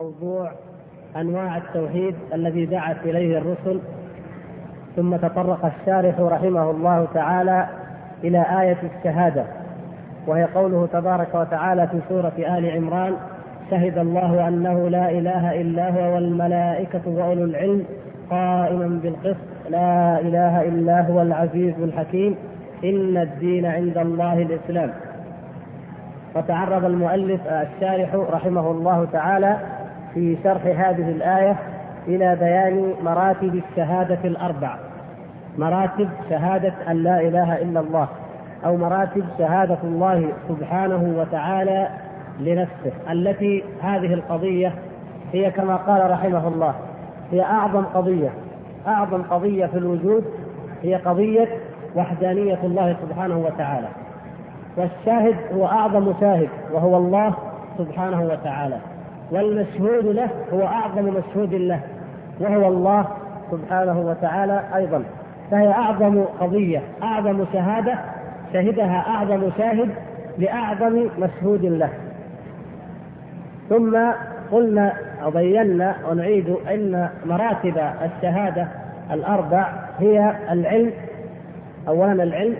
موضوع أنواع التوحيد الذي دعت إليه الرسل ثم تطرق الشارح رحمه الله تعالى إلى آية الشهادة وهي قوله تبارك وتعالى في سورة آل عمران شهد الله أنه لا إله إلا هو والملائكة وأولو العلم قائما بالقسط لا إله إلا هو العزيز الحكيم إن الدين عند الله الإسلام. وتعرض المؤلف الشارح رحمه الله تعالى في شرح هذه الآية إلى بيان مراتب الشهادة الأربع مراتب شهادة أن لا إله إلا الله أو مراتب شهادة الله سبحانه وتعالى لنفسه التي هذه القضية هي كما قال رحمه الله هي أعظم قضية. أعظم قضية في الوجود هي قضية وحدانية الله سبحانه وتعالى. والشاهد هو أعظم شاهد وهو الله سبحانه وتعالى. والمشهود له هو أعظم مشهود له وهو الله سبحانه وتعالى أيضا. فهي أعظم قضية أعظم شهادة شهدها أعظم شاهد لأعظم مشهود له. ثم قلنا وبينا ونعيد أن مراتب الشهادة الأربع هي العلم أولا العلم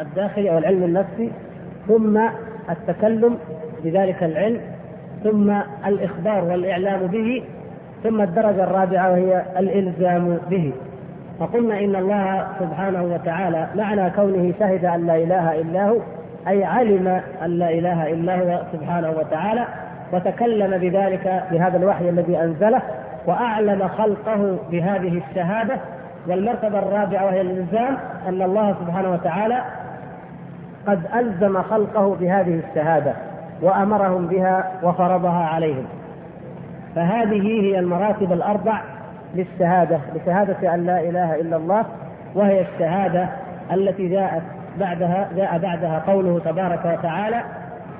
الداخلي أو العلم النفسي ثم التكلم بذلك العلم ثم الإخبار والإعلام به ثم الدرجة الرابعة وهي الإلزام به. فقلنا إن الله سبحانه وتعالى معنى كونه شهد أن لا إله إلا هو أي علم أن لا إله إلا هو سبحانه وتعالى وتكلم بذلك بهذا الوحي الذي أنزله وأعلم خلقه بهذه الشهادة. والمرتبة الرابعة وهي الإلزام أن الله سبحانه وتعالى قد ألزم خلقه بهذه الشهادة. وأمرهم بها وفرضها عليهم. فهذه هي المراتب الأربع للشهادة لشهادة أن لا إله إلا الله وهي الشهادة التي جاءت بعدها جاء بعدها قوله تبارك وتعالى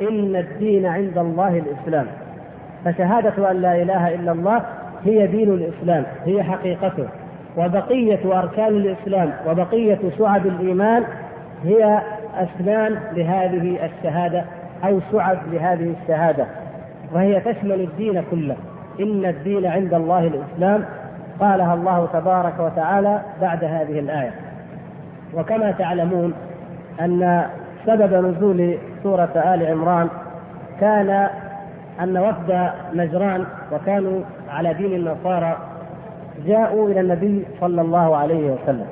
إن الدين عند الله الإسلام. فشهادة أن لا إله إلا الله هي دين الإسلام هي حقيقته. وبقية أركان الإسلام وبقية شعب الإيمان هي أسنان لهذه الشهادة أو شعب لهذه الشهادة وهي تشمل الدين كله. إن الدين عند الله الإسلام قالها الله تبارك وتعالى بعد هذه الآية. وكما تعلمون أن سبب نزول سورة آل عمران كان أن وفد نجران وكانوا على دين النصارى جاءوا إلى النبي صلى الله عليه وسلم.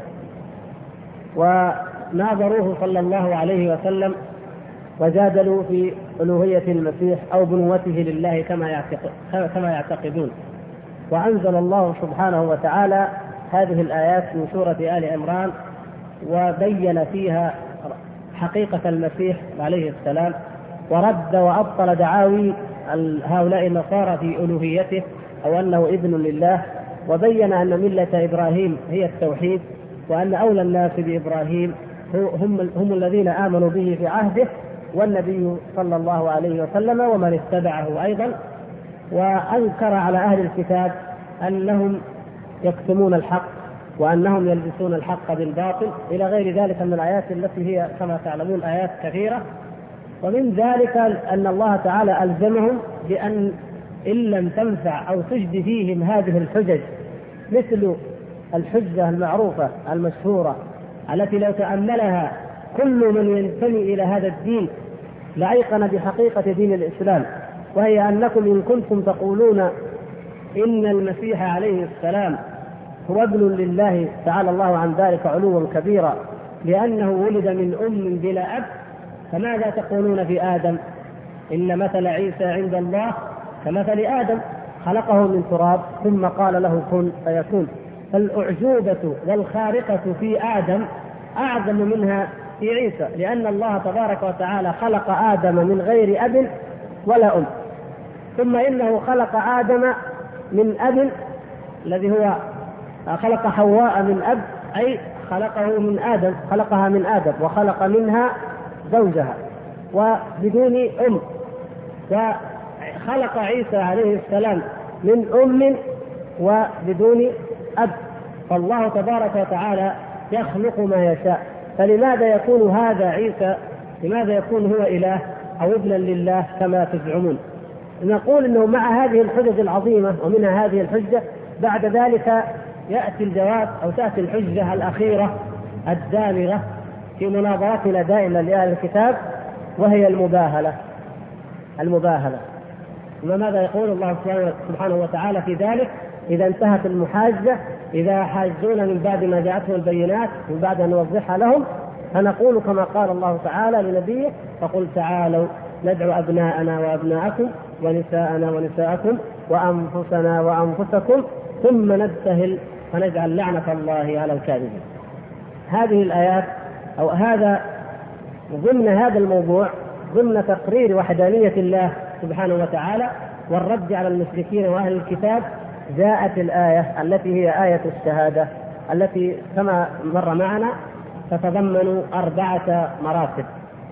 وناظروه صلى الله عليه وسلم وجادلوا في ألوهية المسيح أو بنوته لله كما يعتقد كما يعتقدون. وأنزل الله سبحانه وتعالى هذه الآيات من سورة آل عمران وبين فيها حقيقة المسيح عليه السلام ورد وأبطل دعاوي هؤلاء النصارى في ألوهيته أو أنه ابن لله وبين أن ملة إبراهيم هي التوحيد وأن أولى الناس بإبراهيم هم هم الذين آمنوا به في عهده والنبي صلى الله عليه وسلم ومن اتبعه أيضا وأنكر على أهل الكتاب أنهم يكتمون الحق وأنهم يلبسون الحق بالباطل. إلى غير ذلك من الآيات التي هي كما تعلمون آيات كثيرة. ومن ذلك أن الله تعالى ألزمهم بأن إن لم تنفع أو تجد فيهم هذه الحجج مثل الحجة المعروفة المشهورة التي لو تأملها كل من ينتمي إلى هذا الدين لأيقن بحقيقة دين الإسلام وهي أنكم إن كنتم تقولون إن المسيح عليه السلام هو ابن لله تعالى الله عن ذلك علوا كبيرا لأنه ولد من أم بلا أب فماذا تقولون في آدم؟ إن مثل عيسى عند الله كمثل آدم خلقه من تراب ثم قال له كن فيكون. فالأعجوبة والخارقة في آدم أعظم منها في عيسى لأن الله تبارك وتعالى خلق آدم من غير أب ولا أم. ثم إنه خلق آدم من أب الذي هو خلق حواء من أب أي خلقه من آدم خلقها من آدم وخلق منها زوجها وبدون أم. وخلق عيسى عليه السلام من أم وبدون أب. فالله تبارك وتعالى يخلق ما يشاء. فلماذا يكون هذا عيسى لماذا يكون هو إله أو ابنا لله كما تزعمون؟ نقول إنه مع هذه الحجج العظيمة ومنها هذه الحجة بعد ذلك يأتي الجواب أو تأتي الحجة الأخيرة الدامغة في مناظرتنا دائما لأهل الكتاب وهي المباهلة. المباهلة. وماذا يقول الله سبحانه وتعالى في ذلك؟ إذا انتهت المحاجة إذا حاجون من بعد ما جاءتهم البينات من بعد أن نوضحها لهم فنقول كما قال الله تعالى لنبيه فقل تعالوا ندعو أبناءنا وأبناءكم ونساءنا ونساءكم وأنفسنا وأنفسكم ثم نبتهل فنجعل لعنة الله على الكاذبين. هذه الآيات أو هذا ضمن هذا الموضوع ضمن تقرير وحدانية الله سبحانه وتعالى والرد على المشركين وأهل الكتاب جاءت الآية التي هي آية الشهادة التي كما مر معنا تتضمن أربعة مراتب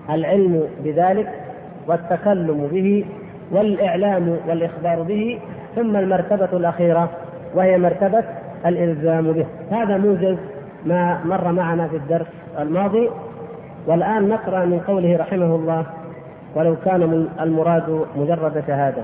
العلم بذلك والتكلم به والإعلام والإخبار به ثم المرتبة الأخيرة وهي مرتبة الإلزام به. هذا موجز ما مر معنا في الدرس الماضي والآن نقرأ من قوله رحمه الله ولو كان المراد مجرد شهادة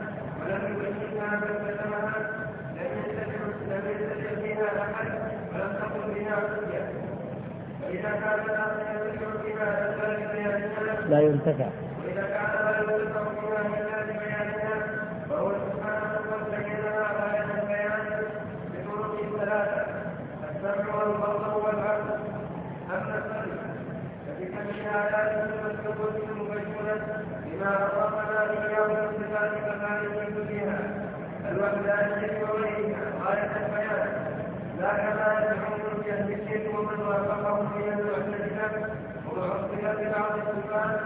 لا ينتفع. بما عرفنا إياه من صفات كمال كلها الوحدانية وغيرها غاية البيان لا كما أهل الشرك ومن وافقهم من المعتزلة. ومعطلة بعض الصفات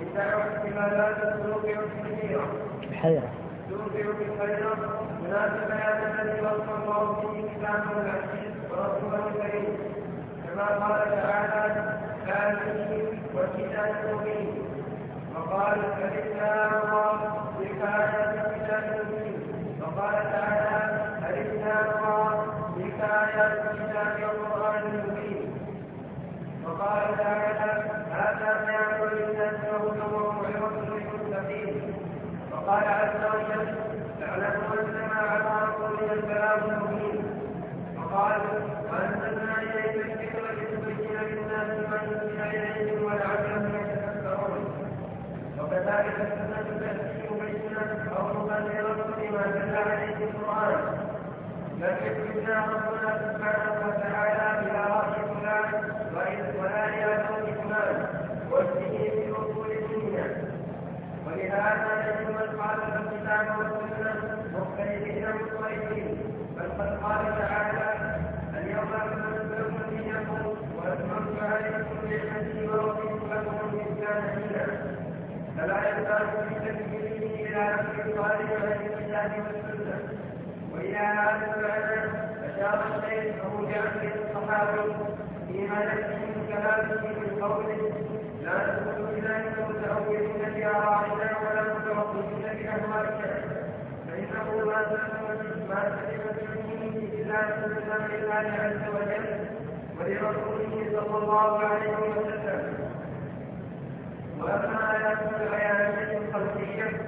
من دعوى احتمالات توقع كثيرة الحيرة توقع بالخير مناسب بيان الذي وصف الله به كتابه العزيز ورسوله الكريم. كما قال تعالى آمين والكتاب المبين وقال فلله الله بكاية الكتاب المبين وقال تعالى ألفنا الله بكاية الكتاب والقرآن المبين وقال تعالى هذا بيان للناس وهدى وموعظة للمتقين وقال عز وجل اعلموا انما على رسولنا البلاغ المبين وقال وانزلنا اليك الذكر لتبين للناس ما نزل ولعلهم يتفكرون وكذلك السنة تاتي مبينه أو مبرره لما دل عليه القرآن. لم يكفنا ربنا سبحانه وتعالى إلى راي فلان ولا إلى قول فلان واسمه في أصول الدنيا. ولهذا يجب من خالف الكتاب والسنة مختلفين مختلفين بل قد قال تعالى اليوم اكملت لكم دينكم واتممت عليكم نعمتي ورضيت لكم الإسلام دينا. فلا يزال في تكفيره إلى نفس الصالح عن الكتاب والسنة. وإلى هذا المعنى أشار الشيخ أبو جعفر الصحابي فيما يكفي من كلامه من قوله لا تكونوا بذلك متأولين بآرائنا ولا متوقفين بأهوائنا فإنه ما سلم ما سلم منه إلا سلم لله عز وجل ولرسوله صلى الله عليه وسلم. وأما آيات البيانية الخلقية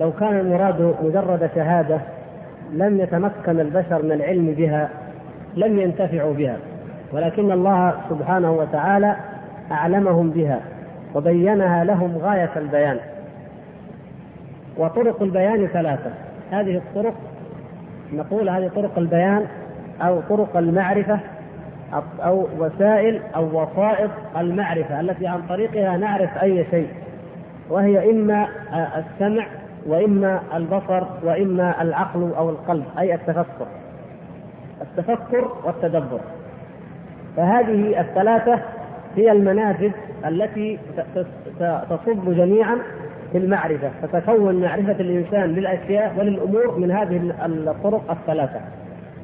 لو كان المراد مجرد شهادة لم يتمكن البشر من العلم بها لم ينتفعوا بها. ولكن الله سبحانه وتعالى أعلمهم بها وبينها لهم غاية البيان. وطرق البيان ثلاثة. هذه الطرق نقول هذه طرق البيان أو طرق المعرفة أو وسائل أو وسائط المعرفة التي عن طريقها نعرف أي شيء وهي إما السمع وإما البصر وإما العقل أو القلب أي التفكر. التفكر والتدبر. فهذه الثلاثة هي المنافذ التي تصب جميعا في المعرفة فتكون معرفة الإنسان للأشياء وللأمور من هذه الطرق الثلاثة.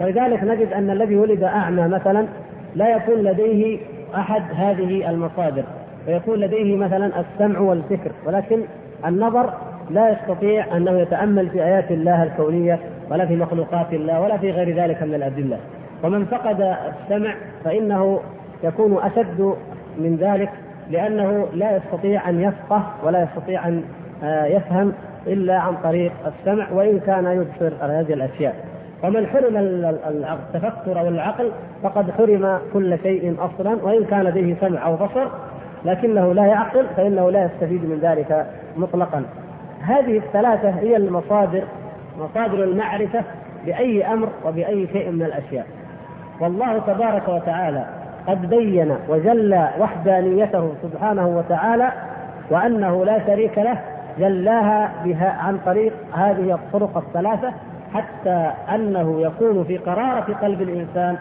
ولذلك نجد أن الذي ولد أعمى مثلا لا يكون لديه أحد هذه المصادر. فيكون لديه مثلا السمع والفكر ولكن النظر لا يستطيع أنه يتأمل في آيات الله الكونية ولا في مخلوقات الله ولا في غير ذلك من الأدلة. ومن فقد السمع فإنه يكون أشد من ذلك لأنه لا يستطيع أن يفقه ولا يستطيع أن آه، يفهم إلا عن طريق السمع وإن كان يبصر هذه الأشياء. ومن حرم التفكر أو العقل فقد حرم كل شيء أصلا وإن كان لديه سمع أو بصر لكنه لا يعقل فإنه لا يستفيد من ذلك مطلقا. هذه الثلاثة هي المصادر مصادر المعرفة بأي أمر وبأي شيء من الأشياء والله تبارك وتعالى قد بين وجلى وحدانيته سبحانه وتعالى وأنه لا شريك له جلاها بها عن طريق هذه الطرق الثلاثة حتى أنه يكون في قرارة قلب الإنسان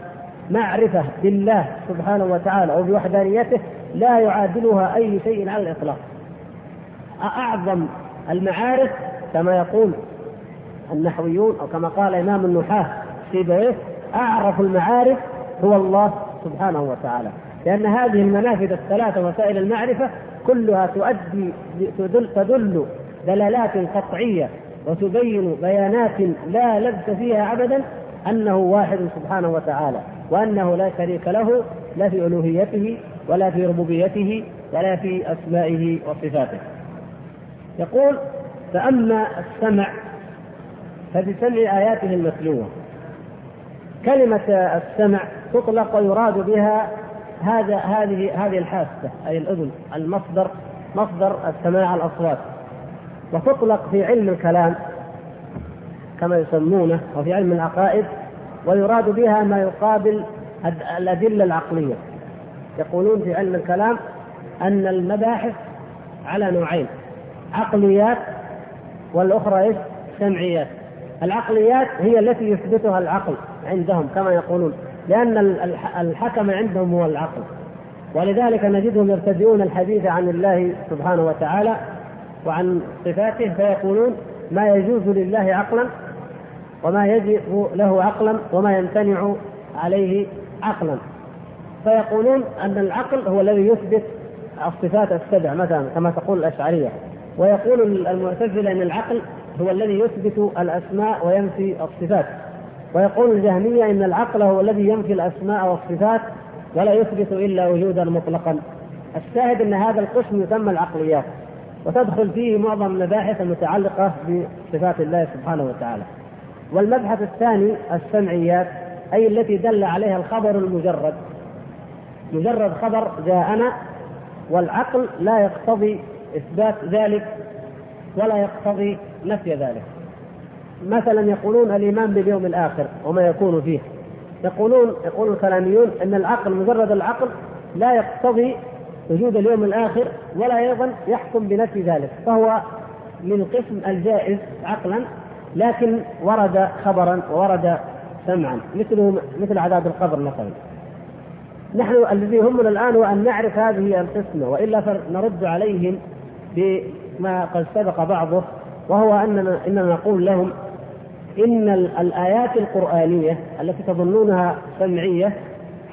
معرفة بالله سبحانه وتعالى أو بوحدانيته لا يعادلها أي شيء على الإطلاق. أعظم المعارف كما يقول النحويون أو كما قال إمام النحاة سيبويه أعرف المعارف هو الله سبحانه وتعالى لأن هذه المنافذ الثلاثة وسائل المعرفة كلها تؤدي تدل, تدل دلالات قطعية وتبين بيانات لا لبس فيها ابدا أنه واحد سبحانه وتعالى وأنه لا شريك له لا في ألوهيته ولا في ربوبيته ولا في أسمائه وصفاته. يقول فأما السمع فبسمع آياته المتلوه. كلمة السمع تطلق ويراد بها هذا هذه هذه الحاسة أي الأذن المصدر مصدر السماع الأصوات. وتطلق في علم الكلام كما يسمونه وفي علم العقائد ويراد بها ما يقابل الأدلة العقلية. يقولون في علم الكلام أن المباحث على نوعين. عقليات والأخرى إيش؟ سمعيات. العقليات هي التي يثبتها العقل عندهم كما يقولون لأن الحكم عندهم هو العقل. ولذلك نجدهم يرتدئون الحديث عن الله سبحانه وتعالى وعن صفاته فيقولون ما يجوز لله عقلا وما يجب له عقلا وما يمتنع عليه عقلا. فيقولون أن العقل هو الذي يثبت الصفات السبع مثلا كما تقول الأشعرية. ويقول المعتزلة أن العقل هو الذي يثبت الأسماء وينفي الصفات. ويقول الجهمية إن العقل هو الذي ينفي الأسماء والصفات ولا يثبت إلا وجودا مطلقا. الشاهد أن هذا القسم يسمى العقليات وتدخل فيه معظم المباحث المتعلقه بصفات الله سبحانه وتعالى. والمبحث الثاني السمعيات أي التي دل عليها الخبر المجرد. مجرد خبر جاءنا والعقل لا يقتضي إثبات ذلك ولا يقتضي نفي ذلك. مثلا يقولون الإيمان باليوم الآخر وما يكون فيه. يقولون يقول الكلاميون إن العقل مجرد العقل لا يقتضي وجود اليوم الآخر ولا أيضا يحكم بنفي ذلك. فهو من قسم الجائز عقلا لكن ورد خبرا وورد سمعا مثله مثل عذاب القبر مثلا. نحن الذي يهمنا الآن هو ان نعرف هذه القسمه وإلا فنرد عليهم بما قد سبق بعضه وهو اننا إننا نقول لهم إن الآيات القرآنية التي تظنونها سمعية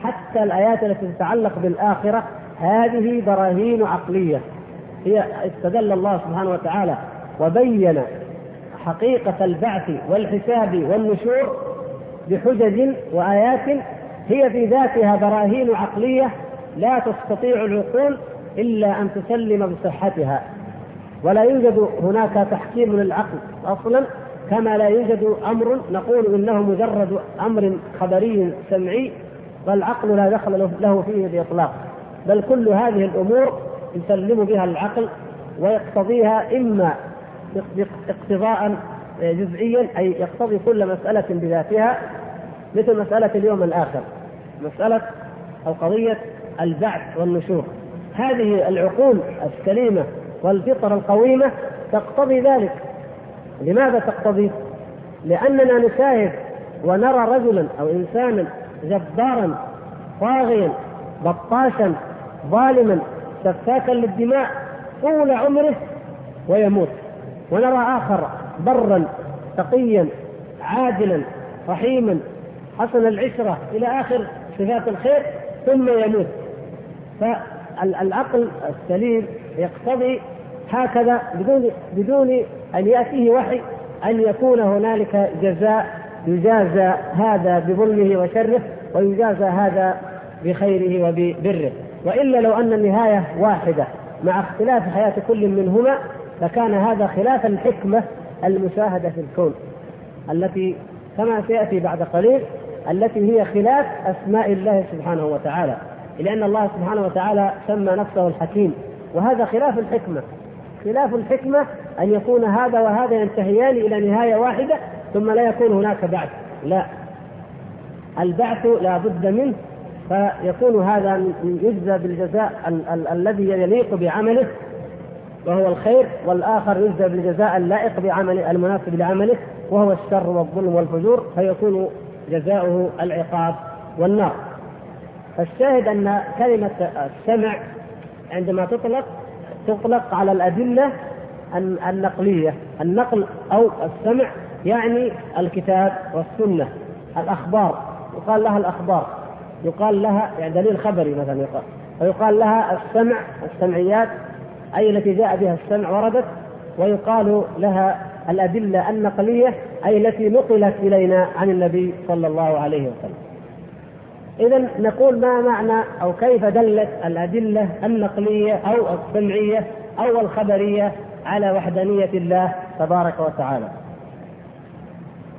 حتى الآيات التي تتعلق بالآخرة هذه براهين عقلية. هي استدل الله سبحانه وتعالى وبين حقيقة البعث والحساب والنشور بحجج وآيات هي في ذاتها براهين عقلية لا تستطيع العقول إلا أن تسلم بصحتها. ولا يوجد هناك تحكيم للعقل أصلا كما لا يوجد أمر نقول إنه مجرد أمر خبري سمعي والعقل لا دخل له فيه بإطلاق. بل كل هذه الأمور يسلم بها العقل ويقتضيها إما اقتضاء جزئيا أي يقتضي كل مسألة بذاتها مثل مسألة اليوم الآخر مسألة أو قضية البعث والنشور. هذه العقول السليمة والفطر القويمة تقتضي ذلك. لماذا تقتضي؟ لأننا نشاهد ونرى رجلا أو إنسانا جبارا طاغيا بطاشا ظالما سفاكا للدماء طول عمره ويموت. ونرى آخر برا تقيا عادلا رحيما حسن العشرة إلى آخر صفات الخير ثم يموت. فالعقل السليم يقتضي هكذا بدون بدون أن يأتيه وحي أن يكون هنالك جزاء يجازى هذا بظلمه وشره ويجازى هذا بخيره وببره. وإلا لو أن النهاية واحدة مع اختلاف حياة كل منهما لكان هذا خلاف الحكمة المشاهدة في الكون التي كما سيأتي بعد قليل التي هي خلاف أسماء الله سبحانه وتعالى. لأن الله سبحانه وتعالى سمى نفسه الحكيم. وهذا خلاف الحكمة. خلاف الحكمة أن يكون هذا وهذا ينتهيان إلى نهاية واحدة ثم لا يكون هناك بعث. لا. البعث لا بد منه. فيكون هذا يجزى بالجزاء ال- ال- الذي يليق بعمله وهو الخير والآخر يجزى بالجزاء اللائق بعمله المناسب لعمله وهو الشر والظلم والفجور فيكون جزاؤه العقاب والنار. فالشاهد أن كلمة السمع عندما تطلق تطلق على الأدلة النقلية. النقل أو السمع يعني الكتاب والسنة الأخبار. يقال لها الأخبار. يقال لها يعني دليل خبري مثلا يقال. ويقال لها السمع السمعيات أي التي جاء بها السمع وردت. ويقال لها الأدلة النقلية أي التي نقلت إلينا عن النبي صلى الله عليه وسلم. إذا نقول ما معنى أو كيف دلت الأدلة النقلية أو السمعية أو الخبرية على وحدانية الله تبارك وتعالى.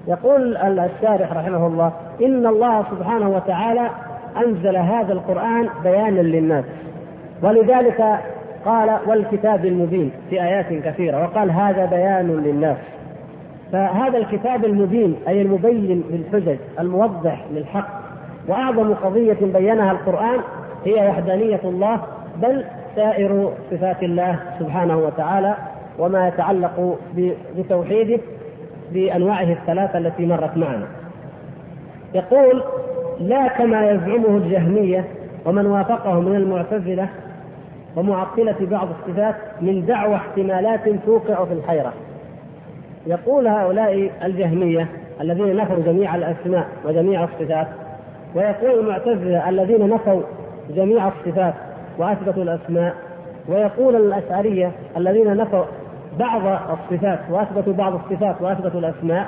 يقول الشارح رحمه الله: إن الله سبحانه وتعالى أنزل هذا القرآن بيانا للناس ولذلك قال والكتاب المبين في آيات كثيرة وقال هذا بيان للناس فهذا الكتاب المبين أي المبين للحجج الموضح للحق وأعظم قضية بينها القرآن هي وحدانية الله بل سائر صفات الله سبحانه وتعالى وما يتعلق بتوحيده بأنواعه الثلاثة التي مرت معنا. يقول لا كما يزعمه الجهمية ومن وافقه من المعتزلة ومعطلة بعض الصفات من دعوى احتمالات توقع في الحيرة. يقول هؤلاء الجهمية الذين نفوا جميع الأسماء وجميع الصفات ويقول المعتزلة الذين نفوا جميع الصفات وأثبتوا الأسماء ويقول الأشعرية الذين نفوا بعض الصفات وأثبتوا بعض الصفات وأثبتوا الأسماء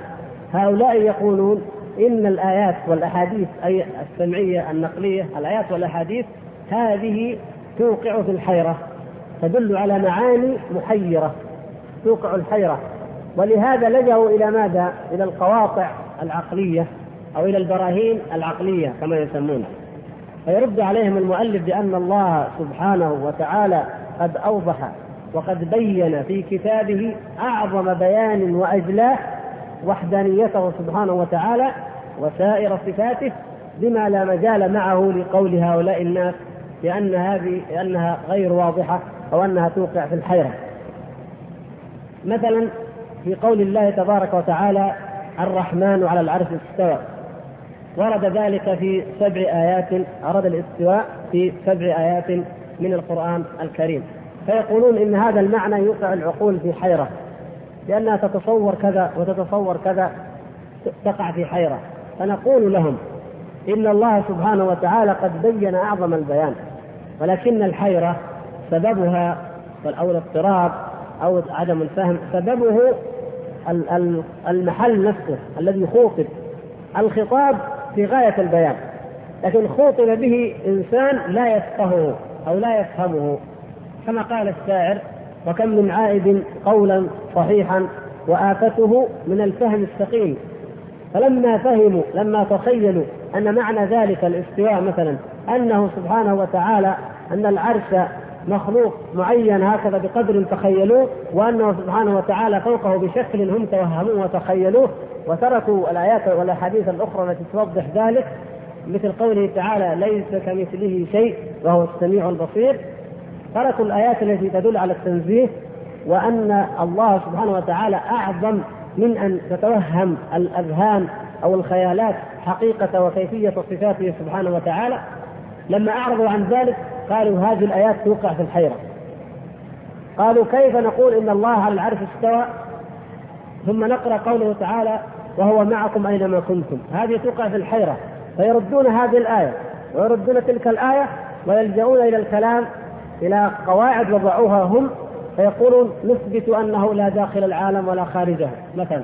هؤلاء يقولون إن الآيات والأحاديث أي السمعية النقلية الآيات والأحاديث هذه توقع في الحيرة تدل على معاني محيرة توقع الحيرة ولهذا لجأوا إلى ماذا؟ إلى القواطع العقلية أو إلى البراهين العقلية كما يسمونها فيرد عليهم المؤلف بأن الله سبحانه وتعالى قد أوضح وقد بين في كتابه أعظم بيان وأجلاه وحدانيته سبحانه وتعالى وسائر صفاته بما لا مجال معه لقول هؤلاء الناس لأن هذه لأنها غير واضحة أو أنها توقع في الحيرة. مثلا في قول الله تبارك وتعالى الرحمن على العرش استوى ورد ذلك في سبع آيات أراد الاستواء في سبع آيات من القرآن الكريم. فيقولون إن هذا المعنى يوقع العقول في حيرة لأنها تتصور كذا وتتصور كذا تقع في حيرة. فنقول لهم إن الله سبحانه وتعالى قد بين أعظم البيان ولكن الحيرة سببها أو الاضطراب أو عدم الفهم سببه المحل نفسه الذي خوطب. الخطاب في غاية البيان لكن خوطب به إنسان لا يفقهه أو لا يفهمه. كما قال الشاعر وكم من عائد قولا صحيحا وآفته من الفهم السقيم. فلما فهموا لما تخيلوا أن معنى ذلك الاستواء مثلا أنه سبحانه وتعالى أن العرش مخلوق معين هكذا بقدر تخيلوه وأنه سبحانه وتعالى فوقه بشكل هم توهموه وتخيلوه وتركوا الآيات والأحاديث الأخرى التي توضح ذلك مثل قوله تعالى ليس كمثله شيء وهو السميع البصير تركوا الآيات التي تدل على التنزيه وأن الله سبحانه وتعالى أعظم من أن تتوهم الأذهان أو الخيالات حقيقة وكيفية صفاته سبحانه وتعالى. لما أعرضوا عن ذلك قالوا هذه الآيات توقع في الحيرة قالوا كيف نقول إن الله على العرش استوى؟ ثم نقرأ قوله تعالى وهو معكم أينما كنتم. هذه توقع في الحيرة فيردون هذه الآية ويردون تلك الآية ويلجؤون إلى الكلام إلى قواعد وضعوها هم فيقولون نثبت أنه لا داخل العالم ولا خارجه مثلا.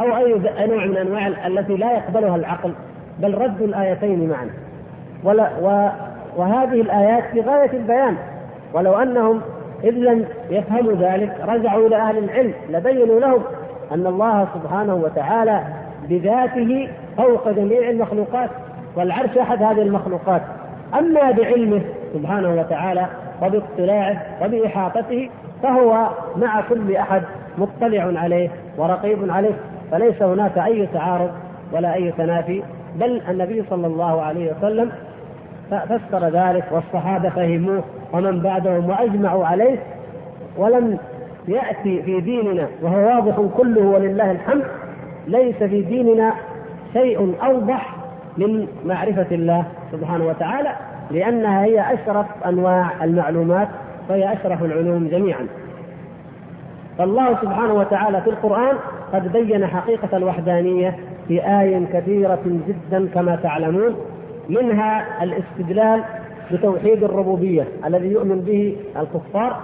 أو أي نوع من أنواع التي لا يقبلها العقل بل ردوا الآيتين معا. ولا و وهذه الآيات في غاية البيان. ولو أنهم إذ لم يفهموا ذلك رجعوا إلى أهل العلم لبينوا لهم أن الله سبحانه وتعالى بذاته فوق جميع المخلوقات والعرش أحد هذه المخلوقات. أما بعلمه سبحانه وتعالى وباطلاعه وبإحاطته فهو مع كل أحد مطلع عليه ورقيب عليه فليس هناك أي تعارض ولا أي تنافي بل النبي صلى الله عليه وسلم فسر ذلك والصحابة فهموه ومن بعدهم وأجمعوا عليه ولم يأتي في ديننا وهو واضح كله ولله الحمد ليس في ديننا شيء أوضح من معرفة الله سبحانه وتعالى لأنها هي أشرف أنواع المعلومات وهي أشرف العلوم جميعا. فالله سبحانه وتعالى في القرآن قد بين حقيقة الوحدانية في آي كثيرة جدا كما تعلمون منها الاستدلال بتوحيد الربوبية الذي يؤمن به الكفار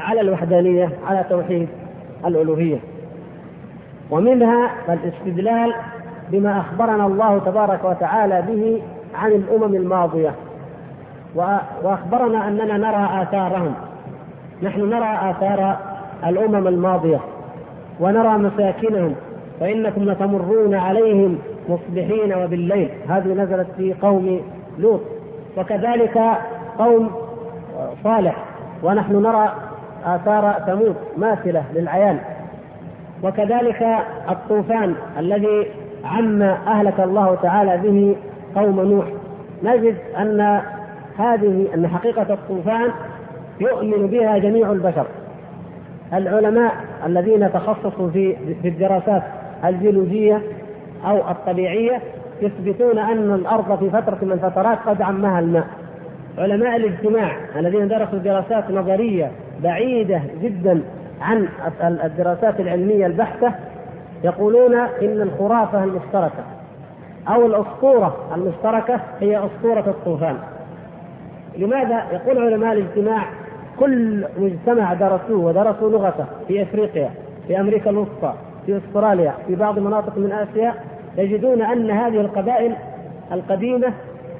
على الوحدانية على توحيد الألوهية. ومنها الاستدلال بما أخبرنا الله تبارك وتعالى به عن الأمم الماضية. وأخبرنا أننا نرى آثارهم. نحن نرى آثار الأمم الماضية. ونرى مساكنهم. فإنكم لتمرون عليهم مصبحين وبالليل. هذه نزلت في قوم لوط. وكذلك قوم صالح. ونحن نرى آثار ثمود ماثلة للعيان. وكذلك الطوفان الذي عم أهلك الله تعالى به قوم نوح. نجد أن هذه أن حقيقة الطوفان يؤمن بها جميع البشر. العلماء الذين تخصصوا في في الدراسات الجيولوجية أو الطبيعية يثبتون أن الأرض في فترة من الفترات قد عمها الماء. علماء الاجتماع الذين درسوا دراسات نظرية بعيدة جدا عن الدراسات العلمية البحتة يقولون إن الخرافة المشتركة أو الأسطورة المشتركة هي أسطورة الطوفان لماذا؟ يقول علماء الاجتماع كل مجتمع درسوه ودرسوا لغته في إفريقيا في أمريكا الوسطى في أستراليا في بعض مناطق من آسيا يجدون أن هذه القبائل القديمة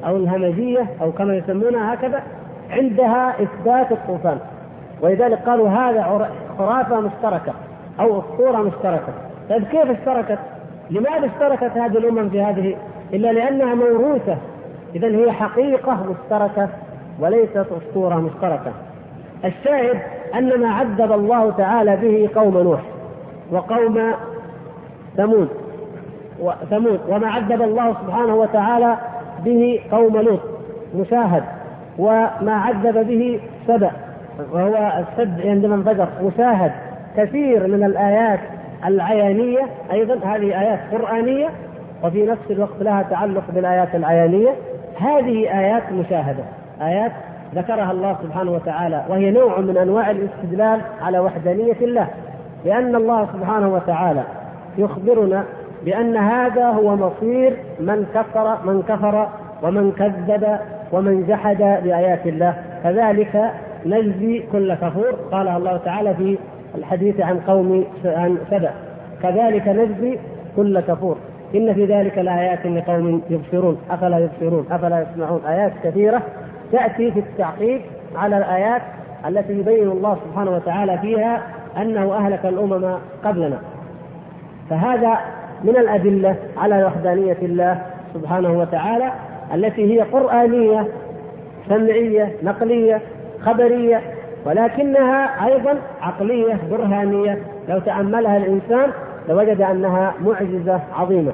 أو الهمجية أو كما يسمونها هكذا عندها إثبات الطوفان ولذلك قالوا هذا خرافة مشتركة أو أسطورة مشتركة. طيب كيف اشتركت؟ لماذا اشتركت هذه الأمم في هذه؟ إلا لأنها موروثة. اذا هي حقيقة مشتركة وليست أسطورة مشتركة. الشاهد أن ما عذب الله تعالى به قوم نوح وقوم ثمود. وثمود وما عذب الله سبحانه وتعالى به قوم لوط. مشاهد. وما عذب به سبأ. وهو السد عندما انفجر مشاهد كثير من الآيات العيانية أيضا هذه آيات قرآنية وفي نفس الوقت لها تعلق بالآيات العيانية. هذه آيات مشاهدة آيات ذكرها الله سبحانه وتعالى وهي نوع من أنواع الاستدلال على وحدانية الله. لأن الله سبحانه وتعالى يخبرنا بأن هذا هو مصير من كفر من كفر ومن كذب ومن جحد بآيات الله. كذلك نجزي كل كفور قالها الله تعالى في الحديث عن قوم عن سبأ. كذلك نجزي كل كفور. إن في ذلك لآيات لقوم يبصرون. أفلا يبصرون؟ أفلا يسمعون؟ آيات كثيرة تأتي في التعقيب على الآيات التي يبين الله سبحانه وتعالى فيها أنه أهلك الأمم قبلنا. فهذا من الأدلة على وحدانية الله سبحانه وتعالى التي هي قرآنية سمعية نقلية. خبرية ولكنها أيضا عقلية برهانية. لو تأملها الإنسان لوجد أنها معجزة عظيمة.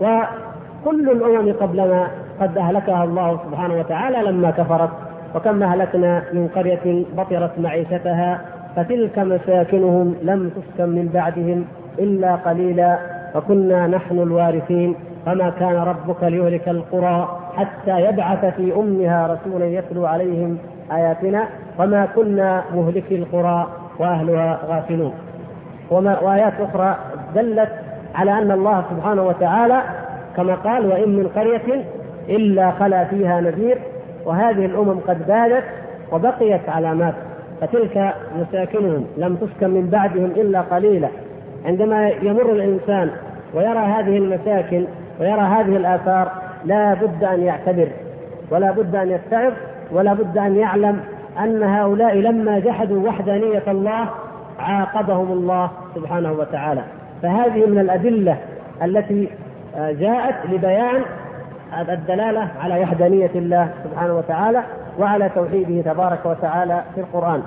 وكل الأمم قبلنا قد أهلكها الله سبحانه وتعالى لما كفرت. وكم أهلكنا من قرية بطرت معيشتها فتلك مساكنهم لم تسكن من بعدهم إلا قليلا. وكنا نحن الوارثين. فما كان ربك ليهلك القرى حتى يبعث في أمها رسولا يتلو عليهم آياتنا وما كنا مهلكي القرى وأهلها غافلون. وما وآيات أخرى دلت على أن الله سبحانه وتعالى كما قال وإن من قرية إلا خلا فيها نذير وهذه الأمم قد بادت وبقيت علامات فتلك مساكنهم لم تسكن من بعدهم إلا قليلا عندما يمر الإنسان ويرى هذه المساكن ويرى هذه الآثار لا بد أن يعتبر ولا بد أن يتعظ ولا بد أن يعلم أن هؤلاء لما جحدوا وحدانية الله عاقبهم الله سبحانه وتعالى. فهذه من الأدلة التي جاءت لبيان الدلالة على وحدانية الله سبحانه وتعالى وعلى توحيده تبارك وتعالى في القرآن.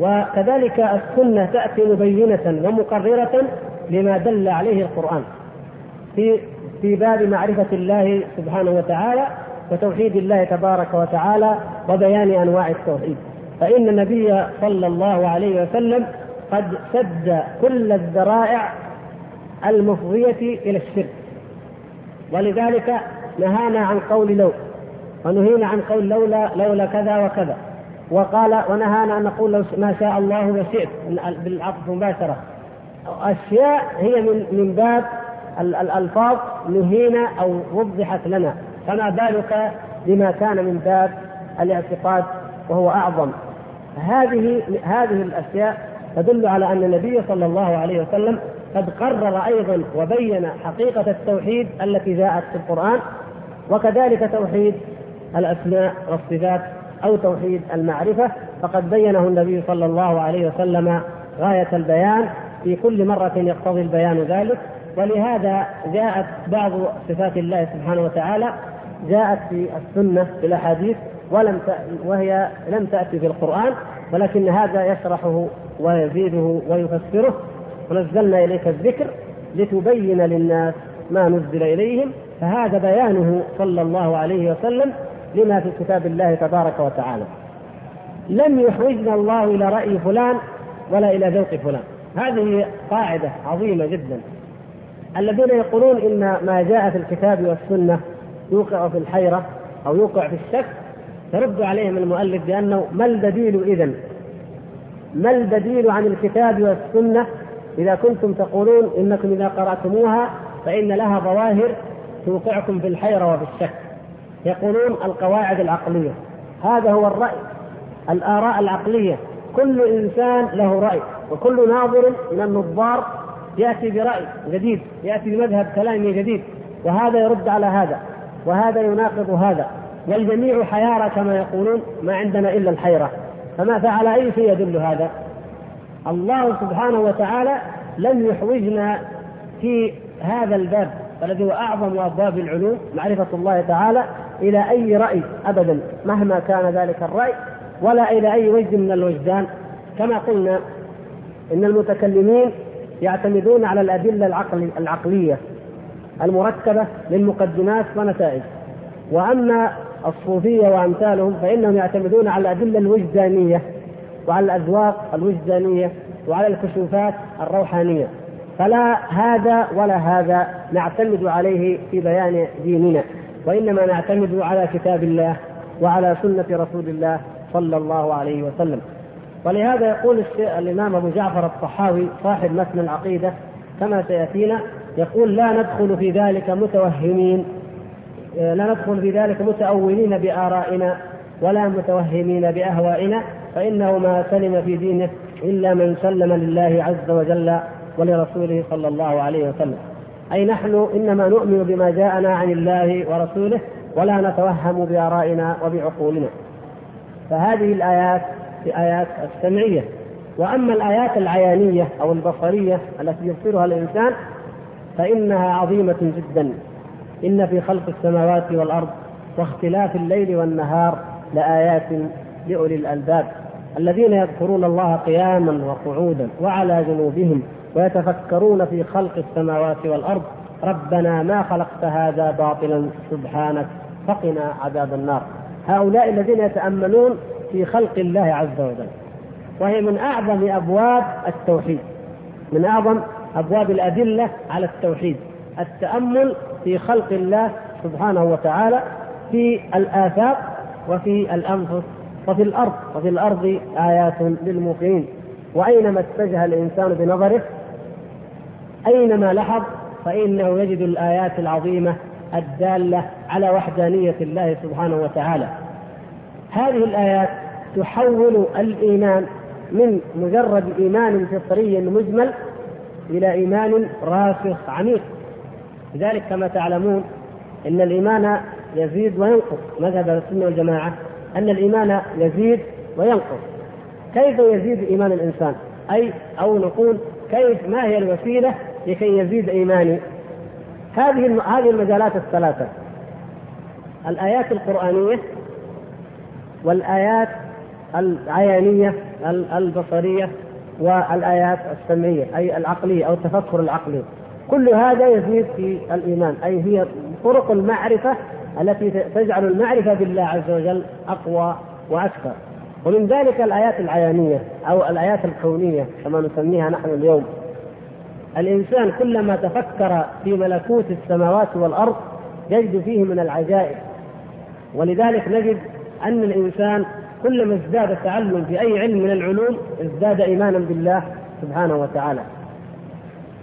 وكذلك السنة تأتي مبينة ومقررة لما دل عليه القرآن في في باب معرفة الله سبحانه وتعالى وتوحيد الله تبارك وتعالى وبيان أنواع التوحيد. فإن النبي صلى الله عليه وسلم قد سد كل الذرائع المفضية إلى الشرك. ولذلك نهانا عن قول لو ونهينا عن قول لولا لولا كذا وكذا. وقال ونهانا أن نقول ما شاء الله وشئت بالعطف مباشرة. أشياء هي من من باب الألفاظ نهينا أو وضحت لنا. فما بالك بما كان من باب الاعتقاد وهو أعظم؟ هذه هذه الأشياء تدل على أن النبي صلى الله عليه وسلم قد قرر أيضا وبين حقيقة التوحيد التي جاءت في القرآن وكذلك توحيد الأسماء والصفات أو توحيد المعرفة فقد بينه النبي صلى الله عليه وسلم غاية البيان في كل مرة يقتضي البيان ذلك ولهذا جاءت بعض صفات الله سبحانه وتعالى جاءت في السنة في الاحاديث ولم وهي لم تأتي في القرآن ولكن هذا يشرحه ويزيده ويفسره. ونزلنا إليك الذكر لتبين للناس ما نزل إليهم فهذا بيانه صلى الله عليه وسلم لما في كتاب الله تبارك وتعالى. لم يحوجنا الله إلى رأي فلان ولا إلى ذوق فلان. هذه قاعدة عظيمة جدا. الذين يقولون إن ما جاء في الكتاب والسنة يوقع في الحيرة أو يوقع في الشك يرد عليهم المؤلف بأنه ما البديل اذا؟ ما البديل عن الكتاب والسنة؟ إذا كنتم تقولون إنكم إذا قرأتموها فإن لها ظواهر توقعكم في الحيرة وفي الشك يقولون القواعد العقلية. هذا هو الرأي. الآراء العقلية. كل إنسان له رأي. وكل ناظر من النظار يأتي برأي جديد يأتي بمذهب كلامي جديد. وهذا يرد على هذا. وهذا يناقض هذا. والجميع حيارى كما يقولون ما عندنا إلا الحيرة. فما فعل أي شيء يدل هذا. الله سبحانه وتعالى لم يحوجنا في هذا الباب الذي هو أعظم أبواب العلوم معرفة الله تعالى إلى أي رأي ابدا مهما كان ذلك الرأي ولا إلى أي وجه من الوجدان. كما قلنا إن المتكلمين يعتمدون على الأدلة العقلي العقليه المركبه للمقدمات ونتائج. وأما الصوفية وأمثالهم فإنهم يعتمدون على الأدلة الوجدانية وعلى الأذواق الوجدانية وعلى الكشوفات الروحانية. فلا هذا ولا هذا نعتمد عليه في بيان ديننا وإنما نعتمد على كتاب الله وعلى سنة رسول الله صلى الله عليه وسلم. ولهذا يقول الإمام أبو جعفر الطحاوي صاحب متن العقيدة كما سيأتينا يقول لا ندخل في ذلك متوهمين لا ندخل في ذلك متأولين بآرائنا ولا متوهمين بأهوائنا فإنه ما سلم في دينه إلا من سلم لله عز وجل ولرسوله صلى الله عليه وسلم. أي نحن إنما نؤمن بما جاءنا عن الله ورسوله ولا نتوهم بآرائنا وبعقولنا. فهذه الآيات في آيات السمعية. وأما الآيات العيانية أو البصرية التي يبصرها الإنسان فإنها عظيمة جدا. إن في خلق السماوات والأرض واختلاف الليل والنهار لآيات لأولي الألباب الذين يذكرون الله قياما وقعودا وعلى جنوبهم ويتفكرون في خلق السماوات والأرض. ربنا ما خلقت هذا باطلا سبحانك فقنا عذاب النار. هؤلاء الذين يتأملون في خلق الله عز وجل وهي من أعظم أبواب التوحيد من أعظم أبواب الأدلة على التوحيد. التأمل في خلق الله سبحانه وتعالى في الآفاق وفي الأنفس وفي الأرض وفي الأرض آيات للموقنين. وأينما اتجه الإنسان بنظره أينما لحظ فإنه يجد الآيات العظيمة الدالة على وحدانية الله سبحانه وتعالى. هذه الآيات تحول الإيمان من مجرد إيمان فطري مجمل إلى إيمان راسخ عميق لذلك كما تعلمون إن الإيمان يزيد وينقص مذهب السنة والجماعة أن الإيمان يزيد وينقص كيف يزيد إيمان الإنسان؟ أي أو نقول كيف ما هي الوسيلة لكي يزيد إيماني؟ هذه هذه المجالات الثلاثة الآيات القرآنية والآيات العيانية البصرية والآيات السمعية أي العقلية أو التفكر العقلي. كل هذا يزيد في الإيمان أي هي طرق المعرفة التي تجعل المعرفة بالله عز وجل أقوى وأكثر. ومن ذلك الآيات العيانية أو الآيات الكونية كما نسميها نحن اليوم. الإنسان كلما تفكر في ملكوت السماوات والأرض يجد فيه من العجائب. ولذلك نجد أن الإنسان كلما ازداد تعلم في أي علم من العلوم ازداد إيمانا بالله سبحانه وتعالى.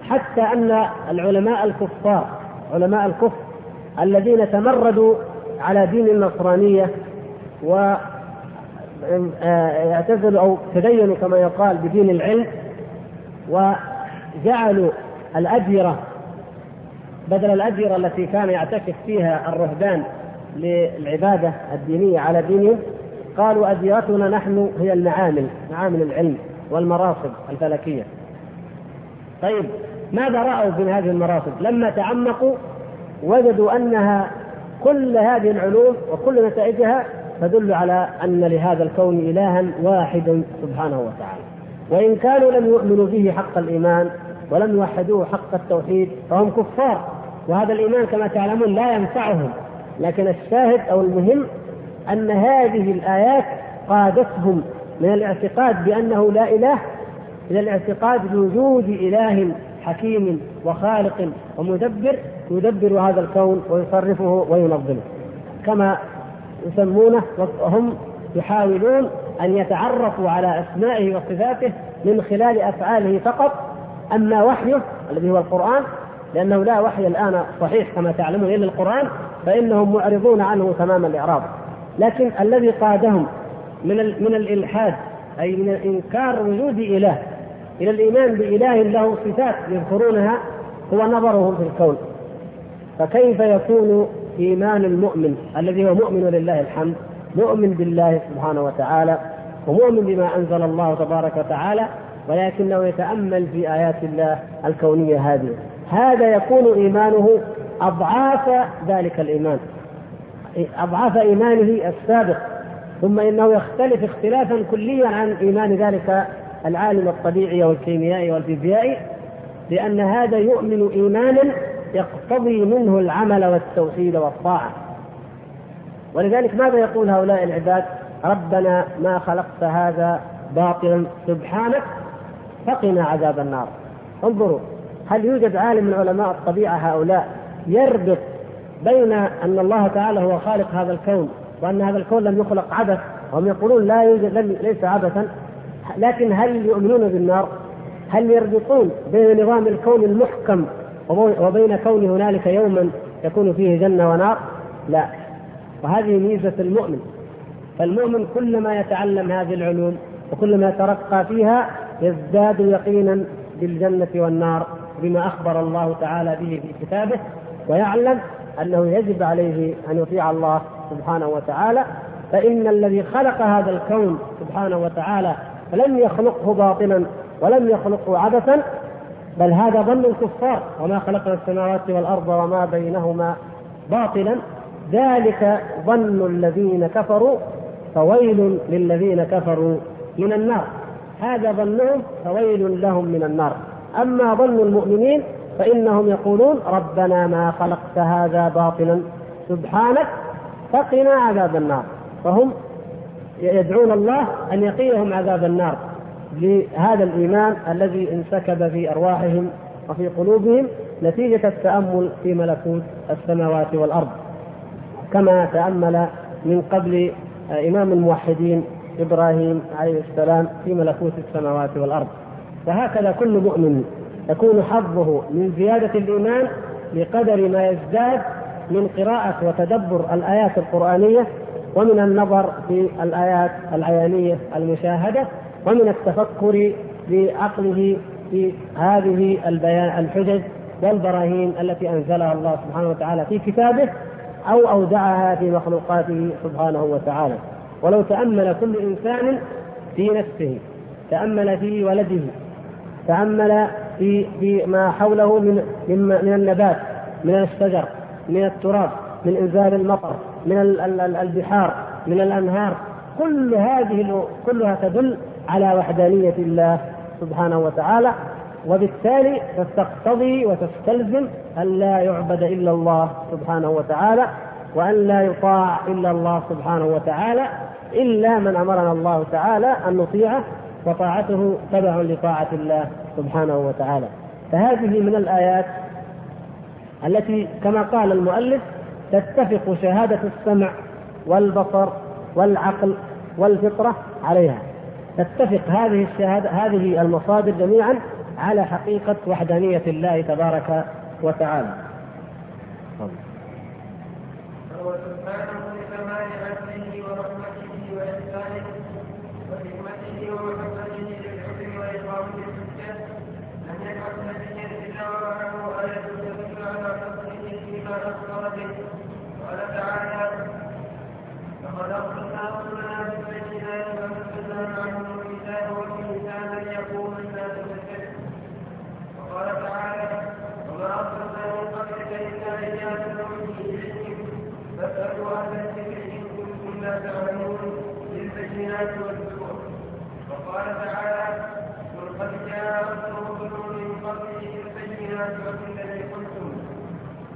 حتى أن العلماء الكفار علماء الكفر الذين تمردوا على دين النصرانية و اعتزلوا أو تدينوا كما يقال بدين العلم وجعلوا الأديرة بدل الأديرة التي كان يعتكف فيها الرهبان للعبادة الدينية على دينهم قالوا أديرتنا نحن هي المعامل معامل العلم والمراصد الفلكية. طيب ماذا رأوا من هذه المراصد؟ لما تعمقوا وجدوا أنها كل هذه العلوم وكل نتائجها تدل على أن لهذا الكون إلها واحدا سبحانه وتعالى. وإن كانوا لم يؤمنوا به حق الإيمان ولم يوحدوه حق التوحيد فهم كفار. وهذا الإيمان كما تعلمون لا ينفعهم. لكن الشاهد أو المهم أن هذه الآيات قادتهم من الاعتقاد بأنه لا إله إلى الاعتقاد بوجود إله حكيم وخالق ومدبر يدبر هذا الكون ويصرفه وينظمه. كما يسمونه وهم يحاولون أن يتعرفوا على أسمائه وصفاته من خلال أفعاله فقط. أما وحيه الذي هو القرآن لأنه لا وحي الآن صحيح كما تعلمون إلا القرآن فإنهم معرضون عنه تمام الاعراض لكن الذي قادهم من من الإلحاد أي من إنكار وجود إله إلى الإيمان بإله له صفات يذكرونها هو نظرهم في الكون. فكيف يكون إيمان المؤمن الذي هو مؤمن لله الحمد مؤمن بالله سبحانه وتعالى ومؤمن بما أنزل الله تبارك وتعالى ولكنه يتأمل في آيات الله الكونية هذه؟ هذا يكون إيمانه أضعاف ذلك الإيمان. أضعاف إيمانه السابق ثم إنه يختلف اختلافا كليا عن إيمان ذلك العالم الطبيعي والكيميائي والفيزيائي لأن هذا يؤمن ايمانا يقتضي منه العمل والتوحيد والطاعة. ولذلك ماذا يقول هؤلاء العباد؟ ربنا ما خلقت هذا باطلا سبحانك فقنا عذاب النار. انظروا هل يوجد عالم من علماء الطبيعة هؤلاء يربط بين أن الله تعالى هو خالق هذا الكون وأن هذا الكون لم يخلق عبث وهم يقولون لا يوجد ليس عبثا لكن هل يؤمنون بالنار؟ هل يربطون بين نظام الكون المحكم وبين كون هنالك يوما يكون فيه جنة ونار؟ لا وهذه ميزة المؤمن فالمؤمن كلما يتعلم هذه العلوم وكلما يترقى فيها يزداد يقينا بالجنة والنار بما أخبر الله تعالى به في كتابه ويعلم أنه يجب عليه أن يطيع الله سبحانه وتعالى فإن الذي خلق هذا الكون سبحانه وتعالى فلم يخلقه باطلا ولم يخلقه عبثا بل هذا ظن الكفار وما خلقنا السماوات والأرض وما بينهما باطلا. ذلك ظن الذين كفروا فويل للذين كفروا من النار. هذا ظنهم فويل لهم من النار. أما ظن المؤمنين فإنهم يقولون ربنا ما خلقت هذا باطلا سبحانك فقنا عذاب النار. فهم يدعون الله أن يقيهم عذاب النار لهذا الإيمان الذي انسكب في أرواحهم وفي قلوبهم نتيجة التأمل في ملكوت السماوات والأرض. كما تأمل من قبل إمام الموحدين إبراهيم عليه السلام في ملكوت السماوات والأرض. فهكذا كل مؤمن يكون حظه من زيادة الإيمان بقدر ما يزداد من قراءة وتدبر الآيات القرآنية ومن النظر في الآيات العيانية المشاهدة ومن التفكر بعقله في هذه البيان الحجج والبراهين التي أنزلها الله سبحانه وتعالى في كتابه أو أودعها في مخلوقاته سبحانه وتعالى. ولو تأمل كل إنسان في نفسه تأمل في ولده تأمل في في ما حوله من من النبات من الشجر من التراب من إنزال المطر من البحار من الأنهار. كل هذه كلها تدل على وحدانية الله سبحانه وتعالى. وبالتالي تقتضي وتستلزم أن لا يعبد إلا الله سبحانه وتعالى وأن لا يطاع إلا الله سبحانه وتعالى إلا من أمرنا الله تعالى أن نطيعه وطاعته تبع لطاعة الله سبحانه وتعالى فهذه من الآيات التي كما قال المؤلف تتفق شهادة السمع والبصر والعقل والفطرة عليها تتفق هذه الشهادة هذه المصادر جميعا على حقيقة وحدانية الله تبارك وتعالى. وهو سبحانه لكمال عدله ورحمته وإحسانه وحكمته ومحبته للحكم وإقامة الحجة لم يكن نبيا إلا ومعه آية تدل على فضله فيما أخبر به قال تعالى لقد أرسلنا رسلنا بالبينات وأنزلنا معهم الكتاب والميزان ليقوم الناس بالقسط وقال تعالى وما أرسلنا من قبلك إلا رجالا نوحي إليهم فاسألوا أهل الذكر إن كنتم لا تعلمون بالبينات والزبور وقال تعالى قل قد جاءتكم رسل من قبلي بالبينات وبالذي قلتم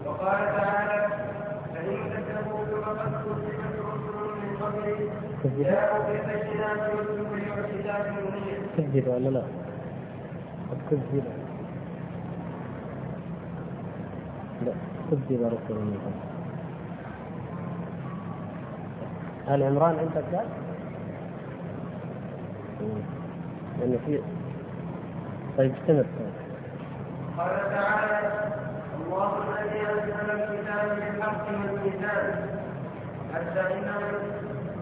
وقال تعالى فإن كذبوك فقد كذبت رسل من قبلي جاءوا بالبينات ولا لا؟ كذب لا كذب من قبل آل عمران عندك قال؟ لأن في طيب استمر قال تعالى الله الذي انزل الكتاب بالحق والميزان حتى إن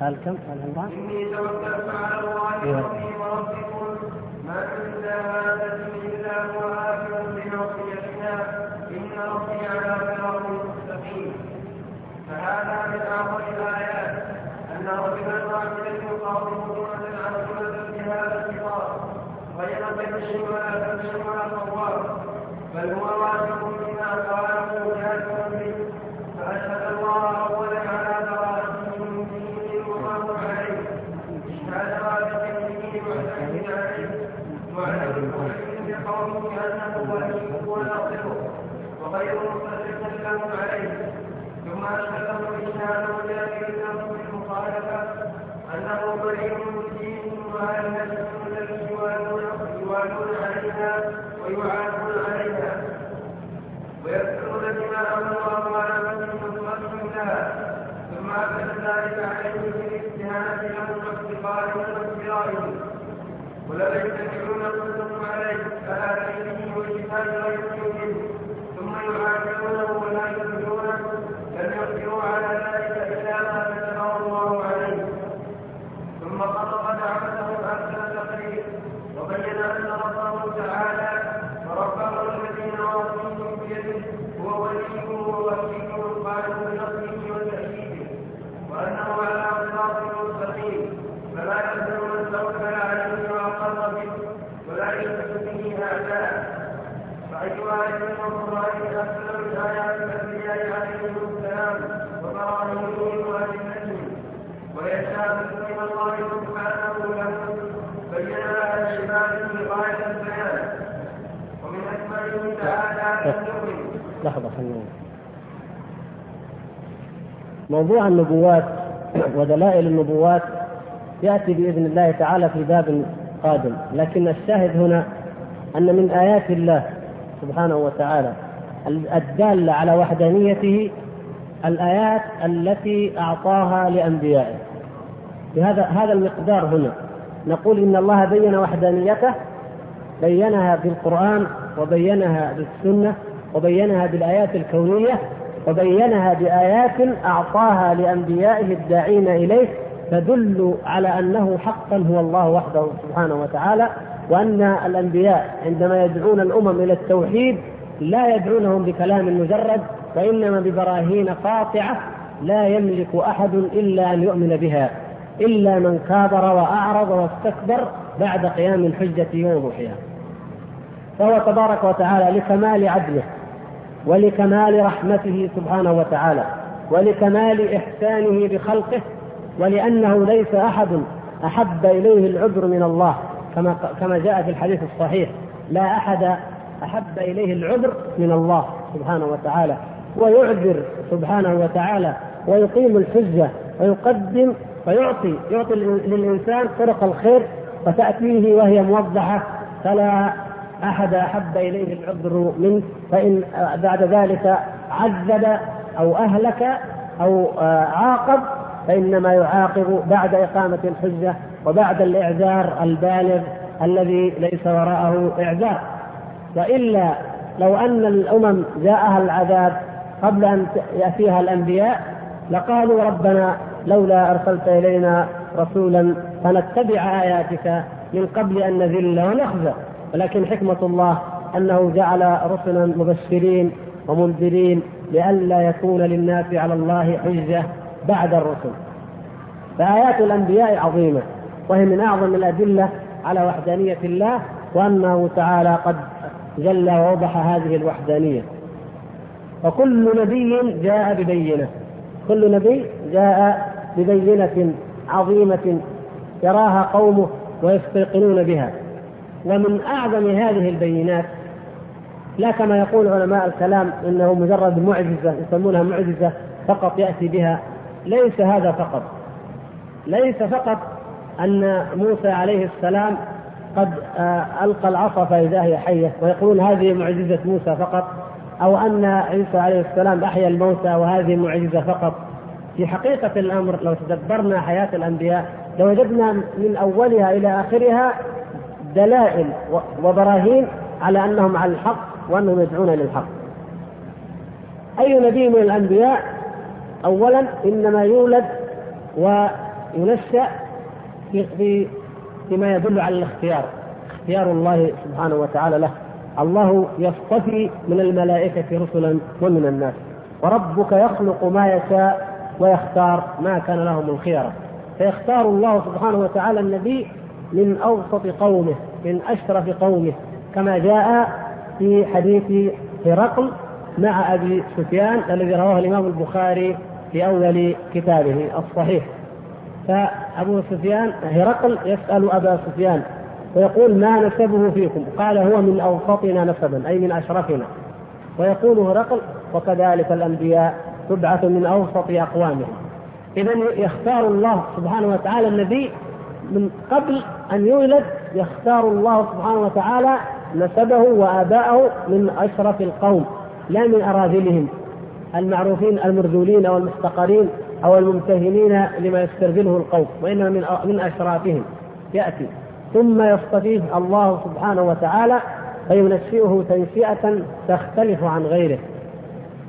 قال كم؟ قال عمران؟ إني توكلت على الله ربي وربكم ما من دابة إلا هو آخر بناصيتها إن ربي على صراط مستقيم فهذا من أعظم الآيات أن رجلا واحدا يخاطب أمة عظيمة بهذا الخطاب غير كبش ولا كبش ولا صواب بل هو واثق بما قاله جاهل به فأشهد الله أولا على براءته من دينه وما هو عليه إشهاد واثق به معتمد عليه معلم بقوله أنه وليه وناصره عليه ثم أشهده إشهاد مجاهد له بالمخالفة أنه بريء من دينه وأهل السنة يوالون عليها ويعادون عليها ويذكرون دماءهم وأموالهم وصلاتهم لها ثم أكد ذلك عليه بالاستهانة لهم وافتقارهم وافترائهم ولا يتبعون كلهم عليه فلا دينه وكتاب غير منه ثم يعادلونه ولا يؤمنونه لم يقدروا على أن ربه تعالى وربه الذي نواصيهم بيده هو وليكم ووكيلكم القائم بنصره وتأييده وأنه على صراط مستقيم فلا يلزم من توكل عليه وأقر به ولا يلبس به أعداء فأي آية من الله أكثر من آيات الأنبياء عليهم السلام وبراهينهم وأدلتهم ويشاء من الله سبحانه له بينها لعباده غاية البيان ومن أكمله تعالى أن يؤمن لحظة خلينا موضوع النبوات ودلائل النبوات يأتي بإذن الله تعالى في باب قادم لكن الشاهد هنا أن من آيات الله سبحانه وتعالى الدالة على وحدانيته الآيات التي أعطاها لأنبيائه. بهذا هذا المقدار هنا نقول إن الله بين وحدانيته بينها بالقرآن وبينها بالسنة وبينها بالآيات الكونية وبينها بآيات أعطاها لأنبيائه الداعين إليه تدل على أنه حقا هو الله وحده سبحانه وتعالى وأن الأنبياء عندما يدعون الأمم إلى التوحيد لا يدعونهم بكلام مجرد وإنما ببراهين قاطعة لا يملك أحد إلا أن يؤمن بها إلا من كابر وأعرض واستكبر بعد قيام الحجة ووضوحها فهو تبارك وتعالى لكمال عدله ولكمال رحمته سبحانه وتعالى ولكمال إحسانه بخلقه ولأنه ليس أحد أحب إليه العذر من الله كما كما جاء في الحديث الصحيح لا أحد أحب إليه العذر من الله سبحانه وتعالى ويعذر سبحانه وتعالى ويقيم الحجة ويقدم فيعطي يعطي للإنسان طرق الخير فتأتيه وهي موضحة فلا أحد أحب إليه العذر منه فإن بعد ذلك عذب أو أهلك أو عاقب فإنما يعاقب بعد إقامة الحجة وبعد الإعذار البالغ الذي ليس وراءه إعذار. وإلا لو أن الأمم جاءها العذاب قبل أن يأتيها الأنبياء لقالوا ربنا لولا أرسلت إلينا رسولا فنتبع آياتك من قبل أن نذل ونخزى. ولكن حكمة الله أنه جعل رسلا مبشرين ومنذرين لئلا يكون للناس على الله حجة بعد الرسل. فآيات الأنبياء عظيمة وهي من أعظم الأدلة على وحدانية الله وأنه تعالى قد جل ووضح هذه الوحدانية. وكل نبي جاء ببينة كل نبي جاء ببينة عظيمة يراها قومه ويستيقنون بها. ومن أعظم هذه البينات لا كما يقول علماء الكلام إنه مجرد معجزة يسمونها معجزة فقط يأتي بها. ليس هذا فقط. ليس فقط أن موسى عليه السلام قد آه، ألقى العصا فإذا هي حية ويقولون هذه معجزة موسى فقط أو أن عيسى عليه السلام أحيا الموتى وهذه معجزة فقط. في حقيقة الأمر لو تدبرنا حياة الأنبياء لوجدنا من أولها إلى آخرها دلائل وبراهين على أنهم على الحق وأنهم يدعون للحق. أي نبي من الأنبياء؟ اولا إنما يولد وينشأ في فيما يدل على الاختيار. اختيار الله سبحانه وتعالى له. الله يصطفي من الملائكة رسلا ومن الناس. وربك يخلق ما يشاء ويختار ما كان لهم الخيرة فيختار الله سبحانه وتعالى النبي من أوسط قومه من أشرف قومه كما جاء في حديث هرقل مع أبي سفيان الذي رواه الإمام البخاري في أول كتابه الصحيح. فأبو سفيان هرقل يسأل أبا سفيان ويقول ما نسبه فيكم؟ قال هو من أوسطنا نسبا أي من أشرفنا. ويقول هرقل وكذلك الأنبياء تبعث من أوسط أقوامهم. إذا يختار الله سبحانه وتعالى النبي من قبل أن يولد يختار الله سبحانه وتعالى نسبه وآباءه من أشرف القوم لا من أراذلهم المعروفين المرذولين والمحتقرين أو الممتهنين لما يسترذله القوم وإنما من من أشرافهم. يأتي. ثم يصطفيه الله سبحانه وتعالى فينشئه تنشئة تختلف عن غيره.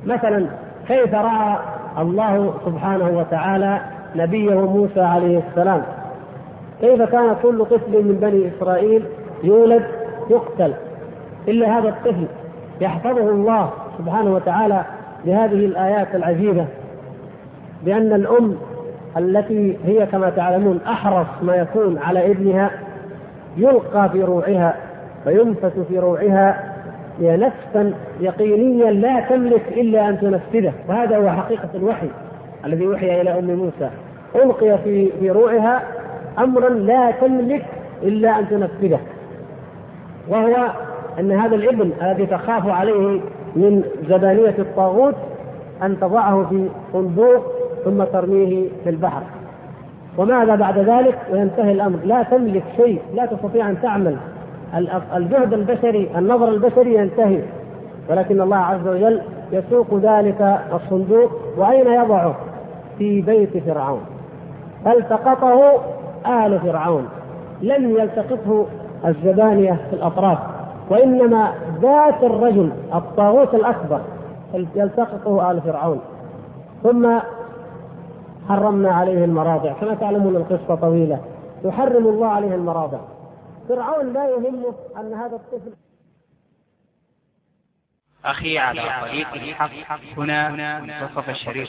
مثلا كيف رأى الله سبحانه وتعالى نبيه موسى عليه السلام؟ كيف كان كل طفل من بني إسرائيل يولد يقتل؟ إلا هذا الطفل يحفظه الله سبحانه وتعالى بهذه الآيات العجيبة بأن الأم التي هي كما تعلمون أحرص ما يكون على ابنها يلقى في روعها وينفس في روعها نفسا يقينيا لا تملك إلا أن تنفذه وهذا هو حقيقة الوحي الذي وحي إلى أم موسى ألقي في في روعها أمرا لا تملك إلا أن تنفذه. وهو أن هذا الابن الذي تخاف عليه من زبانيه الطاغوت أن تضعه في صندوق ثم ترميه في البحر. وماذا بعد ذلك؟ وينتهي الأمر. لا تملك شيء. لا تستطيع أن تعمل. الجهد البشري النظر البشري ينتهي. ولكن الله عز وجل يسوق ذلك الصندوق وأين يضعه؟ في بيت فرعون. فالتقطه آل فرعون لم يلتقطه الزبانية في الأطراف وإنما ذات الرجل الطاغوت الأكبر يلتقطه آل فرعون. ثم حرمنا عليه المراضع كما تعلمون القصة طويلة. يحرم الله عليه المراضع. فرعون لا يهمه أن هذا الطفل أخي على طريق الحق هنا منتصف الشريف.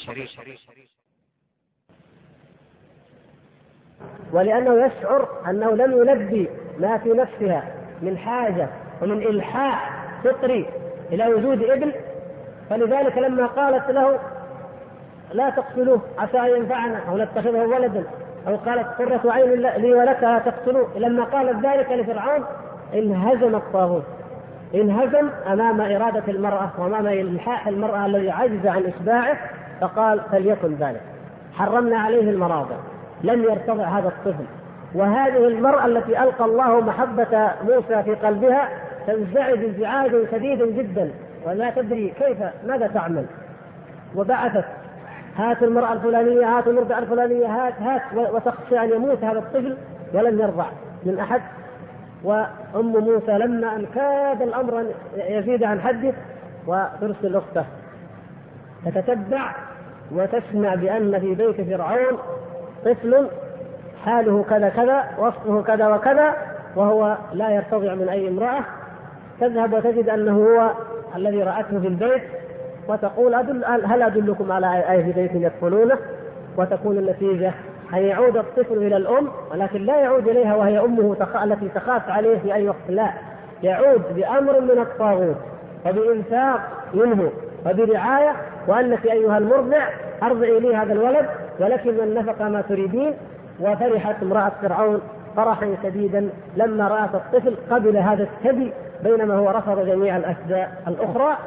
ولأنه يشعر أنه لم يلبي ما في نفسها من حاجة ومن إلحاح فطري إلى وجود ابن فلذلك لما قالت له لا تقتلوه عسى أن ينفعنا أو نتخذه ولدا أو قالت قرة عين لي ولك لا تقتلوه لما قالت ذلك لفرعون انهزم الطاغوت انهزم أمام إرادة المرأة وأمام إلحاح المرأة الذي عجز عن إشباعه فقال فليكن ذلك. حرمنا عليه المراضع لم يرتضع هذا الطفل. وهذه المرأة التي ألقى الله محبة موسى في قلبها تنزعج انزعاجا شديدا جدا. ولا تدري كيف ماذا تعمل؟ وبعثت هات المرأة الفلانية هات المرضعة الفلانية هات هات وتخشى أن يموت هذا الطفل ولم يرضع من أحد. وأم موسى لما أن كاد الأمر أن يزيد عن حده وترسل أخته تتتبع وتسمع بأن في بيت فرعون طفل حاله كذا كذا وصفه كذا وكذا وهو لا يرتضع من أي امرأة تذهب وتجد أنه هو الذي رأته في البيت وتقول أدل هل أدلكم على أي بيت يدخلونه وتكون النتيجة أن يعود الطفل إلى الأم ولكن لا يعود إليها وهي أمه. التي تخاف عليه في أي وقت لا يعود بأمر من الطاغوت وبإنفاق منه وبرعاية وأنك أيها المرضع أرضعي لي هذا الولد ولكن من نفق ما تريدين وفرحت امرأة فرعون فرحا شديدا لما رأت الطفل قبل هذا الثدي بينما هو رفض جميع الأشياء الأخرى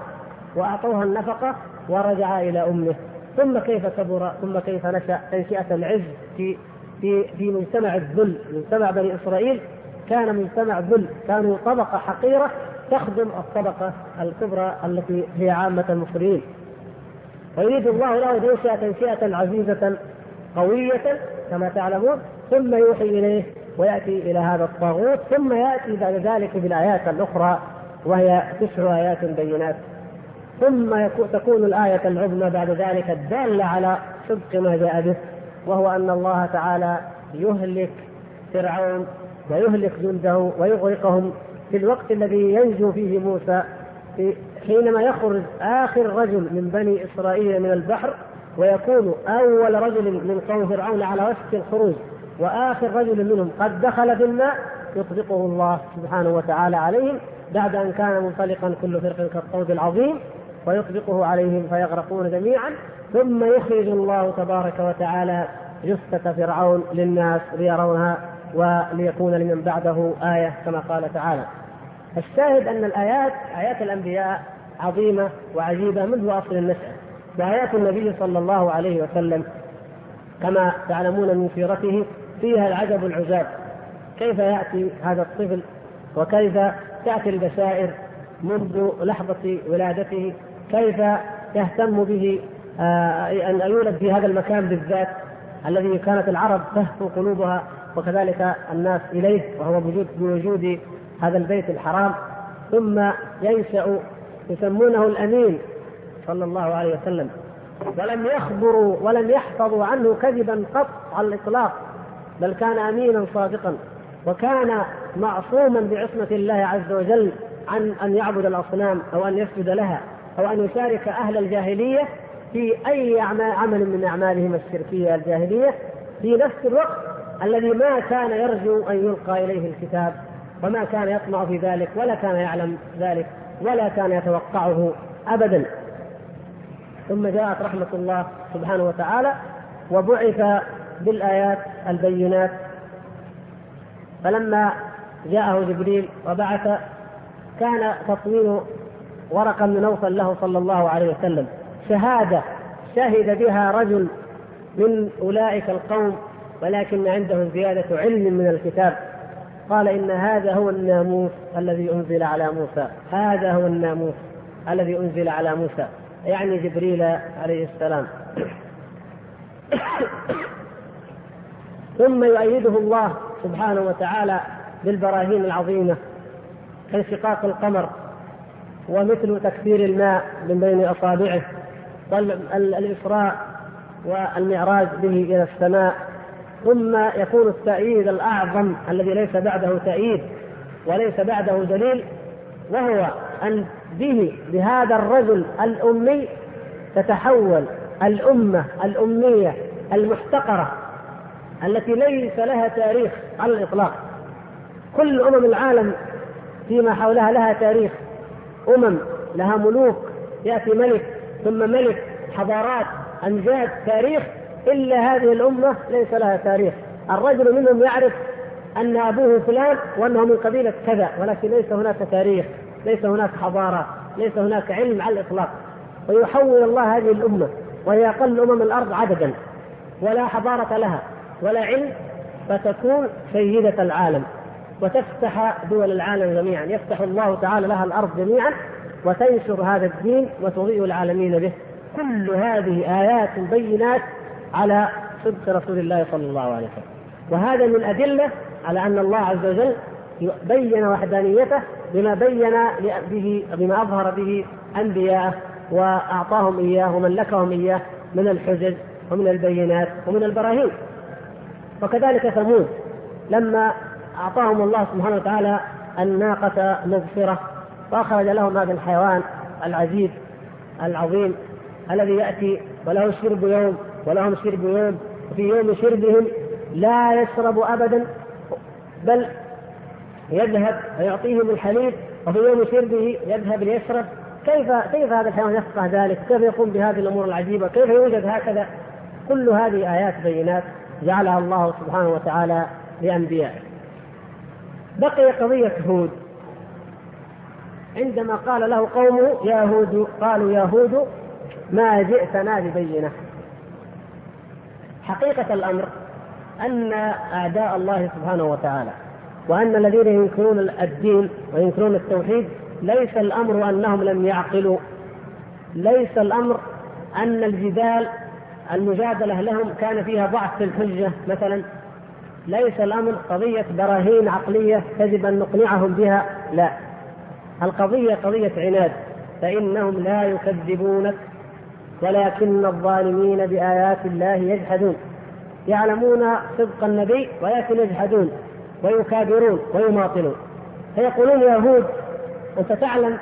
وأعطوها النفقة ورجع إلى أمه. ثم كيف كبر؟ ثم كيف نشأ تنشئة العز في في في مجتمع الذل. مجتمع بني إسرائيل كان مجتمع ذل. كانوا طبقة حقيرة تخدم الطبقة الكبرى التي هي عامة المصريين ويريد الله له ان ينشا تنشئه عزيزة قوية كما تعلمون ثم يوحي إليه ويأتي إلى هذا الطاغوت ثم يأتي بعد ذلك بالآيات الأخرى وهي تسع آيات بينات. ثم تكون الآية العظمى بعد ذلك الدالة على صدق ما جاء به وهو أن الله تعالى يهلك فرعون ويهلك جنده ويغرقهم في الوقت الذي ينجو فيه موسى في حينما يخرج آخر رجل من بني إسرائيل من البحر ويكون أول رجل من قوم فرعون على وشك الخروج وآخر رجل منهم قد دخل في الماء يطبقه الله سبحانه وتعالى عليهم بعد أن كان منطلقا كل فرق كالطود العظيم ويطبقه عليهم فيغرقون جميعا ثم يخرج الله تبارك وتعالى جثة فرعون للناس ليرونها وليكون لمن بعده آية كما قال تعالى. الشاهد أن الآيات آيات الأنبياء عظيمة وعجيبة منذ أصل النشأة وآيات النبي صلى الله عليه وسلم كما تعلمون من سيرته فيها العجب العجاب كيف يأتي هذا الطفل وكيف تأتي البشائر منذ لحظة ولادته؟ كيف تهتم به آه، أن يولد في هذا المكان بالذات الذي كانت العرب تهفو قلوبها وكذلك الناس إليه وهو بوجود بوجود هذا البيت الحرام ثم ينشأ يسمونه الأمين صلى الله عليه وسلم. ولم يخبروا ولم يحفظوا عنه كذبا قط على الإطلاق بل كان أمينا صادقا. وكان معصوما بعصمة الله عز وجل عن أن يعبد الأصنام أو أن يسجد لها أو أن يشارك أهل الجاهلية في أي عمل من أعمالهم الشركية الجاهلية في نفس الوقت الذي ما كان يرجو أن يلقى إليه الكتاب. وما كان يطمع في ذلك ولا كان يعلم ذلك ولا كان يتوقعه أبدا. ثم جاءت رحمة الله سبحانه وتعالى وبعث بالآيات البينات. فلما جاءه جبريل وبعث كان تطويل ورقة من نوفل له صلى الله عليه وسلم. شهادة شهد بها رجل من أولئك القوم ولكن عنده زيادة علم من الكتاب. قال إن هذا هو الناموس الذي أنزل على موسى. هذا هو الناموس الذي أنزل على موسى. يعني جبريل عليه السلام. ثم يؤيده الله سبحانه وتعالى بالبراهين العظيمة كانشقاق القمر ومثل تكثير الماء من بين أصابعه والإسراء والمعراج به إلى السماء ثم يكون التأييد الأعظم الذي ليس بعده تأييد وليس بعده دليل وهو أن به بهذا الرجل الأمي تتحول الأمة الأمية المحتقرة التي ليس لها تاريخ على الإطلاق. كل أمم العالم فيما حولها لها تاريخ. أمم لها ملوك يأتي ملك ثم ملك حضارات أمجاد تاريخ. إلا هذه الأمة ليس لها تاريخ. الرجل منهم يعرف أن أبوه فلان وأنه من قبيلة كذا ولكن ليس هناك تاريخ ليس هناك حضارة ليس هناك علم على الإطلاق. ويحول الله هذه الأمة وهي أقل أمم الأرض عددا. ولا حضارة لها ولا علم فتكون سيدة العالم. وتفتح دول العالم جميعا. يفتح الله تعالى لها الأرض جميعا وتنشر هذا الدين وتضيء العالمين به. كل هذه آيات بينات على صدق رسول الله صلى الله عليه وسلم. وهذا من أدلة على أن الله عز وجل بين وحدانيته بما بين به بما أظهر به أنبياءه وأعطاهم إياه وملكهم إياه من الحجج ومن البينات ومن البراهين. وكذلك ثمود لما أعطاهم الله سبحانه وتعالى الناقة مبصرة وأخرج لهم هذا الحيوان العجيب العظيم الذي يأتي وله شرب يوم ولهم شرب يوم وفي يوم شربهم لا يشرب أبدا بل يذهب ويعطيهم الحليب وفي يوم شربه يذهب ليشرب كيف كيف هذا الحيوان يفقه ذلك؟ كيف يقوم بهذه الأمور العجيبة؟ كيف يوجد هكذا؟ كل هذه آيات بينات جعلها الله سبحانه وتعالى لأنبيائه. بقي قضية هود عندما قال له قومه يا هود قالوا يا هود ما جئتنا ببينة حقيقة الأمر أن أعداء الله سبحانه وتعالى وأن الذين ينكرون الدين وينكرون التوحيد ليس الأمر أنهم لم يعقلوا ليس الأمر أن الجدال المجادلة لهم كان فيها ضعف في الحجة مثلا ليس الأمر قضية براهين عقلية يجب أن نقنعهم بها لا. القضية قضية عناد فإنهم لا يكذبونك ولكن الظالمين بآيات الله يجحدون. يعلمون صدق النبي ولكن يجحدون ويكابرون ويماطلون. فيقولون يا هود أنت تعلم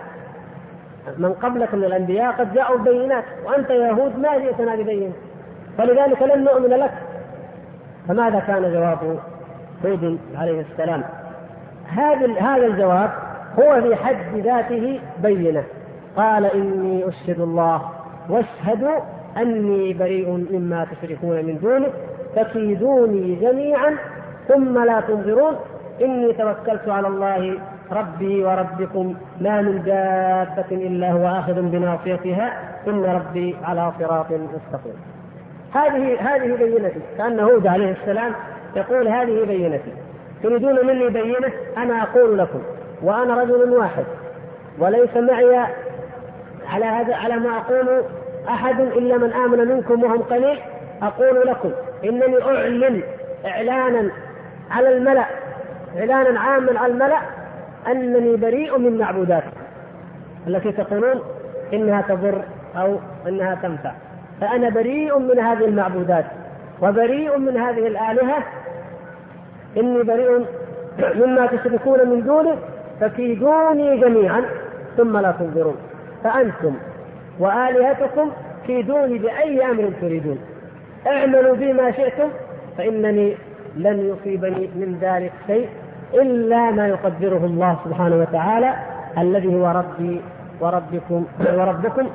من قبلك من الأنبياء قد جاءوا ببينات وأنت يا هود ما جئتنا ببينة. فلذلك لن نؤمن لك. فماذا كان جواب هود عليه السلام؟ هذا هذا الجواب هو في حد ذاته بينة. قال إني أشهد الله واشهدوا أني بريء مما تشركون من دونه فكيدوني جميعا ثم لا تنظرون إني توكلت على الله ربي وربكم ما من دابة إلا هو آخذ بناصيتها إن ربي على صراط مستقيم. هذه هذه بينتي كأن هود عليه السلام يقول هذه بينتي. تريدون مني بينة؟ أنا أقول لكم وأنا رجل واحد وليس معي على هذا على ما أقول أحد إلا من آمن منكم وهم قليل أقول لكم إنني أعلن إعلانا على الملأ إعلانا عاما على الملأ أنني بريء من معبوداتكم. التي تقولون إنها تضر أو إنها تنفع. فأنا بريء من هذه المعبودات وبريء من هذه الآلهة. إني بريء مما تشركون من دونه فكيدوني جميعا ثم لا تنظرون. فأنتم وآلهتكم كيدوني بأي أمر تريدون. اعملوا بي ما شئتم فإنني لن يصيبني من ذلك شيء إلا ما يقدره الله سبحانه وتعالى الذي هو ربي وربكم وربكم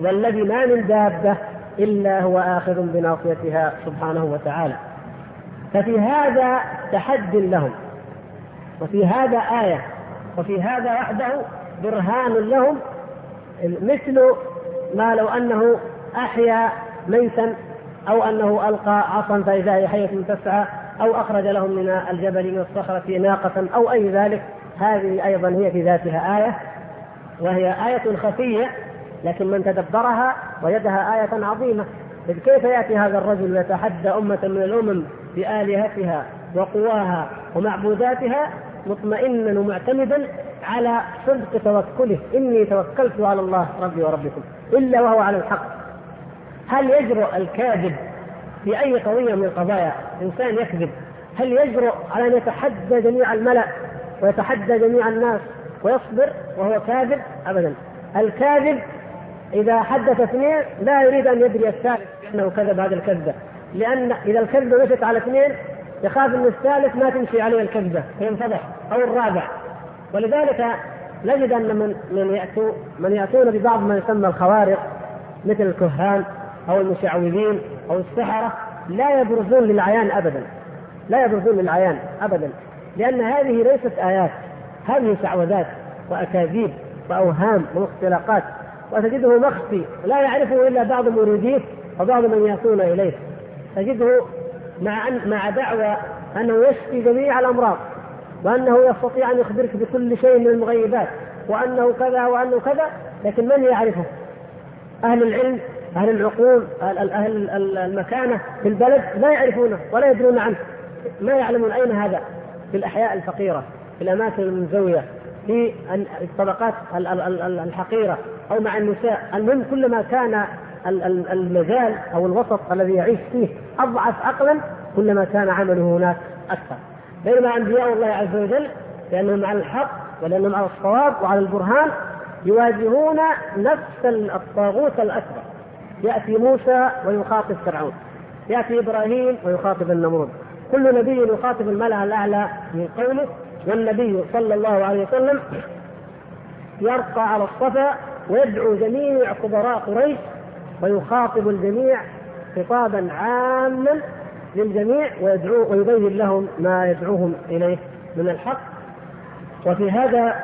والذي ما من دابة إلا هو آخذ بناصيتها سبحانه وتعالى. ففي هذا تحد لهم وفي هذا آية وفي هذا وحده برهان لهم مثل ما لو أنه أحيا ميتا أو أنه ألقى عصا فإذا هي حية تسعى أو أخرج لهم من الجبل من الصخرة ناقة أو أي ذلك هذه أيضا هي في ذاتها آية وهي آية خفية لكن من تدبرها وجدها آية عظيمة. إذ كيف يأتي هذا الرجل ويتحدى أمة من الأمم بآلهتها وقواها ومعبوداتها؟ مطمئنا ومعتمدا على صدق توكله. إني توكلت على الله ربي وربكم إلا وهو على الحق. هل يجرؤ الكاذب في أي قضية من القضايا؟ إنسان يكذب. هل يجرؤ على أن يتحدى جميع الملأ ويتحدى جميع الناس ويصبر وهو كاذب؟ أبدا. الكاذب إذا حدث اثنين لا يريد أن يدري الثالث بأنه كذب هذه الكذبة لأن إذا الكذبة مشت على اثنين يخاف أن الثالث ما تمشي عليه الكذبة فينفضح. أو الرابع. ولذلك نجد أن من من يأتوا من يأتون ببعض ما يسمى الخوارق مثل الكهان أو المشعوذين أو السحرة لا يبرزون للعيان أبدا. لا يبرزون للعيان أبدا. لأن هذه ليست آيات هذه شعوذات وأكاذيب وأوهام واختلاقات. وتجده مخفي لا يعرفه إلا بعض مريديه وبعض من يأتون إليه. تجده مع أن مع دعوى أنه يشفي جميع الأمراض. وأنه يستطيع أن يخبرك بكل شيء من المغيبات وأنه كذا وأنه كذا لكن من يعرفه؟ أهل العلم أهل العقول أهل المكانة في البلد لا يعرفونه ولا يدرون عنه. ما يعلمون أين هذا؟ في الأحياء الفقيرة في الأماكن المنزوية في الطبقات الحقيرة أو مع النساء. المهم كلما كان المجال أو الوسط الذي يعيش فيه أضعف عقلا كلما كان عمله هناك أكثر. بينما أنبياء الله عز وجل لأنهم على الحق ولأنهم على الصواب وعلى البرهان يواجهون نفس الطاغوت الأكبر. يأتي موسى ويخاطب فرعون. يأتي إبراهيم ويخاطب النمرود. كل نبي يخاطب الملأ الأعلى من قومه والنبي صلى الله عليه وسلم يرقى على الصفا ويدعو جميع كبراء قريش ويخاطب الجميع خطابا عاما للجميع ويدعو ويبين لهم ما يدعوهم إليه من الحق. وفي هذا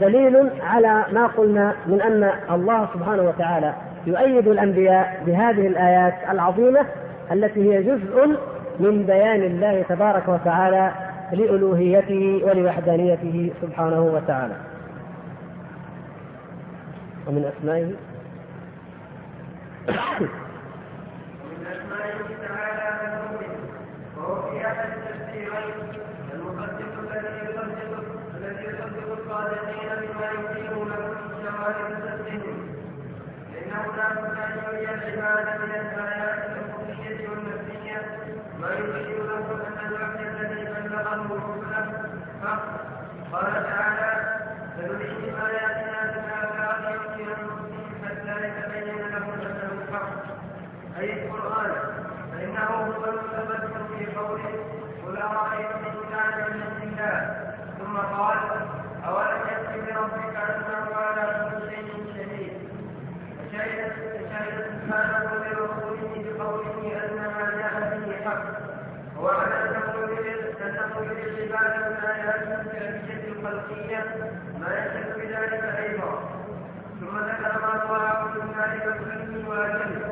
دليل على ما قلنا من أن الله سبحانه وتعالى يؤيد الأنبياء بهذه الآيات العظيمة التي هي جزء من بيان الله تبارك وتعالى لألوهيته ولوحدانيته سبحانه وتعالى. ومن أسمائه ومن أسمائه تعالى وهو في أحد التفسيرين المصدق الذي يصدق الذي يصدق الصادقين بما يمكنه لهم من شواهد صدقهم لأنه لا بد أن يري العباد من الآيات الحقيقية والنفسية ما يبين لهم أن الوحي الذي بلغه رسله حق قال تعالى سنريهم آياتنا في الآفاق وفي أنفسهم حتى يتبين لهم أنه الحق أي القرآن فإنه هو المتبدل في قوله قل أرأيتم إن كان من عند الله ثم قال أولم يكن بربك أنه على كل شيء شهيد؟ فشهد سبحانه لرسوله بقوله أن ما جاء به حق. وعلى أنه للعباد من آيات الفعلية الخلقية ما يشهد بذلك أيضا. ثم ذكر ما طلع من ذلك كله وأجل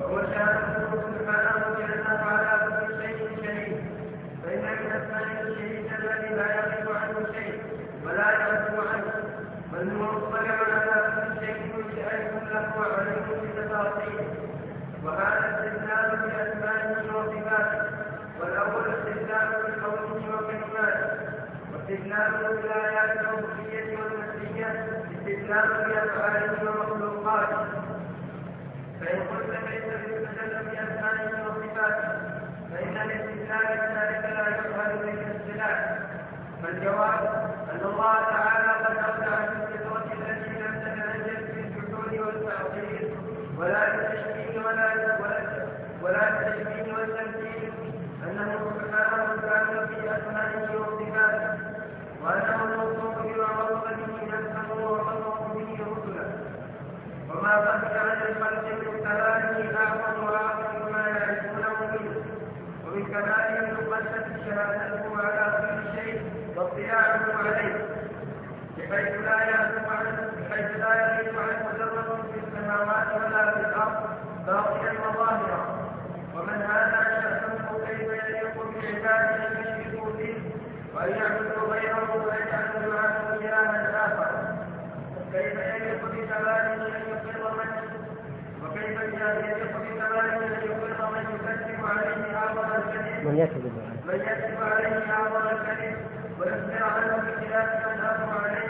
وهو شهادته سبحانه بأنه على كل شيء شهيد. فإن من أسماء الشهيد الذي لا يغيب عنه شيء ولا يغيب عنه بل هو مطلع على كل شيء له بتفاصيله بأسمائه والأول بقوله وكلماته بأفعاله ومخلوقاته فإن قلت كيف بأسمائه فإن كذلك لا فالجواب أن الله تعالى قد أودع في الفطرة التي لم تتنجس ولا بالتشبيه ولا ولا بالتشبيه والتمثيل أنه سبحانه كان في أسمائه وصفاته وأنه الموصوف بما وصف به نفسه ووصف به رسله وما بقي عن الخلق من كلامه أعظم وأعظم ما يعرفونه منه ومن كماله المقدس شهادته على كل شيء واطلاعه عليه بحيث لا يعزم عنه بحيث لا يغيب عن مجرد في السماوات ولا في باطلا وظاهرا ومن هذا شأنه كيف يليق بعباده يشركوا به وأن يعبدوا غيره ويجعلوا معه إلها آخر. كيف يليق بكماله أن يقر من وكيف يليق بكماله أن يقر من يكذب عليه. اعظم الكذب من يكذب من عليه أعظم الكذب. ويخبر عنه بخلاف من أمر عليه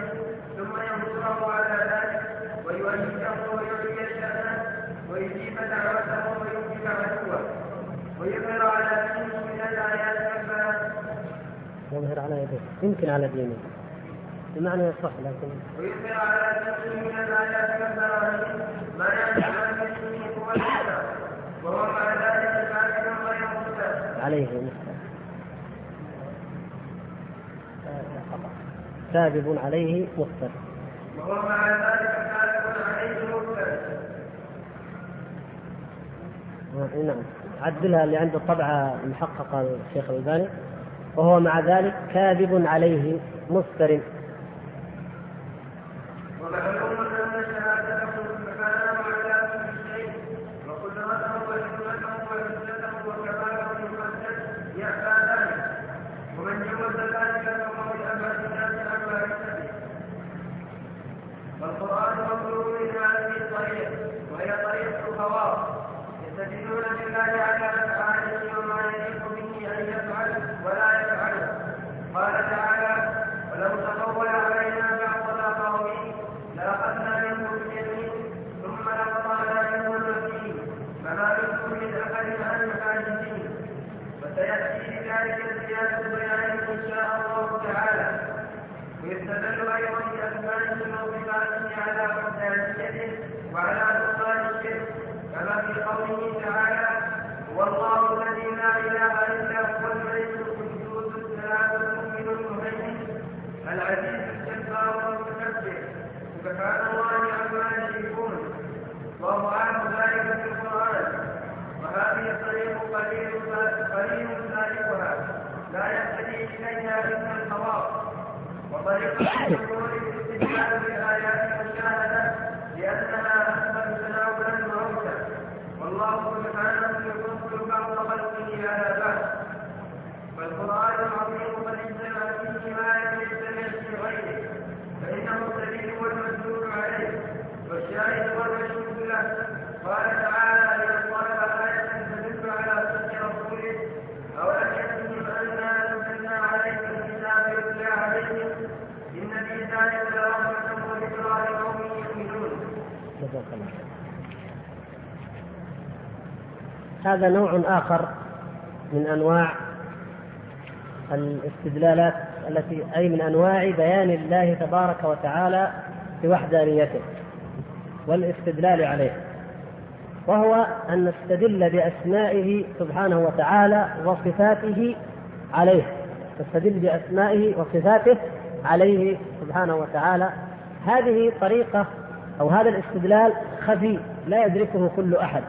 ثم ينصره على ذلك ويؤيده ويعلي شانه ويجيب دعوته ويوجب عدوه ويظهر على دينه من الايات والبيان يظهر على يديه يمكن على دينه. بمعنى يصح لكن ويظهر على دينه من والبراهين ما يعلم عن وهو مع ذلك كافر غير مسلم عليه مفتر كاذب عليه مفتر وهو مع ذلك كافر عليه آه، نعم. عدلها اللي عنده الطبعة المحققة الشيخ الألباني. وهو مع ذلك كاذب عليه مفتر ان شهادته سبحانه على كل شيء وقدرته وحكمته وعزته وكماله المقدس يأبى ذلك ومن جوز ذلك فهو من ابعد الناس عن معرفته والقران مطلوب من هذه الطريق وهي طريقه الخواص يستدلون بالله على افعاله وما يليق به ان يفعل ولا يفعله قال تعالى ولو تقول علينا بعض الاقاويل لاخذنا منه باليمين ثم لقطعنا منه الوتين فما منكم من احد عن حاجزين وسياتي بذلك الزياده بيان ان شاء الله تعالى ويستدل أيضا باسمائه وصفاته على وحدانيته وعلى نقصان الشرك كما في قوله تعالى هو الله الذي لا اله الا هو الملك القدوس السلام المؤمن المهيمن العزيز الجبار المتكبر سبحان الله عما يشركون وهو اعلم ذلك في القران وهذه الطريق قليل قليل سالكها لا يهتدي إليها إلا الخواص. والمدلول عليه والشاهد والمشهود له قال تعالى لمن طلب آية تدل على صدق رسوله أولم يكفهم أنا نزلنا عليك الكتاب يتلى عليهم إن في ذلك لرحمة وذكرى لقوم يؤمنون. جزاك الله خير. هذا نوع آخر من أنواع الاستدلالات التي أي من أنواع بيان الله تبارك وتعالى بوحدانيته والاستدلال عليه وهو أن نستدل بأسمائه سبحانه وتعالى وصفاته عليه نستدل بأسمائه وصفاته عليه سبحانه وتعالى. هذه طريقة أو هذا الاستدلال خفي لا يدركه كل أحد.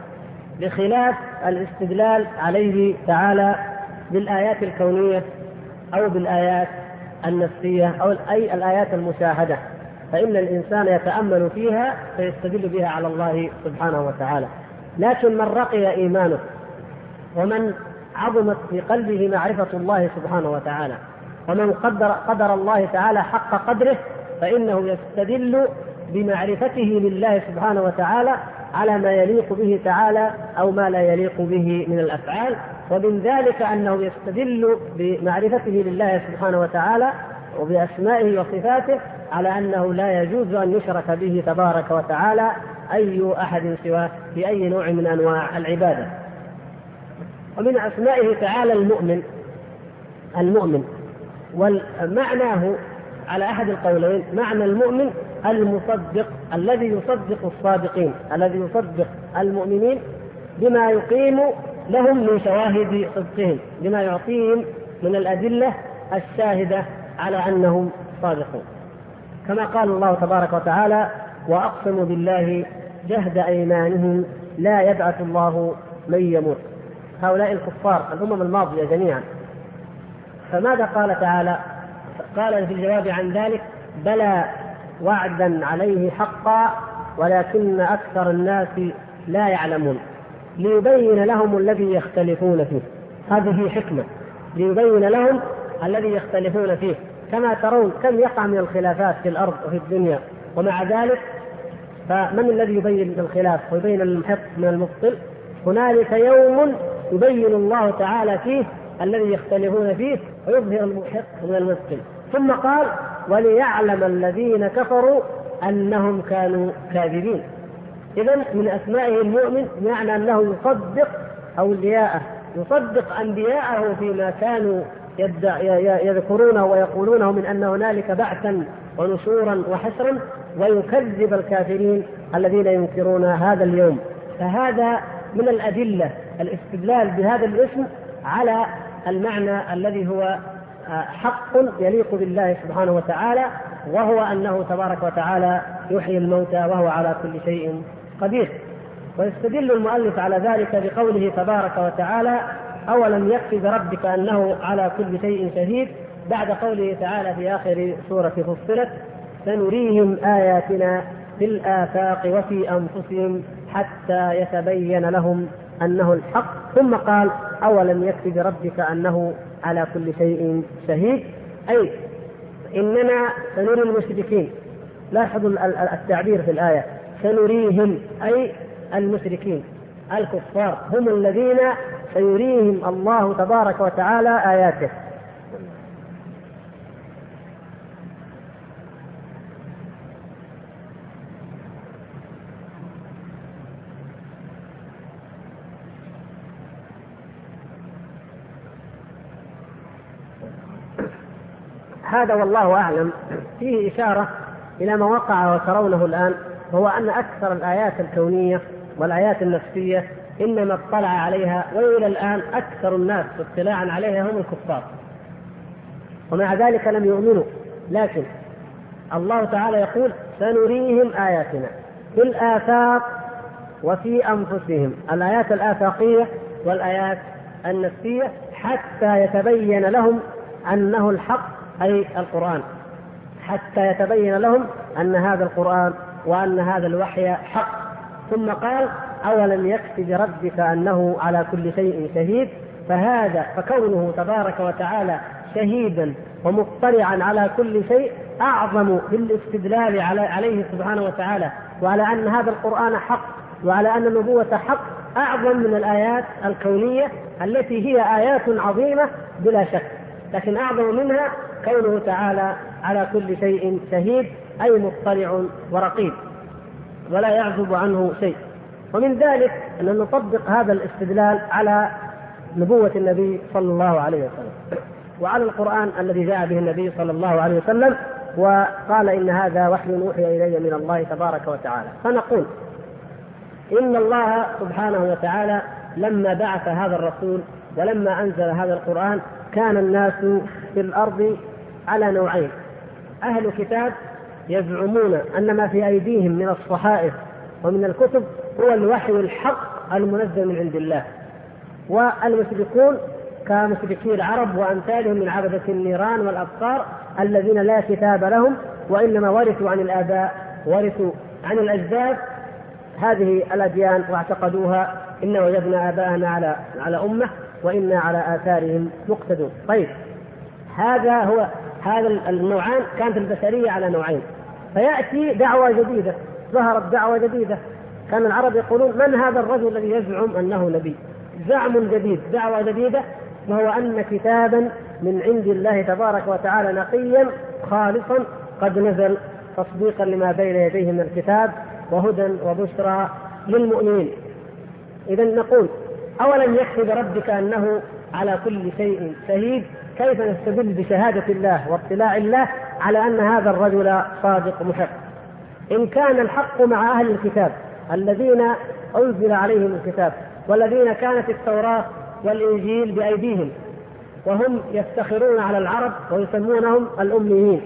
بخلاف الاستدلال عليه تعالى بالآيات الكونية أو بالآيات النفسية أو أي الآيات المشاهدة. فإن الإنسان يتأمل فيها فيستدل بها على الله سبحانه وتعالى. لكن من رقي إيمانه ومن عظمت في قلبه معرفة الله سبحانه وتعالى ومن قدر قدر الله تعالى حق قدره فإنه يستدل بمعرفته لله سبحانه وتعالى على ما يليق به تعالى أو ما لا يليق به من الأفعال ومن ذلك أنه يستدل بمعرفته لله سبحانه وتعالى وبأسمائه وصفاته على أنه لا يجوز أن يشرك به تبارك وتعالى أي أحد سواه في أي نوع من أنواع العبادة. ومن أسمائه تعالى المؤمن المؤمن. ومعناه على أحد القولين معنى المؤمن المصدق الذي يصدق الصادقين الذي يصدق المؤمنين بما يقيم لهم من شواهد صدقهم بما يعطيهم من الأدلة الشاهدة على أنهم صادقون. كما قال الله تبارك وتعالى واقسموا بالله جهد أيمانهم لا يبعث الله من يموت. هؤلاء الكفار الأمم الماضية جميعا. فماذا قال تعالى؟ قال في الجواب عن ذلك بلى وعدا عليه حقا ولكن أكثر الناس لا يعلمون. ليبين لهم الذي يختلفون فيه. هذه حكمة. ليبين لهم الذي يختلفون فيه. كما ترون كم يقع من الخلافات في الأرض وفي الدنيا. ومع ذلك فمن الذي يبين الخلاف ويبين المحق من المبطل؟ هنالك يوم يبين الله تعالى فيه الذي يختلفون فيه ويظهر المحق من المبطل. ثم قال وليعلم الذين كفروا أنهم كانوا كاذبين. اذا من أسمائه المؤمن معنى أنه يصدق أولياءه يصدق أنبياءه فيما كانوا يذكرونه ويقولونه من أن هنالك بعثا ونشورا وحشرا ويكذب الكافرين الذين ينكرون هذا اليوم. فهذا من الأدلة الاستدلال بهذا الاسم على المعنى الذي هو حق يليق بالله سبحانه وتعالى وهو أنه تبارك وتعالى يحيي الموتى وهو على كل شيء قدير. ويستدل المؤلف على ذلك بقوله تبارك وتعالى أولم يكفي بربك أنه على كل شيء شهيد؟ بعد قوله تعالى في آخر سورة فصلت سنريهم آياتنا في الآفاق وفي أنفسهم حتى يتبين لهم أنه الحق. ثم قال أولم يكفي بربك أنه على كل شيء شهيد. أي إننا سنري المشركين. لاحظوا التعبير في الآية. سنريهم أي المشركين. الكفار هم الذين سيريهم الله تبارك وتعالى آياته. هذا والله أعلم فيه إشارة إلى ما وقع وترونه الآن وهو أن أكثر الآيات الكونية والآيات النفسية إنما اطلع عليها وإلى الآن أكثر الناس اطلاعا عليها هم الكفار. ومع ذلك لم يؤمنوا. لكن الله تعالى يقول سنريهم آياتنا في الآفاق وفي أنفسهم. الآيات الآفاقية والآيات النفسية حتى يتبين لهم أنه الحق أي القرآن حتى يتبين لهم أن هذا القرآن وأن هذا الوحي حق. ثم قال أولم يكف بربك أنه على كل شيء شهيد؟ فهذا فكونه تبارك وتعالى شهيدا ومطلعا على كل شيء أعظم في الاستدلال عليه سبحانه وتعالى وعلى أن هذا القرآن حق وعلى أن النبوة حق أعظم من الآيات الكونية التي هي آيات عظيمة بلا شك لكن أعظم منها كونه تعالى على كل شيء شهيد أي مطلع ورقيب ولا يعزب عنه شيء. ومن ذلك أن نطبق هذا الاستدلال على نبوة النبي صلى الله عليه وسلم وعلى القرآن الذي جاء به النبي صلى الله عليه وسلم وقال إن هذا وحي أوحي إلي من الله تبارك وتعالى. فنقول إن الله سبحانه وتعالى لما بعث هذا الرسول ولما أنزل هذا القرآن كان الناس في الأرض على نوعين. أهل كتاب يزعمون أن ما في أيديهم من الصحائف ومن الكتب هو الوحي الحق المنزل من عند الله. والمشركون كمشركي العرب وأمثالهم من عبدة النيران والأبصار الذين لا كتاب لهم وإنما ورثوا عن الآباء ورثوا عن الأجداد. هذه الأديان واعتقدوها انا وجدنا آباءنا على على أمة وإنا على آثارهم مقتدون. طيب هذا هو هذا النوعان كانت البشرية على نوعين فيأتي دعوة جديدة ظهرت دعوة جديدة كان العرب يقولون من هذا الرجل الذي يزعم أنه نبي؟ زعم جديد، دعوة جديدة وهو أن كتابا من عند الله تبارك وتعالى نقيا خالصا قد نزل تصديقا لما بين يديه من الكتاب وهدى وبشرى للمؤمنين. اذا نقول أولم يكفي بربك أنه على كل شيء شهيد كيف نستدل بشهادة الله واطلاع الله على أن هذا الرجل صادق محق؟ إن كان الحق مع أهل الكتاب الذين أنزل عليهم الكتاب والذين كانت التوراة والإنجيل بأيديهم وهم يفتخرون على العرب ويسمونهم الأميين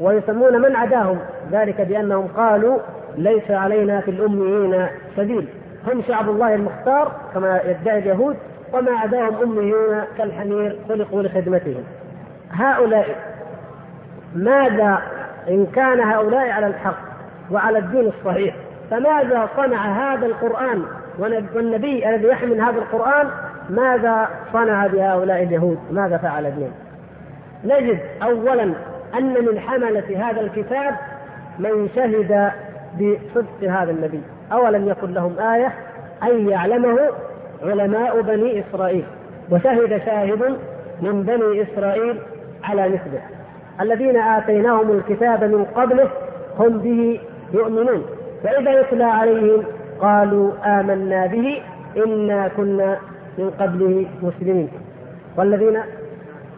ويسمون من عداهم ذلك بأنهم قالوا ليس علينا في الأميين سبيل هم شعب الله المختار كما يدعي اليهود وما عداهم أميون كالحمير خلقوا لخدمتهم. هؤلاء ماذا إن كان هؤلاء على الحق وعلى الدين الصحيح فماذا صنع هذا القرآن والنبي الذي يحمل هذا القرآن ماذا صنع بهؤلاء اليهود؟ ماذا فعل بهم؟ نجد أولا أن من حملة هذا الكتاب من شهد بصدق هذا النبي. أولم يكن لهم آية؟ أن يعلمه علماء بني إسرائيل وشهد شاهد من بني إسرائيل على مثله. الذين آتيناهم الكتاب من قبله هم به يؤمنون. فإذا يتلى عليهم قالوا آمنا به إنا كنا من قبله مسلمين. والذين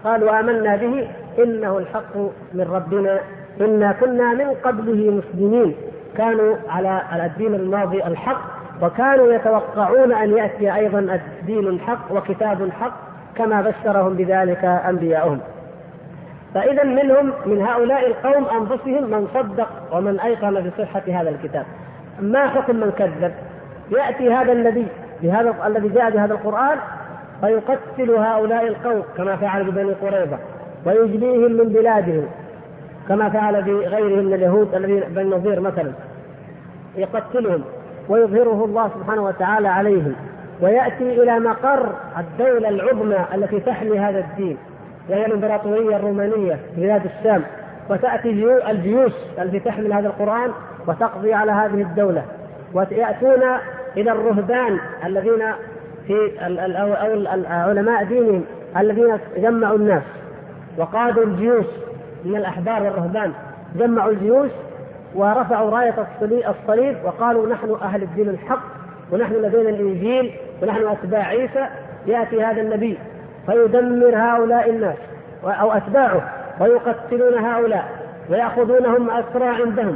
قالوا آمنا به إنه الحق من ربنا إنا كنا من قبله مسلمين. كانوا على الدين الماضي الحق وكانوا يتوقعون أن يأتي أيضا الدين الحق وكتاب الحق كما بشرهم بذلك أنبياؤهم. فإذا منهم من هؤلاء القوم أنفسهم من صدق ومن أيقن بصحة هذا الكتاب. ما حكم من كذب؟ يأتي هذا النبي بهذا الذي جاء بهذا القرآن فيقتل هؤلاء القوم كما فعل ببني قريظة ويجليهم من بلادهم كما فعل بغيرهم من اليهود الذين بني نظير مثلا يقتلهم. ويظهره الله سبحانه وتعالى عليهم. ويأتي إلى مقر الدولة العظمى التي تحمي هذا الدين وهي الإمبراطورية الرومانية في بلاد الشام. وتأتي الجيوش التي تحمل هذا القرآن وتقضي على هذه الدولة. ويأتون إلى الرهبان الذين في أو علماء دينهم الذين جمعوا الناس. وقادوا الجيوش من الأحبار والرهبان. جمعوا الجيوش ورفعوا راية الصليب وقالوا نحن أهل الدين الحق ونحن لدينا الإنجيل ونحن أتباع عيسى يأتي هذا النبي فيدمر هؤلاء الناس أو أتباعه ويقتلون هؤلاء ويأخذونهم أسرى عندهم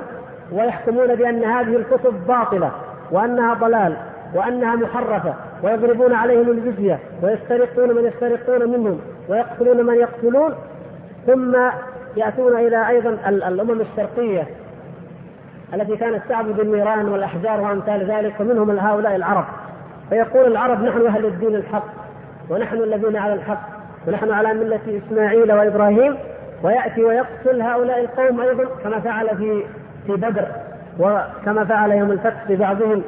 ويحكمون بأن هذه الكتب باطلة وأنها ضلال وأنها محرفة ويضربون عليهم الجزية ويسترقون من يسترقون منهم ويقتلون من يقتلون ثم يأتون إلى أيضا الأمم الشرقية التي كانت تعبد النيران والأحجار وأمثال ذلك ومنهم هؤلاء العرب. فيقول العرب نحن أهل الدين الحق ونحن الذين على الحق ونحن على ملة إسماعيل وإبراهيم ويأتي ويقتل هؤلاء القوم أيضا كما فعل في في بدر وكما فعل يوم الفتح ببعضهم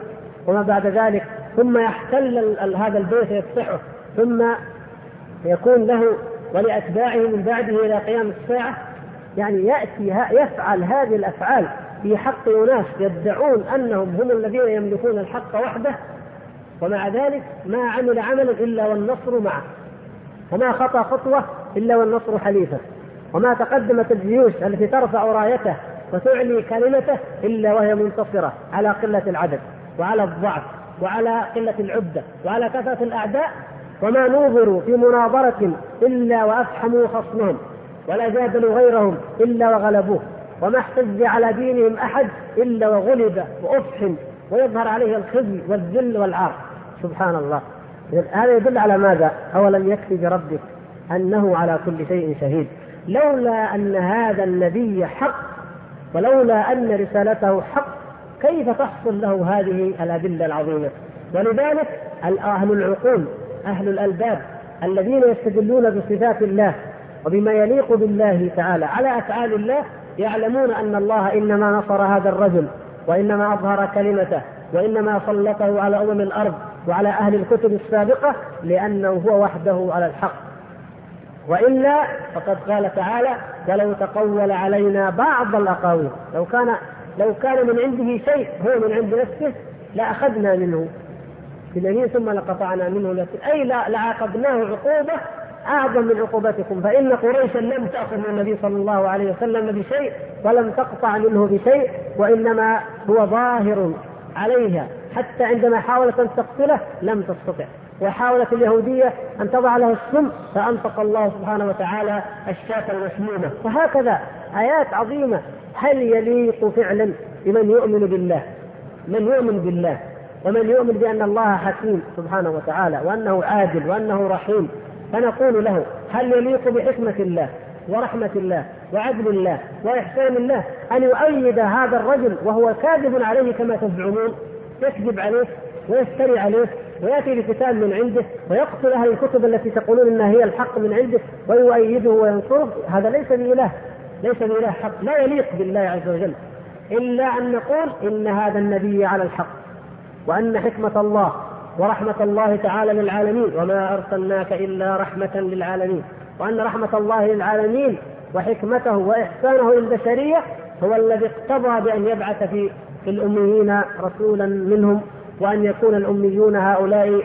وما بعد ذلك. ثم يحتل هذا البيت يفتحه ثم يكون له ولأتباعه من بعده إلى قيام الساعة. يعني يأتي يفعل هذه الأفعال. في حق أناس يدعون أنهم هم الذين يملكون الحق وحده ومع ذلك ما عمل عملا إلا والنصر معه. وما خطى خطوة إلا والنصر حليفة. وما تقدمت الجيوش التي ترفع رايته وتعلي كلمته إلا وهي منتصرة على قلة العدد وعلى الضعف وعلى قلة العدة وعلى كثرة الأعداء. وما نوظروا في مناظرة إلا وأفحموا خصمهم ولا جادلوا غيرهم إلا وغلبوه. وما احتج على دينهم أحد إلا وغلب وأفحم ويظهر عليه الخزي والذل والعار. سبحان الله. هذا يدل على ماذا؟ أولم يكفي بربك أنه على كل شيء شهيد. لولا أن هذا النبي حق ولولا أن رسالته حق كيف تحصل له هذه الأدلة العظيمة؟ ولذلك أهل العقول أهل الألباب الذين يستدلون بصفات الله وبما يليق بالله تعالى على أفعال الله يعلمون أن الله إنما نصر هذا الرجل وإنما أظهر كلمته وإنما سلطه على أمم الأرض وعلى أهل الكتب السابقة لأنه هو وحده على الحق. وإلا فقد قال تعالى ولو تقول علينا بعض الأقاويل لو كان لو كان من عنده شيء هو من عند نفسه لأخذنا منه. باليمين ثم لقطعنا منه أي لعاقبناه عقوبة أعظم من عقوبتكم. فإن قريشا لم تأخذ من النبي صلى الله عليه وسلم بشيء ولم تقطع منه بشيء وإنما هو ظاهر عليها. حتى عندما حاولت أن تقتله لم تستطع. وحاولت اليهودية أن تضع له السم فأنطق الله سبحانه وتعالى الشاة المسمومة وهكذا آيات عظيمة. هل يليق فعلا بمن يؤمن بالله؟ من يؤمن بالله؟ ومن يؤمن بأن الله حكيم سبحانه وتعالى وأنه عادل وأنه رحيم. فنقول له هل يليق بحكمة الله ورحمة الله وعدل الله وإحسان الله أن يؤيد هذا الرجل وهو كاذب عليه كما تزعمون؟ يكذب عليه ويفتري عليه ويأتي بكتاب من عنده ويقتل أهل الكتب التي تقولون إنها هي الحق من عنده ويؤيده وينصره؟ هذا ليس بإله ليس بإله حق لا يليق بالله عز وجل. إلا أن نقول إن هذا النبي على الحق وأن حكمة الله ورحمة الله تعالى للعالمين وما أرسلناك إلا رحمة للعالمين. وأن رحمة الله للعالمين وحكمته وإحسانه للبشريه هو الذي اقتضى بأن يبعث في في الأميين رسولا منهم وأن يكون الأميون هؤلاء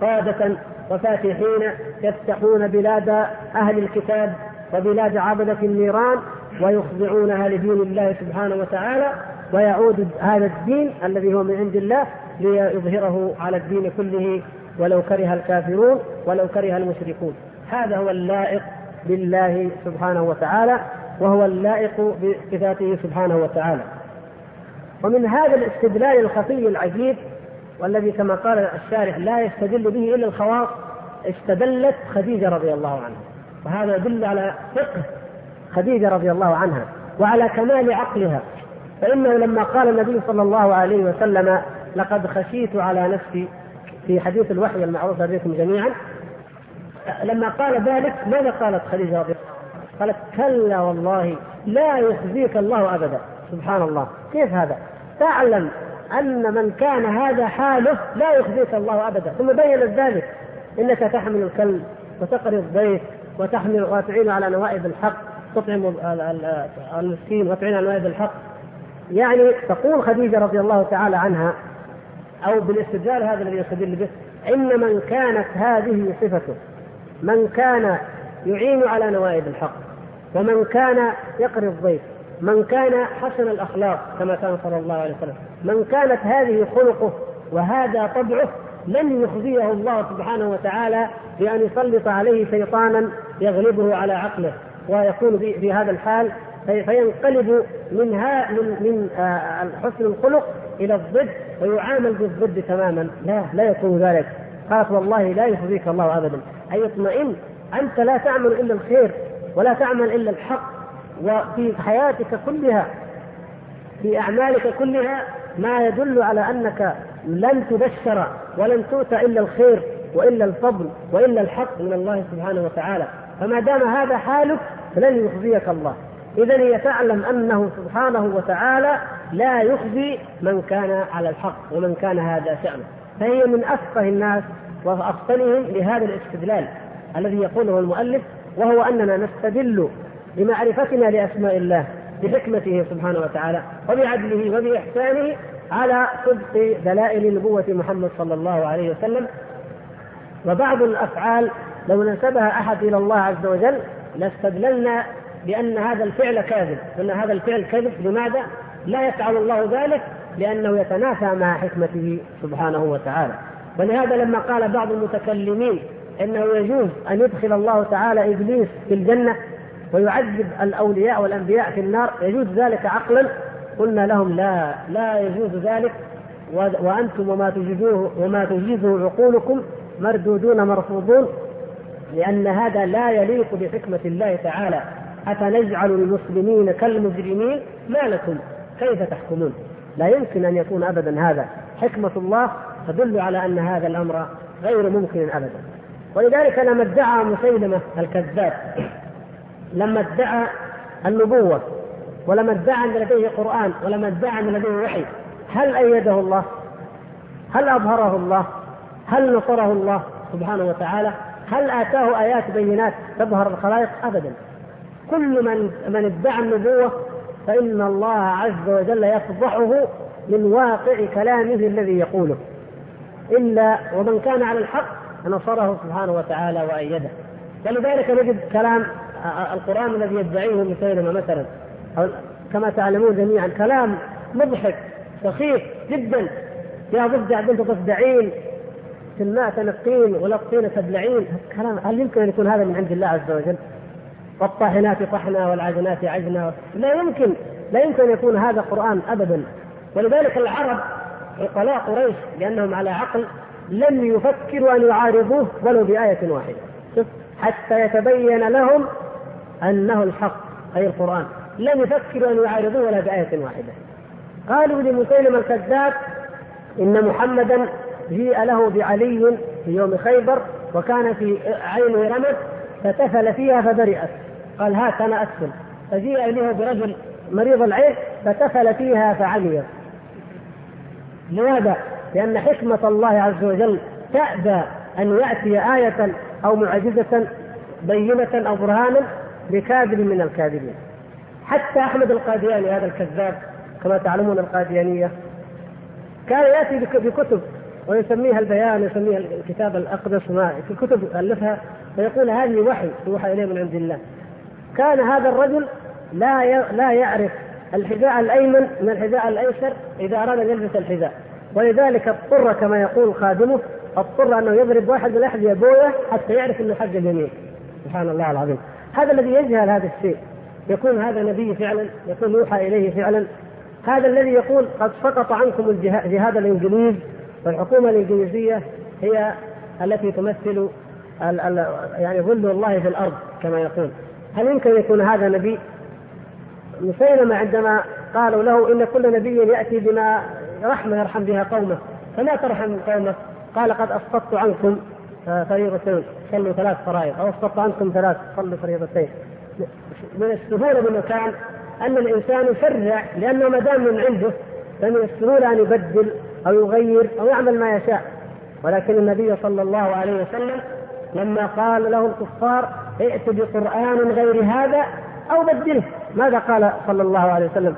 قاده وفاتحين يفتحون بلاد أهل الكتاب وبلاد عبدة النيران ويخضعونها لدين الله سبحانه وتعالى ويعود هذا الدين الذي هو من عند الله ليظهره على الدين كله ولو كره الكافرون ولو كره المشركون. هذا هو اللائق بالله سبحانه وتعالى وهو اللائق بصفاته سبحانه وتعالى. ومن هذا الاستدلال الخفي العجيب والذي كما قال الشارح لا يستدل به إلا الخواص استدلت خديجة رضي الله عنها. وهذا يدل على فقه خديجة رضي الله عنها وعلى كمال عقلها. فإنه لما قال النبي صلى الله عليه وسلم لقد خشيت على نفسي في حديث الوحي المعروف بكم جميعا. لما قال ذلك ماذا قالت خديجة رضي الله عنها؟ قالت كلا والله لا يخزيك الله ابدا. سبحان الله. كيف هذا؟ تعلم أن من كان هذا حاله لا يخزيك الله ابدا. ثم بينت ذلك إنك تحمل الكلب وتقري الضيف وتحمل وتعين على نوائب الحق تطعم المسكين وتعين على نوائب الحق. يعني تقول خديجة رضي الله تعالى عنها أو بالاستدلال هذا الذي يستدل به إن من كانت هذه صفته من كان يعين على نوائب الحق ومن كان يقري الضيف من كان حسن الأخلاق كما كان صلى الله عليه وسلم من كانت هذه خلقه وهذا طبعه لن يخزيه الله سبحانه وتعالى بأن يسلط عليه شيطانا يغلبه على عقله ويكون في هذا الحال فينقلب من من من حسن الخلق إلى الضد ويعامل بالضد تماما. لا لا يكون ذلك. قالت والله لا يخزيك الله أبدا. أي اطمئن. أنت لا تعمل إلا الخير ولا تعمل إلا الحق. وفي حياتك كلها في أعمالك كلها ما يدل على أنك لن تبشر ولن تؤتى إلا الخير وإلا الفضل وإلا الحق من الله سبحانه وتعالى. فما دام هذا حالك فلن يخزيك الله. اذا هي تعلم أنه سبحانه وتعالى لا يخزي من كان على الحق ومن كان هذا شأنه. فهي من أفقه الناس وافطنهم لهذا الاستدلال الذي يقوله المؤلف وهو أننا نستدل بمعرفتنا لأسماء الله بحكمته سبحانه وتعالى وبعدله وبإحسانه على صدق دلائل نبوة محمد صلى الله عليه وسلم. وبعض الأفعال لو نسبها أحد إلى الله عز وجل لاستدللنا بأن هذا الفعل كاذب وان هذا الفعل كذب. لماذا؟ لا يفعل الله ذلك لأنه يتنافى مع حكمته سبحانه وتعالى. ولهذا لما قال بعض المتكلمين إنه يجوز أن يدخل الله تعالى إبليس في الجنة ويعذب الأولياء والأنبياء في النار يجوز ذلك عقلا؟ قلنا لهم لا لا يجوز ذلك. وأنتم وما تجيزوه وما تجيزه عقولكم مردودون مرفوضون لأن هذا لا يليق بحكمة الله تعالى. أفنجعل المسلمين كالمجرمين؟ ما لكم. كيف تحكمون لا يمكن أن يكون ابدا هذا حكمة الله تدل على أن هذا الأمر غير ممكن ابدا ولذلك لما ادعى مسيلمة الكذاب لما ادعى النبوة ولما ادعى أن لديه قرآن ولما ادعى أن لديه وحي هل أيده الله؟ هل أظهره الله؟ هل نصره الله سبحانه وتعالى؟ هل آتاه آيات بينات تظهر الخلائق؟ أبدا كل من من ادعى النبوة فإن الله عز وجل يفضحه من واقع كلامه الذي يقوله. إلا ومن كان على الحق نصره سبحانه وتعالى وأيده. ولذلك نجد كلام القرآن الذي يدعيه مسيلمة مثلا. أو كما تعلمون جميعا كلام مضحك سخيف جدا. يا ضفدع بنت في الماء تنقين ولا الطين تبلعين. كلام هل يمكن أن يكون هذا من عند الله عز وجل؟ والطاحنات طحنا والعجنات عجنا. لا يمكن لا يمكن أن يكون هذا قرآن ابدا. ولذلك العرب عقلاء قريش لأنهم على عقل لم يفكروا أن يعارضوه ولو بآية واحدة. شوف حتى يتبين لهم أنه الحق أي القرآن. لم يفكروا أن يعارضوه ولا بآية واحدة. قالوا لمسيلمة الكذاب إن محمدا جيء له بعلي في يوم خيبر وكان في عينه رمد فتفل فيها فبرئت. قال هات أنا ادخل فجيء إليه برجل مريض العين فتفل فيها فعميت لماذا؟ لأن حكمة الله عز وجل تأبى أن يأتي آية أو معجزة بينة أو برهانا لكاذب من الكاذبين. حتى أحمد القادياني هذا الكذاب كما تعلمون القاديانية كان يأتي بكتب ويسميها البيان ويسميها الكتاب الأقدس ما في كتب ألفها ويقول هذه وحي يوحى إليه من عند الله. كان هذا الرجل لا لا يعرف الحذاء الأيمن من الحذاء الأيسر إذا أراد أن يلبس الحذاء. ولذلك اضطر كما يقول خادمه اضطر أنه يضرب واحد من الاحذيه بويه حتى يعرف إنه حق اليمين سبحان الله العظيم. هذا الذي يجهل هذا الشيء. يكون هذا نبي فعلا يكون يوحى إليه فعلا. هذا الذي يقول قد سقط عنكم جهاد الإنجليز. والحكومة الإنجليزية هي التي تمثل يعني ظل الله في الأرض كما يقول. هل يمكن أن يكون هذا نبي؟ مسيلمة عندما قالوا له إن كل نبي يأتي بما رحمة يرحم بها قومه. فما ترحم قومه؟ قال قد أسقطت عنكم فريضتين صلوا ثلاث فرائض. أو أسقطت عنكم ثلاث صلوا فريضتين من السهولة بمكان أن الإنسان يشرع لأنه ما دام من عنده فمن السهولة أن يبدل أو يغير أو يعمل ما يشاء. ولكن النبي صلى الله عليه وسلم لما قال له الكفار ائت بقرآن غير هذا أو بدله. ماذا قال صلى الله عليه وسلم؟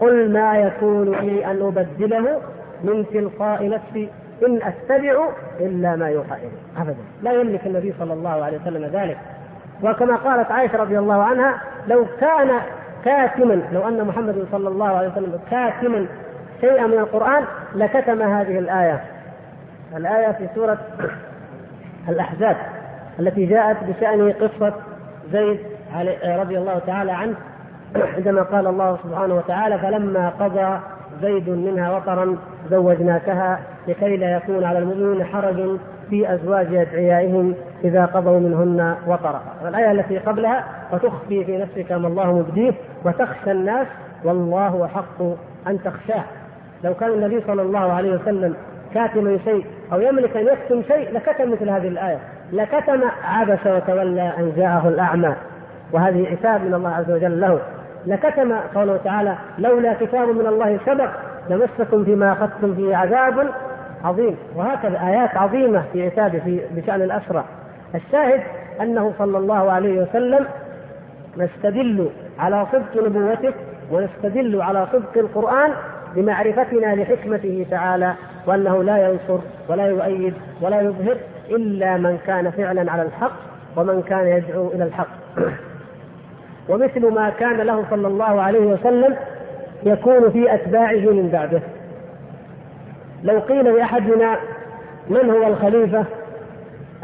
قل ما يكون لي أن أبدله من تلقاء نفسي إن أتبع إلا ما يوحى إلي. أبدا. لا يملك النبي صلى الله عليه وسلم ذلك. وكما قالت عائشة رضي الله عنها لو كان كاتما لو أن محمد صلى الله عليه وسلم كاتما شيئا من القرآن لكتم هذه الآية. الآية في سورة الأحزاب التي جاءت بشأن قصة زيد رضي الله تعالى عنه. عندما قال الله سبحانه وتعالى فلما قضى زيد منها وطرا زوجناكها لكي لا يكون على المؤمنين حرج في أزواج أدعيائهم إذا قضوا منهن وطرا. الآية التي قبلها وتخفي في نفسك ما الله مبديه وتخشى الناس والله احق أن تخشاه. لو كان النبي صلى الله عليه وسلم كاتما شيء أو يملك أن يكتم شيء لكتم مثل هذه الآية. لكتم عبس وتولى أن جاءه الأعمى. وهذه عتاب من الله عز وجل له. لكتم قوله تعالى لولا كتاب من الله سبق لمسكم فيما أخذتم فيه عذاب عظيم. وهكذا آيات عظيمة في عتابه في بشأن الاسرى الشاهد أنه صلى الله عليه وسلم نستدل على صدق نبوته ونستدل على صدق القرآن بمعرفتنا لحكمته تعالى. وأنه لا ينصر ولا يؤيد ولا يظهر إلا من كان فعلا على الحق ومن كان يدعو إلى الحق. ومثل ما كان له صلى الله عليه وسلم يكون في أتباعه من بعده. لو قيل لأحدنا من هو الخليفة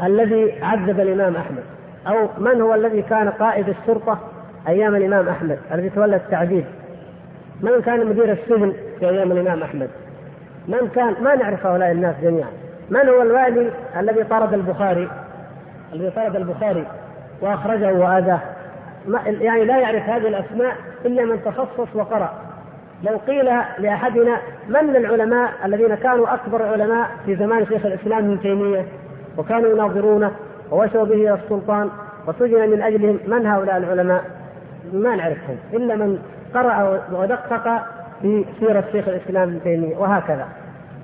الذي عذب الإمام أحمد أو من هو الذي كان قائد الشرطة أيام الإمام أحمد الذي تولى التعذيب من كان مدير السجن في أيام الإمام أحمد؟ من كان ما نعرف هؤلاء الناس جميعا. من هو الوالي الذي طرد البخاري؟ الذي طرد البخاري وأخرجه وآذاه. يعني لا يعرف هذه الأسماء إلا من تخصص وقرأ. لو قيل لأحدنا من العلماء الذين كانوا أكبر علماء في زمان شيخ الإسلام ابن تيمية وكانوا يناظرونه ووشوا به السلطان وسجن من أجلهم من هؤلاء العلماء؟ ما نعرفهم إلا من قرأ ودقق في سيرة شيخ الإسلام ابن تيمية وهكذا.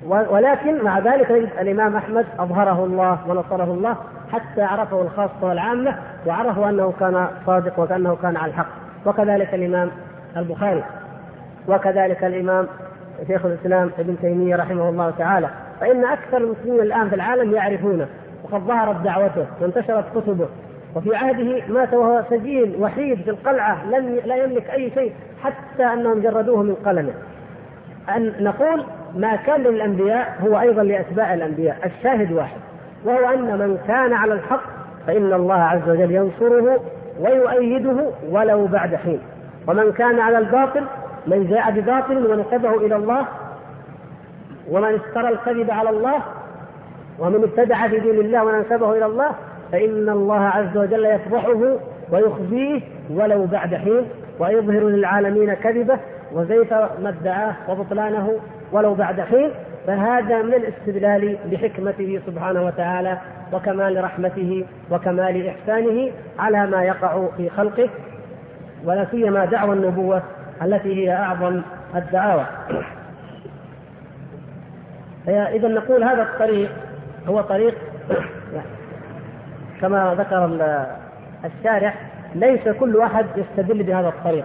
ولكن مع ذلك نجد الإمام أحمد أظهره الله ونصره الله حتى عرفه الخاصة والعامة وعرفوا أنه كان صادق وكأنه كان على الحق. وكذلك الإمام البخاري وكذلك الإمام شيخ الإسلام ابن تيمية رحمه الله تعالى. فإن أكثر المسلمين الآن في العالم يعرفونه وقد ظهرت دعوته وانتشرت كتبه. وفي عهده مات وهو سجين وحيد في القلعة لم لا يملك أي شيء. حتى أنهم جردوه من قلمه. أن نقول ما كان للأنبياء هو أيضا لأتباع الأنبياء، الشاهد واحد وهو أن من كان على الحق فإن الله عز وجل ينصره ويؤيده ولو بعد حين ومن كان على الباطل من جاء بباطل ونسبه إلى الله ومن افترى الكذب على الله ومن ابتدع في دين الله ونسبه إلى الله فإن الله عز وجل يفضحه ويخزيه ولو بعد حين ويظهر للعالمين كذبه وزيف ما ادعاه وبطلانه ولو بعد حين فهذا من الاستدلال بحكمته سبحانه وتعالى وكمال رحمته وكمال إحسانه على ما يقع في خلقه ولا سيما دعوى النبوة التي هي أعظم الدعاوى. إذا نقول هذا الطريق هو طريق كما ذكر الشارح ليس كل احد يستدل بهذا الطريق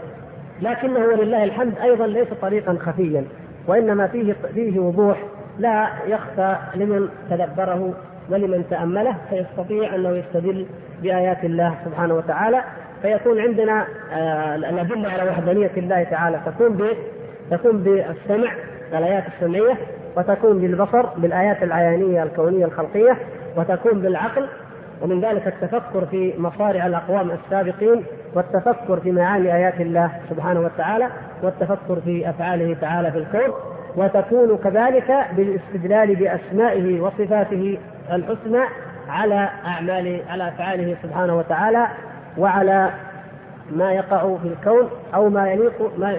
لكنه ولله الحمد أيضا ليس طريقا خفيا وإنما فيه فيه وضوح لا يخفى لمن تدبره ولمن تأمله فيستطيع أنه يستدل بآيات الله سبحانه وتعالى فيكون عندنا آه، الأدلة على وحدانية الله تعالى تكون ب تكون بالسمع الآيات السمعية وتكون بالبصر بالآيات العيانية الكونية الخلقية وتكون بالعقل ومن ذلك التفكر في مصارع الأقوام السابقين والتفكر في معاني آيات الله سبحانه وتعالى والتفكر في أفعاله تعالى في الكون وتكون كذلك بالاستدلال بأسمائه وصفاته الحسنى على أعمال على أفعاله سبحانه وتعالى وعلى ما يقع في الكون أو ما يليق ما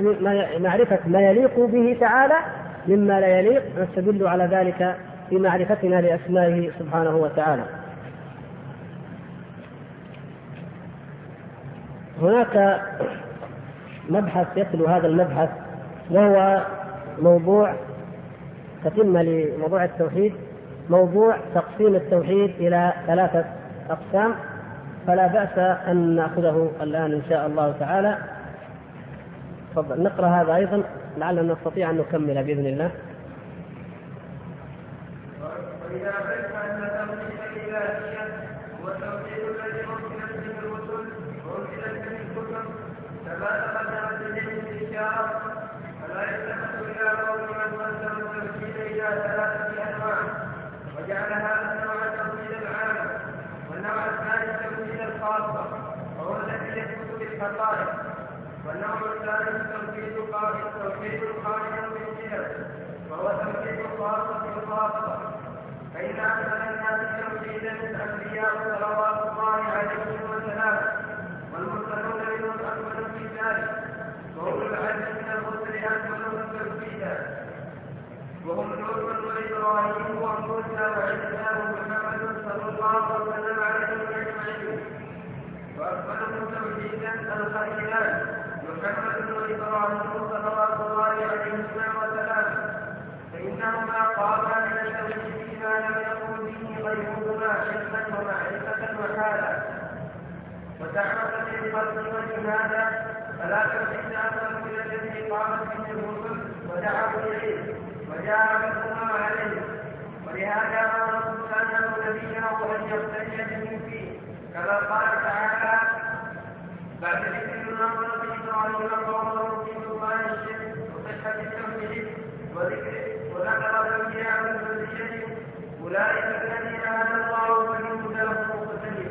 معرفة ما يليق به تعالى مما لا يليق نستدل على ذلك في معرفتنا لأسمائه سبحانه وتعالى. هناك مبحث يتلو هذا المبحث وهو موضوع تتمة لموضوع التوحيد موضوع تقسيم التوحيد إلى ثلاثة أقسام فلا بأس أن نأخذه الآن إن شاء الله تعالى. تفضل. نقرأ هذا أيضا لعلنا نستطيع أن نكمل بإذن الله. وإذا الحقائق والنوع الثالث توحيد توحيد القائم بالصفة وهو توحيد الخاصة الخاصة فإن أكثر الناس توحيدا الأنبياء صلوات الله عليهم وسلامه والمرسلون منهم أكمل في ذلك وأولو العلم من الرسل أكملهم توحيدا وهم نوح وإبراهيم وموسى وعيسى ومحمد صلى الله وسلم عليهم أجمعين واكملهم توحيدا الخليلان صلوات الله عليهما وسلامه فانهما قاما من التوحيد لم يقل به غيرهما علما ومعرفه وحالا وتعرف للخلق ولهذا فلا توحيد أكثر من الذي قامت به الرسل ودعوا اليه وجاء منهما عليه ولهذا أمر سبحانه نبيه ان يقتدي به فيه كما قال تعالى بعد ذكر النظر في إبراهيم قومه في سلطان الشرك وصحه التوحيد وذكر وذكر من ذريته اولئك الذين هدى الله فمن هداه مقتدر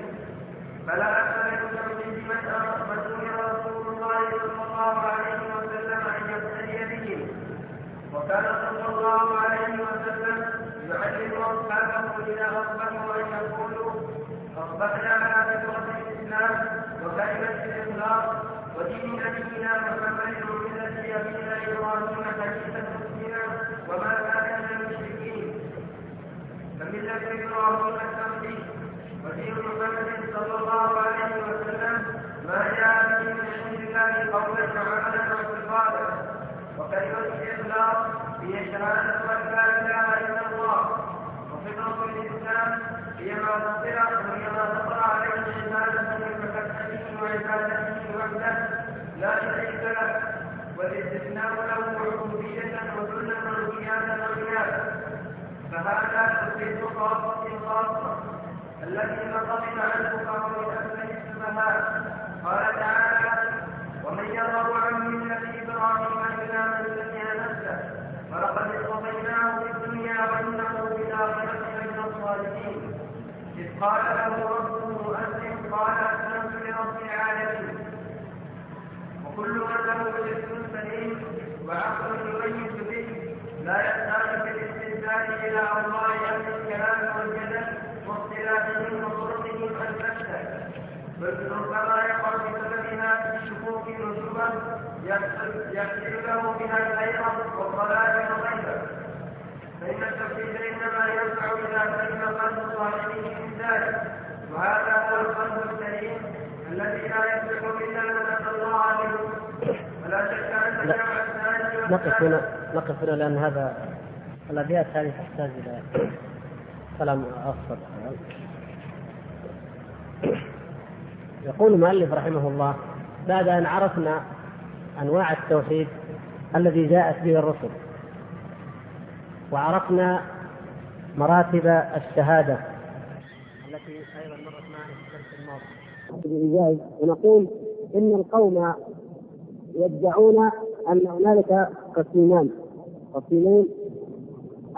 فلا أكثر التوحيد من أمر رسول الله صلى الله عليه وسلم ان يقتدي بهم وكان صلى الله عليه وسلم يعلم اصحابه اذا اصبحوا ان يقولوا اصبحنا على الاسلام وكلمه الاخلاص ودين نبينا محمد ومله ابينا إبراهيم حديثا مسلما وما كان من المشركين فمله إبراهيم التوحيد ودين محمد صلى الله عليه وسلم ما جاء به من عند الله قولا وعملا واعتقادا وكلمه الاخلاص هي شهاده ان لا اله الا الله وفطره الإسلام هي ما فطر وهي ما فطر عليه عبادته وفتحه وعبادته وحده لا شريك له والاستثناء له عبودية وذلا وقيادا وقيادا فهذا توحيد خاصة خاصة التي نقضت عنه فهو من السفهاء قال تعالى ومن يرغب عن ملة إبراهيم إلا من سفه نفسه فلقد اصطفيناه في الدنيا وإنه في الآخرة لمن الصالحين قال له ربه أسلم قال أسلمت لرب العالمين. وكل من له جسم سليم وعقل يميز به لا يحتاج في الاستنسان إلى الله أهل الكلام والجدل واختلافهم وطرقهم الفتة بل ربما يقع بسببها في الشكوك والشبه يحصل له بها الحيرة والضلال والغيبة. فإن التوحيد إنما ينفع إذا سلم قلب صاحبه من ذلك. وهذا هو القلب السليم الذي لا يصلح إلا من أتى الله به. ولا شك أن جمع الثاني نقف هنا نقف هنا لأن هذا الأبيات هذه تحتاج إلى كلام أفضل. يقول المؤلف رحمه الله بعد أن عرفنا أنواع التوحيد الذي جاءت به الرسل وعرفنا مراتب الشهادة التي أيضا مرت معنا في الدرس الماضي. ونقول إن القوم يدعون أن هنالك قسيمان. قسيمين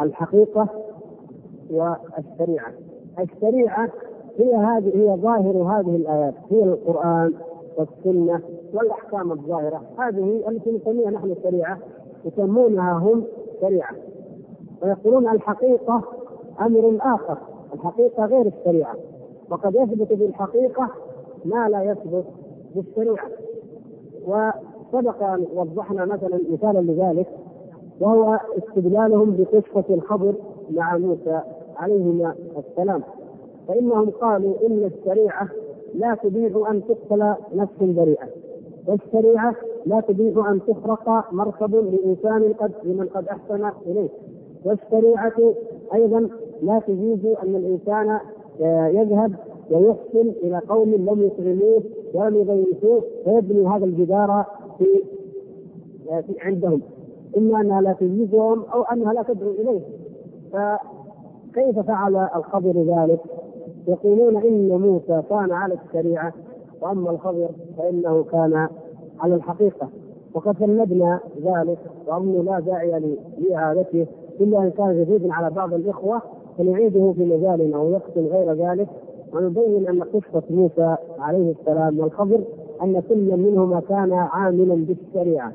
الحقيقة والشريعة. الشريعة هي هذه هي ظاهر هذه الآيات. هي القرآن والسنة والأحكام الظاهرة. هذه التي نسميها نحن الشريعة يسمونها هم شريعة. ويقولون الحقيقة أمر آخر. الحقيقة غير الشريعة. وقد يثبت بالحقيقة ما لا يثبت بالشريعة وسبق أن وضحنا مثلا مثالا لذلك وهو استدلالهم بقصة الخضر مع موسى عليهما السلام. فإنهم قالوا إن الشريعة لا تبيح أن تقتل نفس بريئة والشريعة لا تبيح أن تخرق مركب لإنسان قد لمن قد أحسن إليه. والشريعة أيضا لا تجيز أن الإنسان يذهب ويحسن إلى قوم لم يطعموه ولم يضيفوه فيبني هذا الجدار في, في عندهم. إما أنها لا تجيزهم أو أنها لا تدعو إليه. فكيف فعل الخضر ذلك؟ يقولون إن موسى كان على الشريعة وأما الخضر فإنه كان على الحقيقة. وقد فندنا ذلك وأظن لا داعي لإعادته. إلا أن كان جديدا على بعض الإخوة فنعيده في مجال أو وقت غير ذلك. ونبين أن قصة موسى عليه السلام والخضر أن كل منهما كان عاملا بالشريعة.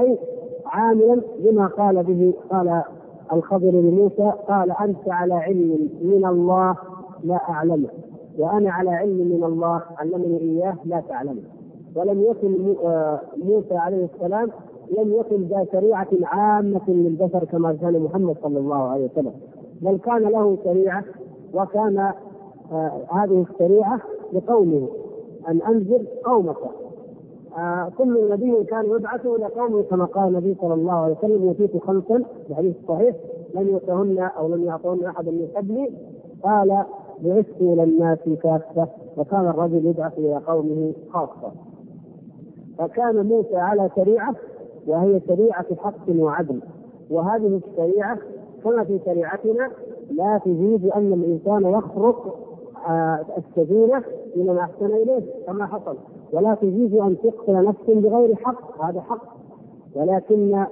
أي عاملا بما قال به قال الخضر لموسى قال أنت على علم من الله لا أعلمه وأنا على علم من الله علمني إياه لا تعلمه ولم يكن آه، موسى عليه السلام لم يكن ذا شريعة عامة للبشر كما كان محمد صلى الله عليه وسلم. بل كان له شريعة وكان آه هذه الشريعة لقومه أن أنذر قومك. آه كل نبي كان يبعث إلى قومه كما قال النبي صلى الله عليه وسلم يؤتيت خمسا في الحديث الصحيح لم يؤتهن أو لم يعطهن أحد من قبلي. قال بعثت إلى الناس كافة. وكان الرجل يبعث إلى قومه خاصة. فكان موسى على شريعة وهي شريعة حق وعدل. وهذه الشريعة كما في شريعتنا لا تجيز أن الإنسان يخرق آه، السفينة لمن أحسن إليه كما حصل. ولا تجيز أن تقتل نفس بغير حق هذا حق. ولكن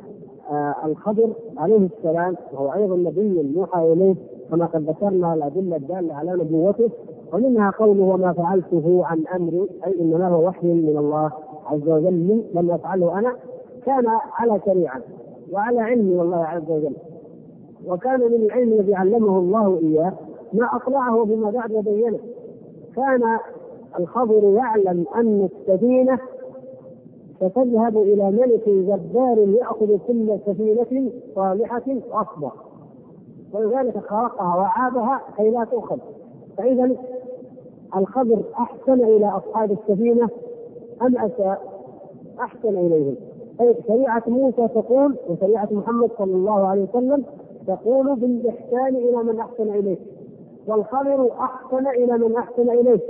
آه، الخضر عليه السلام وهو أيضا نبي يوحى إليه كما قد ذكرنا الأدلة الدالة على نبوته ومنها قوله وما فعلته عن أمري أي إنما هو وحي من الله عز وجل لم أفعله أنا. كان على شريعة وعلى علم والله عز وجل. وكان من العلم الذي علمه الله إياه ما أطلعه فيما بعد وبينه. كان الخضر يعلم أن السفينة ستذهب إلى ملك جبار يأخذ كل سفينة صالحة غصبا ولذلك خرقها وعابها كي لا تؤخذ. فإذا الخضر أحسن إلى أصحاب السفينة أم أساء؟ أحسن إليهم. طيب شريعة موسى تقول وشريعة محمد صلى الله عليه وسلم تقول بالإحسان إلى من أحسن إليك والخضر أحسن إلى من أحسن إليك.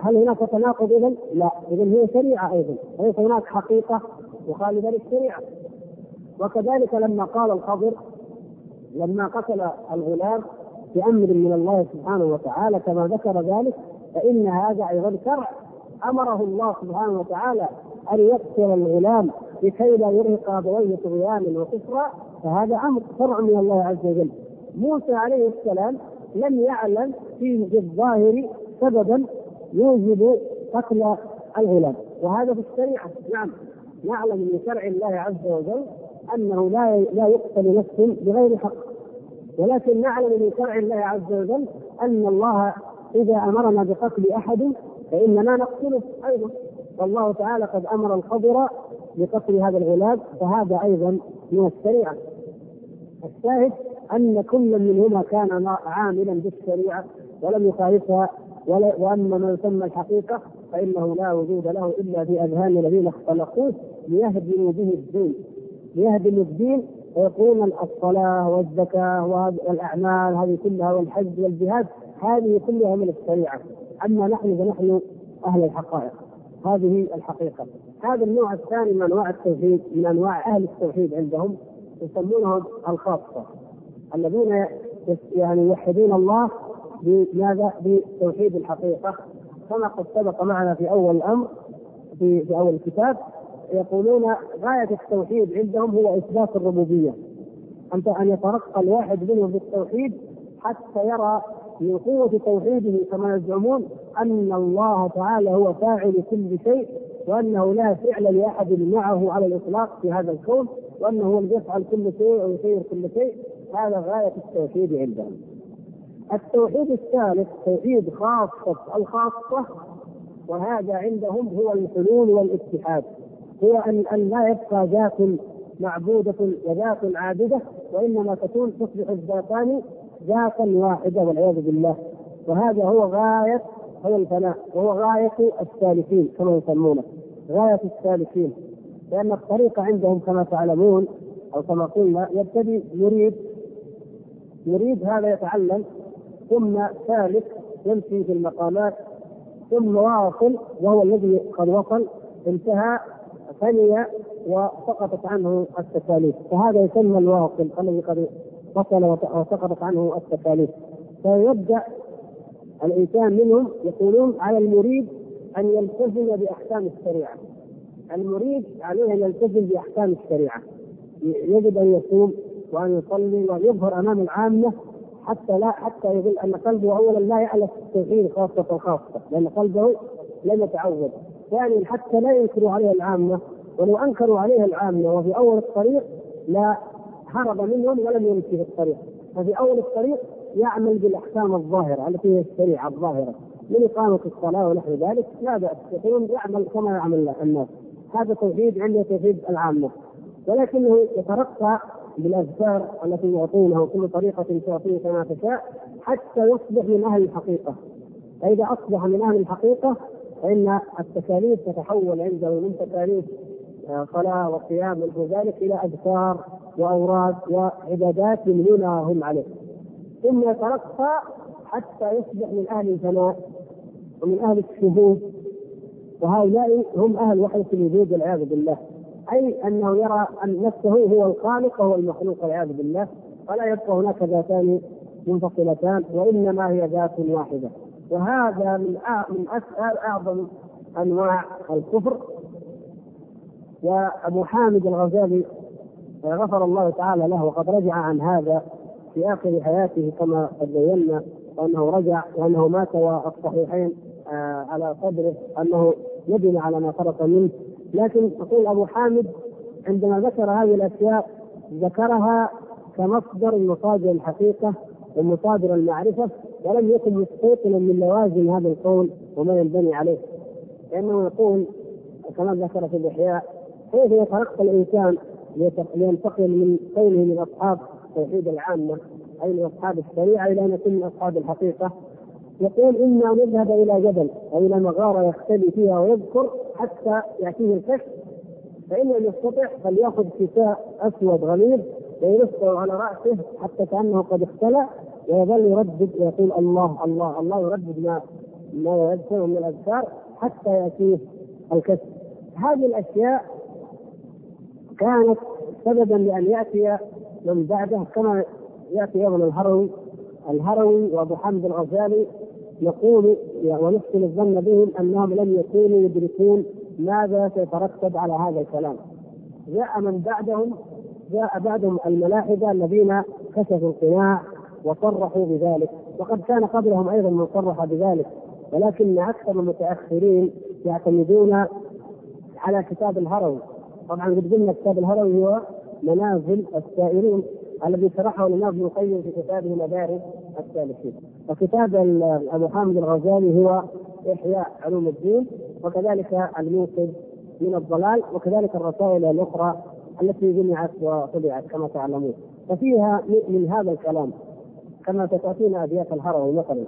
هل هناك تناقض إذا؟ لا إذا هي شريعة أيضا ليس هناك حقيقة مخالفة للشريعة وكذلك لما قال الخضر لما قتل الغلام بأمر من الله سبحانه وتعالى كما ذكر ذلك فإن هذا أيضا شرع. أمره الله سبحانه وتعالى أن يقتل الغلام لكي لا يرهق أبويه طغيانا وكفرا فهذا أمر شرع من الله عز وجل. موسى عليه السلام لم يعلم في الظاهر سببا يوجب قتل الغلام. وهذا في الشريعة. نعم. نعلم من شرع الله عز وجل أنه لا لا يقتل نفس بغير حق. ولكن نعلم من شرع الله عز وجل أن الله إذا أمرنا بقتل أحد فإننا نقتله أيضا. والله تعالى قد أمر الخضر بقتل هذا الغلام فهذا أيضا من الشريعة. الشاهد أن كل منهما كان عاملا بالشريعة ولم يخالفها وأما ما يسمى الحقيقة فإنه لا وجود له إلا في أذهان الذين اختلقوه ليهدموا به الدين. ليهدموا الدين ويقولون الصلاة والزكاة والأعمال هذه كلها والحج والجهاد هذه كلها من الشريعة. أما نحن فنحن أهل الحقائق. هذه الحقيقة. هذا النوع الثاني من أنواع التوحيد من أنواع أهل التوحيد عندهم يسمونهم الخاصة الذين يعني يوحدون الله بماذا؟ بتوحيد الحقيقة. كما قد سبق معنا في أول الأمر في في أول الكتاب يقولون غاية التوحيد عندهم هو إثبات الربوبية. ان أن يترقى الواحد منهم بالتوحيد حتى يرى من قوة توحيده كما يزعمون أن الله تعالى هو فاعل كل شيء وأنه لا فعل لأحد معه على الإطلاق في هذا الكون وأنه هو يفعل كل شيء ويسير كل شيء. هذا غاية التوحيد عندهم. التوحيد الثالث توحيد خاصة الخاصة وهذا عندهم هو الحلول والاتحاد. هو أن أن لا يبقى ذات معبودة وذات عابدة وإنما تكون تصبح الذاتان ذاتا واحدة والعياذ بالله. وهذا هو غاية هو الفناء وهو غاية السالكين كما يسمونه. غاية السالكين. لأن الطريق عندهم كما تعلمون أو كما قلنا يبتدي يريد يريد هذا يتعلم ثم سالك يمشي في المقامات ثم واصل وهو الذي قد وصل انتهى فني وسقطت عنه التكاليف. فهذا يسمى الواصل الذي قد وصل وسقطت عنه التكاليف. فيبدأ الإنسان منهم يقولون على المريد أن يلتزم بأحكام الشريعة. المريد عليه أن يلتزم بأحكام الشريعة. يجب أن يصوم وأن يصلي وأن يظهر أمام العامة حتى لا حتى يقول أن قلبه اولا لا يعلم التوحيد خاصة خاصه لأن قلبه لم يتعود. ثانيا حتى لا ينكروا عليه العامة ولو أنكروا عليه العامة وفي أول الطريق لا هرب منهم ولم يمشي في الطريق. ففي أول الطريق يعمل بالأحكام الظاهرة التي هي الشريعة الظاهرة. من إقامة الصلاة ونحو ذلك لا بأس. يقولون يعمل كما يعمل الناس. هذا توحيد عنده توحيد العامة. ولكنه يترقى بالأذكار التي يعطونه كل طريقة تعطيه كما تشاء حتى يصبح من أهل الحقيقة. فإذا أصبح من أهل الحقيقة فإن التكاليف تتحول عنده من تكاليف آه، صلاة وصيام ونحو ذلك إلى أذكار واوراد وعبادات يمنونها هم عليه. ثم يترقى حتى يصبح من أهل الفناء ومن أهل الشهود وهؤلاء هم أهل وحده الوجود والعياذ بالله. أي أنه يرى أن نفسه هو الخالق وهو المخلوق والعياذ بالله. ولا يبقى هناك ذاتان منفصلتان وإنما هي ذات واحدة. وهذا من من أعظم أنواع الكفر. وأبو حامد الغزالي غفر الله تعالى له وقد رجع عن هذا في آخر حياته كما قد بينا وانه رجع وأنه مات والصحيحين آه، على صدره أنه ندم على ما فرط منه. لكن يقول أبو حامد عندما ذكر هذه الأشياء ذكرها كمصدر من مصادر الحقيقة ومصادر المعرفة ولم يكن مستيقنا من لوازم هذا القول وما ينبني عليه. لأنه يقول كما ذكر في الإحياء كيف يترقى الإنسان لينتقل من كونه من أصحاب التوحيد العامة أي من أصحاب الشريعة إلى أن يكون من أصحاب الحقيقة. يقول اما نذهب إلى جبل أو إلى مغارة يختلي فيها ويذكر حتى يأتيه الكشف. فإن لم يستطع فليأخذ كساء أسود غليظ ويلفه على رأسه حتى كأنه قد اختلى ويظل يردد ويقول الله الله الله يردد ما ما يذكره من الأذكار حتى يأتيه الكشف. هذه الأشياء كانت سببا لأن يأتي من بعده كما يأتي أيضا الهروي. الهروي وأبو حمد الغزالي نقول ونحسن الظن بهم أنهم لم يكونوا يدركون ماذا سيترتب على هذا الكلام. جاء من بعدهم جاء بعدهم الملاحدة الذين كشفوا القناع وصرحوا بذلك. وقد كان قبلهم أيضا من صرح بذلك ولكن أكثر المتأخرين يعتمدون على كتاب الهروي. طبعا قد قلنا كتاب الهروي هو منازل السائرين الذي شرحه الإمام ابن القيم في كتابه مدارس السالكين. وكتاب ابو حامد الغزالي هو إحياء علوم الدين وكذلك الموقظ من الضلال وكذلك الرسائل الأخرى التي جمعت وطبعت كما تعلمون. ففيها من هذا الكلام كما ستأتينا أبيات الهروي مثلا.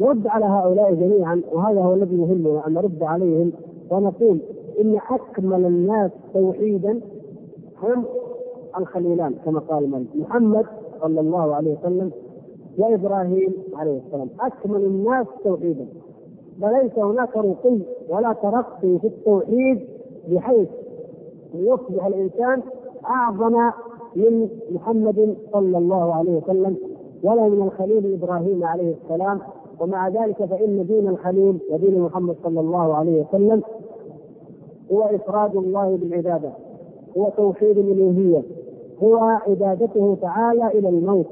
نرد على هؤلاء جميعا وهذا هو الذي يهمنا أن نرد عليهم ونقول إن أكمل الناس توحيدا هم الخليلان كما قال من محمد صلى الله عليه وسلم وإبراهيم عليه السلام. أكمل الناس توحيدا. فليس هناك رقي ولا ترقي في التوحيد بحيث يصبح الإنسان أعظم من محمد صلى الله عليه وسلم ولا من الخليل إبراهيم عليه السلام ومع ذلك فإن دين الخليل ودين محمد صلى الله عليه وسلم هو إفراد الله بالعبادة هو توحيد الالوهيه هو عبادته تعالى إلى الموت.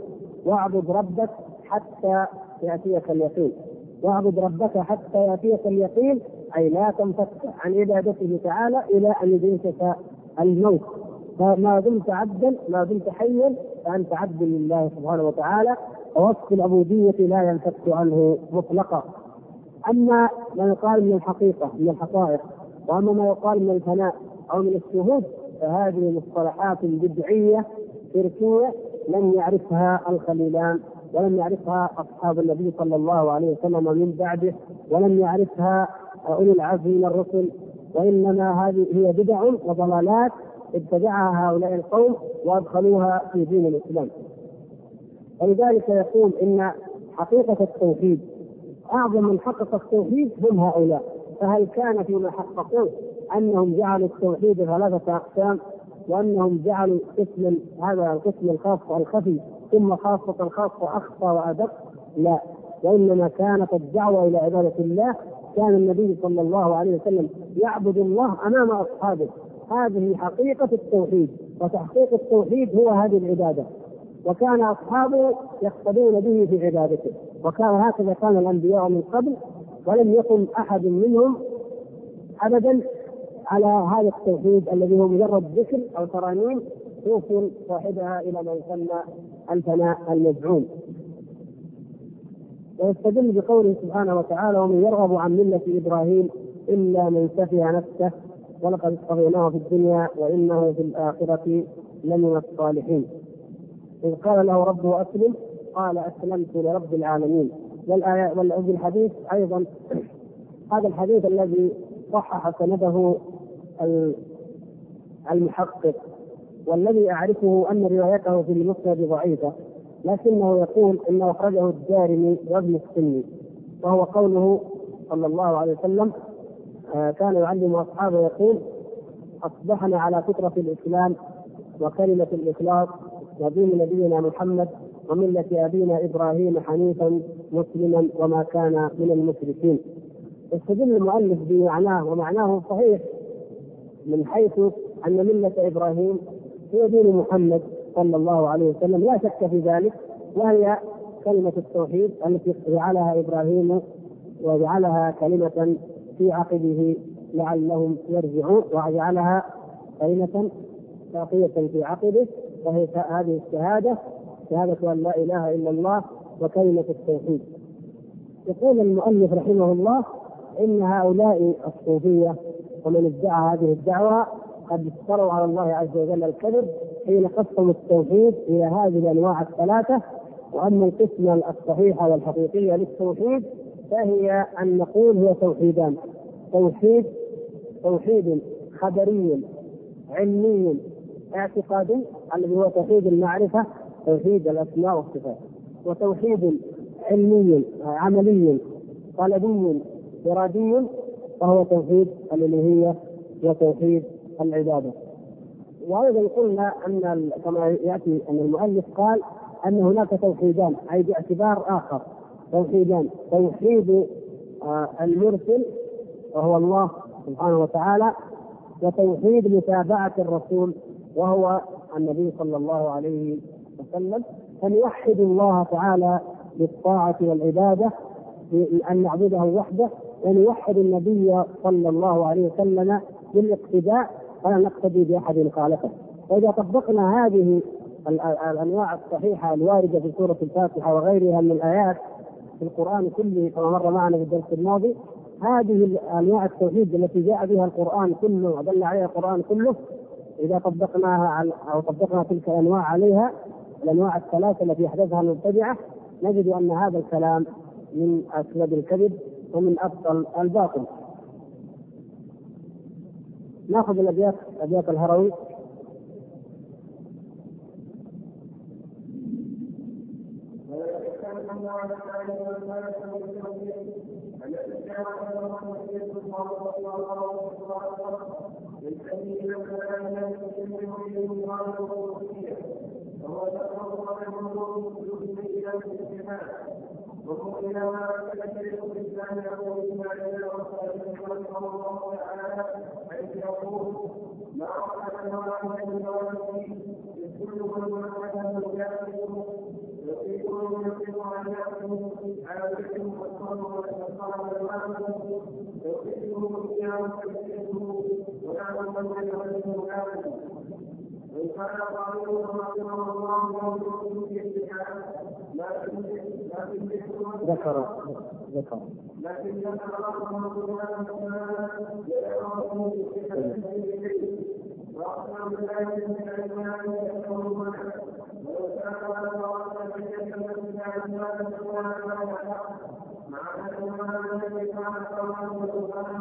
واعبد ربك حتى يأتيك اليقين. واعبد ربك حتى يأتيك اليقين أي لا تنفك عن عبادته تعالى إلى أن يدركك الموت. فما دمت عبدا ما دمت حيا فأنت عبد لله سبحانه وتعالى. ووصف العبودية لا ينفك عنه مطلقا أما ما يقال من الحقيقة من الحقائق وأما ما يقال من الفناء أو من الشهود فهذه مصطلحات بدعية شركية لم يعرفها الخليلان ولم يعرفها أصحاب النبي صلى الله عليه وسلم من بعده ولم يعرفها أولي العزم من الرسل وإنما هذه هي بدع وضلالات ابتدعها هؤلاء القوم وأدخلوها في دين الإسلام. ولذلك يقول إن حقيقة التوحيد أعظم من حقق التوحيد هم هؤلاء. فهل كان فيما حققوه أنهم جعلوا التوحيد ثلاثة أقسام وأنهم جعلوا قسما هذا القسم الخاص الخفي ثم خاصة الخاصة أخفى وأدق؟ لا. وإنما كانت الدعوة إلى عبادة الله كان النبي صلى الله عليه وسلم يعبد الله أمام أصحابه. هذه حقيقة التوحيد وتحقيق التوحيد هو هذه العبادة. وكان أصحابه يقتدون به في عبادته. وكان هكذا كان الأنبياء من قبل ولم يكن أحد منهم أبدا على هذا التوحيد الذي هو مجرد ذكر أو ترانيم توصل صاحبها إلى ما يسمى الفناء المزعوم. ويستدل بقوله سبحانه وتعالى ومن يرغب عن ملة إبراهيم إلا من سفه نفسه ولقد اصطفيناه في الدنيا وإنه في الآخرة لمن الصالحين. إذ قال له ربه أسلم قال أسلمت لرب العالمين. والآية وفي الحديث أيضا هذا الحديث الذي صحح سنده المحقق والذي أعرفه أن روايته في المسند ضعيفة لكنه يقول إنه أخرجه الدارمي وابن السني وهو قوله صلى الله عليه وسلم آه، كان يعلم أصحابه يقول أصبحنا على فطرة الإسلام وكلمة الإخلاص ودين نبينا محمد وملة أبينا إبراهيم حنيفا مسلما وما كان من المشركين. يستدل المؤلف بمعناه ومعناه صحيح من حيث أن ملة إبراهيم هي دين محمد صلى الله عليه وسلم لا شك في ذلك وهي كلمة التوحيد التي جعلها إبراهيم وجعلها كلمة في عقبه لعلهم يرجعون وجعلها كلمة باقية في عقبه وهي هذه الشهادة شهادة أن لا إله إلا الله وكلمة التوحيد. يقول المؤلف رحمه الله إن هؤلاء الصوفية ومن ادعى هذه الدعوة قد افتروا على الله عز وجل الكذب حين قسموا التوحيد إلى هذه الأنواع الثلاثة وأما القسمه الصحيحه والحقيقيه للتوحيد فهي أن نقول هو توحيدان. توحيد توحيد خبري علمي اعتقادي الذي هو توحيد المعرفة توحيد الأسماء والصفات وتوحيد علمي عملي طلبي إرادي وهو توحيد الالوهيه وتوحيد العبادة. وأيضا قلنا أن كما يأتي أن المؤلف قال أن هناك توحيدان أي باعتبار آخر توحيدان توحيد آه، المرسل وهو الله سبحانه وتعالى وتوحيد متابعة الرسول وهو النبي صلى الله عليه وسلم فنوحد الله تعالى بالطاعة والعبادة أن نعبده وحده ونوحد النبي صلى الله عليه وسلم بالإقتداء ولا نقتدي بأحد خالفه وإذا طبقنا هذه الأنواع الصحيحة الواردة في سورة الفاتحة وغيرها من الآيات في القرآن كله كما مر معنا في الدرس الماضي هذه انواع التوحيد التي جاء بها القرآن كله ودل عليها القرآن كله إذا طبقناها على أو طبقنا تلك الأنواع عليها الأنواع الثلاثة التي احدثها المبتدعه نجد أن هذا الكلام من اسود الكذب ومن أبطل الباطل. نأخذ الأبيات ابيات الهروي للذين كان يسلم اليه قال وصيه وهو تقرب منه يؤمن إلى الاجتماع وهو إلى ما تكلم الانسان يقول إلى رسول الله تعالى حيث يقول ما رحمه الله كل من رحمه يأخذ يطيقون يطيق أن يأخذوا عادتهم والصبر والإحصان والمعنى يطيقهم إياه فيكفره من يغلبه كاملا وإن كان قالوا رحمه الله ذكر ذكر. لكن ذكر رحمه الله تعالى في وأقسم بالله من الإيمان يكفرون ولو كان الله أن يتكلم عن ما تكون مع أن الذي كان قوله وكان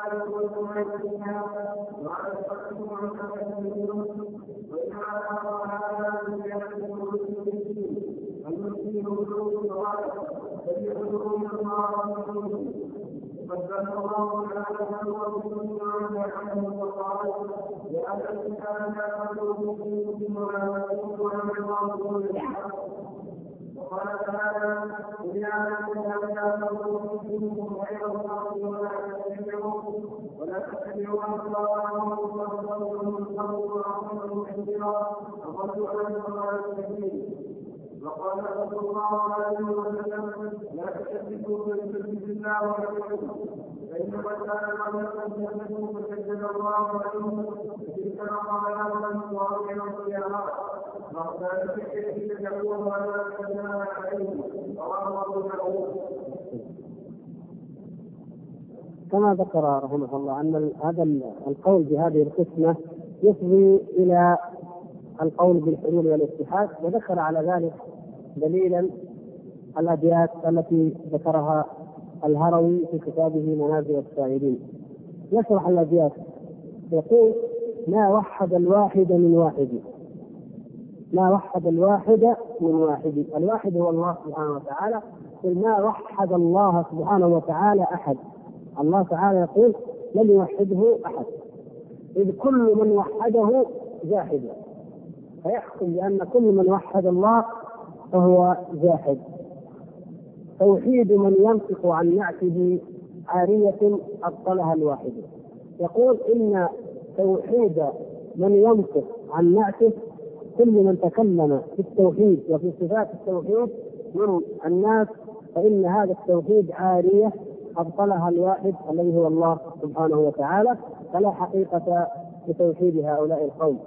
وقال تعالى إذ يعلم أن يعملوا منكم غير الله ولا ولا تتبعوا وتبصروا من قبل وأعظمهم كثيرا وضلوا عن الله السبيل وقال صلى الله عليه وسلم لا تكذبوا فيكذب الله ورسوله فإنما كان قبلكم كذبوا فكذب الله عليهم تلك مقالات واضحة القيامات وكان في الشرك تدعوه ولا تكذبنا عليهم رواه أبو داود كما ذكر رحمه الله أن هذا القول بهذه القسمة يفضي إلى القول بالحلول والاتحاد وذكر على ذلك دليلا الأبيات التي ذكرها الهروي في كتابه منازل السائلين يشرح الأبيات يقول ما وحد الواحد من واحد. ما وحد الواحد من واحد. الواحد هو الله سبحانه وتعالى. ما وحد الله سبحانه وتعالى أحد. الله تعالى يقول لم يوحده أحد إذ كل من وحده جاحد فيحكم بأن كل من وحد الله فهو جاحد توحيد من ينطق عن نعته عارية أبطلها الواحد. يقول إن توحيد من ينطق عن نعته كل من تكلم في التوحيد وفي صفات التوحيد من الناس فإن هذا التوحيد عارية أبطلها الواحد الذي هو الله سبحانه وتعالى فلا حقيقة لتوحيد هؤلاء القوم.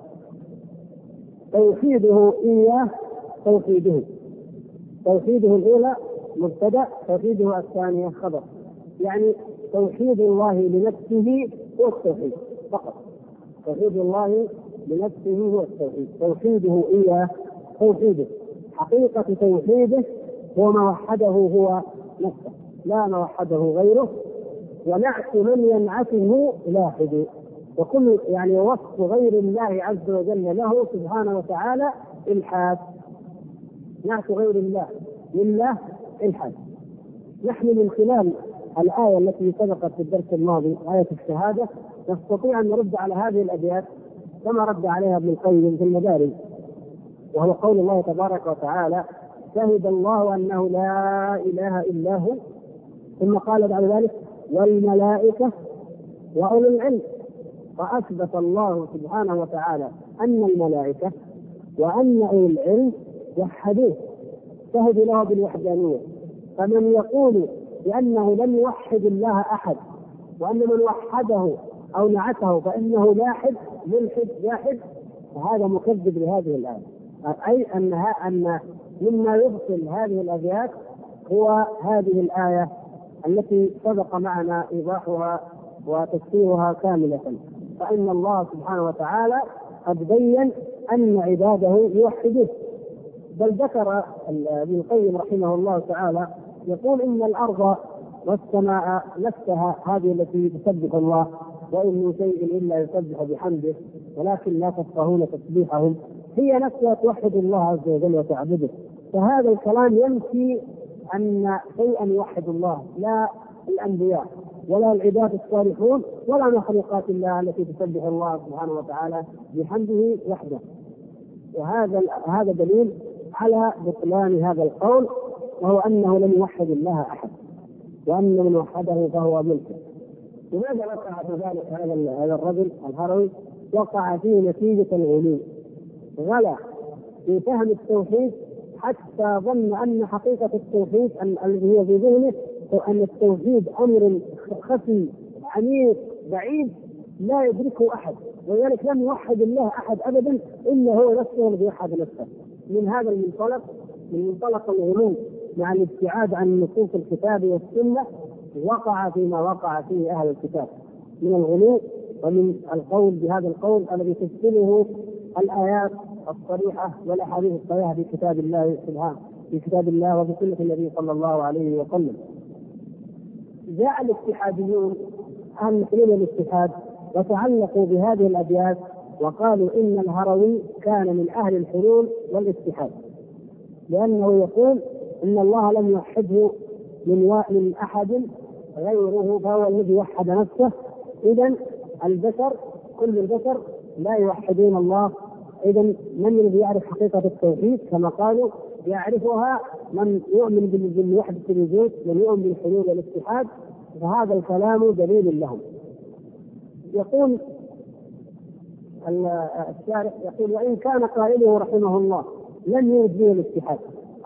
توحيده إياه توحيده. توحيده الأولى مبتدأ توحيده الثانية خبر. يعني توحيد الله لنفسه هو التوحيد فقط. توحيد الله لنفسه هو التوحيد. توحيده إياه توحيده. حقيقة توحيده هو ما وحده هو نفسه. لا ما وحده غيره ونعت من ينعته لاحد. وكل يعني وصف غير الله عز وجل له سبحانه وتعالى إلحاد. نعت غير الله لله إلحاد. نحن من خلال الآية التي سبقت في الدرس الماضي آية الشهادة نستطيع أن نرد على هذه الأبيات كما رد عليها ابن القيم في المدارج. وهو قول الله تبارك وتعالى شهد الله أنه لا إله إلا هو ثم قال بعد ذلك والملائكة وأولو العلم. فأثبت الله سبحانه وتعالى أن الملائكة وأن أولي العلم وحدوه شهدوا له بالوحدانية. فمن يقول بأنه لم يوحد الله أحد وأن من وحده أو نعته فإنه لاحد ملحد جاحد فهذا مكذب لهذه الآية. أي أنها أن مما يبطل هذه الأبيات هو هذه الآية التي سبق معنا إيضاحها وتفسيرها كاملة. فإن الله سبحانه وتعالى قد بين أن عباده يوحدوه بل ذكر ابن القيم رحمه الله تعالى يقول إن الأرض والسماء نفسها هذه التي تسبح الله وإن من شيء إلا يسبح بحمده ولكن لا تفقهون تسبيحهم. هي نفسها توحد الله عز وجل وتعبده. فهذا الكلام ينفي أن شيئا يوحد الله لا الأنبياء ولا العباد الصالحون ولا مخلوقات الله التي تسبح الله سبحانه وتعالى بحمده وحده. وهذا هذا دليل على بطلان هذا القول وهو أنه لم يوحد الله أحد وأن من وحده فهو ملكه لماذا وقع في ذلك هذا هذا الرجل الهروي؟ وقع فيه نتيجة الغلو غلا في فهم التوحيد حتى ظن أن حقيقة التوحيد الذي هي في ذهنه أن التوحيد أمر خفي عميق بعيد لا يدركه أحد. ولذلك لم يوحد الله أحد ابدا إلا هو نفسه الذي وحد نفسه. من هذا المنطلق من منطلق الغلو مع الابتعاد عن نصوص الكتاب والسنة وقع فيما وقع فيه أهل الكتاب. من الغلو ومن القول بهذا القول الذي تشبهه الآيات الصريحة والأحاديث الصريحه في كتاب الله سبحانه في كتاب الله وفي سنة النبي صلى الله عليه وسلم. جاء الاتحاديون أهل مسلمين الاتحاد وتعلقوا بهذه الأبيات وقالوا إن الهروي كان من أهل الحلول والاتحاد لأنه يقول إن الله لم يوحده من من أحد غيره فهو الذي وحد نفسه اذا البشر كل البشر لا يوحدون الله اذا من الذي يعرف حقيقة التوحيد؟ كما قالوا يعرفها من يؤمن بالوحدة الوجود من يؤمن بالحلول والاتحاد فهذا الكلام دليل لهم. يقول الشارح يقول وإن كان قائله رحمه الله لم يرد به الاتحاد.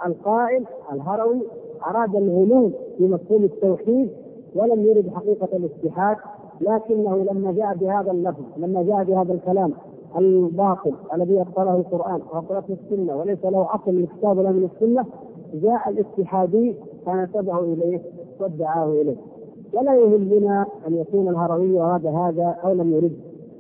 القائل الهروي أراد الغلو في مفهوم التوحيد ولم يرد حقيقة الاتحاد لكنه لما جاء بهذا اللفظ لما جاء بهذا الكلام الباطل الذي ابطله القرآن واقرته السنة وليس له أصل من الكتاب ولا من السنة. جاء الاتحادي فنسبه إليه وادعاه إليه. ولا يهمنا أن يكون الهروي أراد هذا أو لم يرد.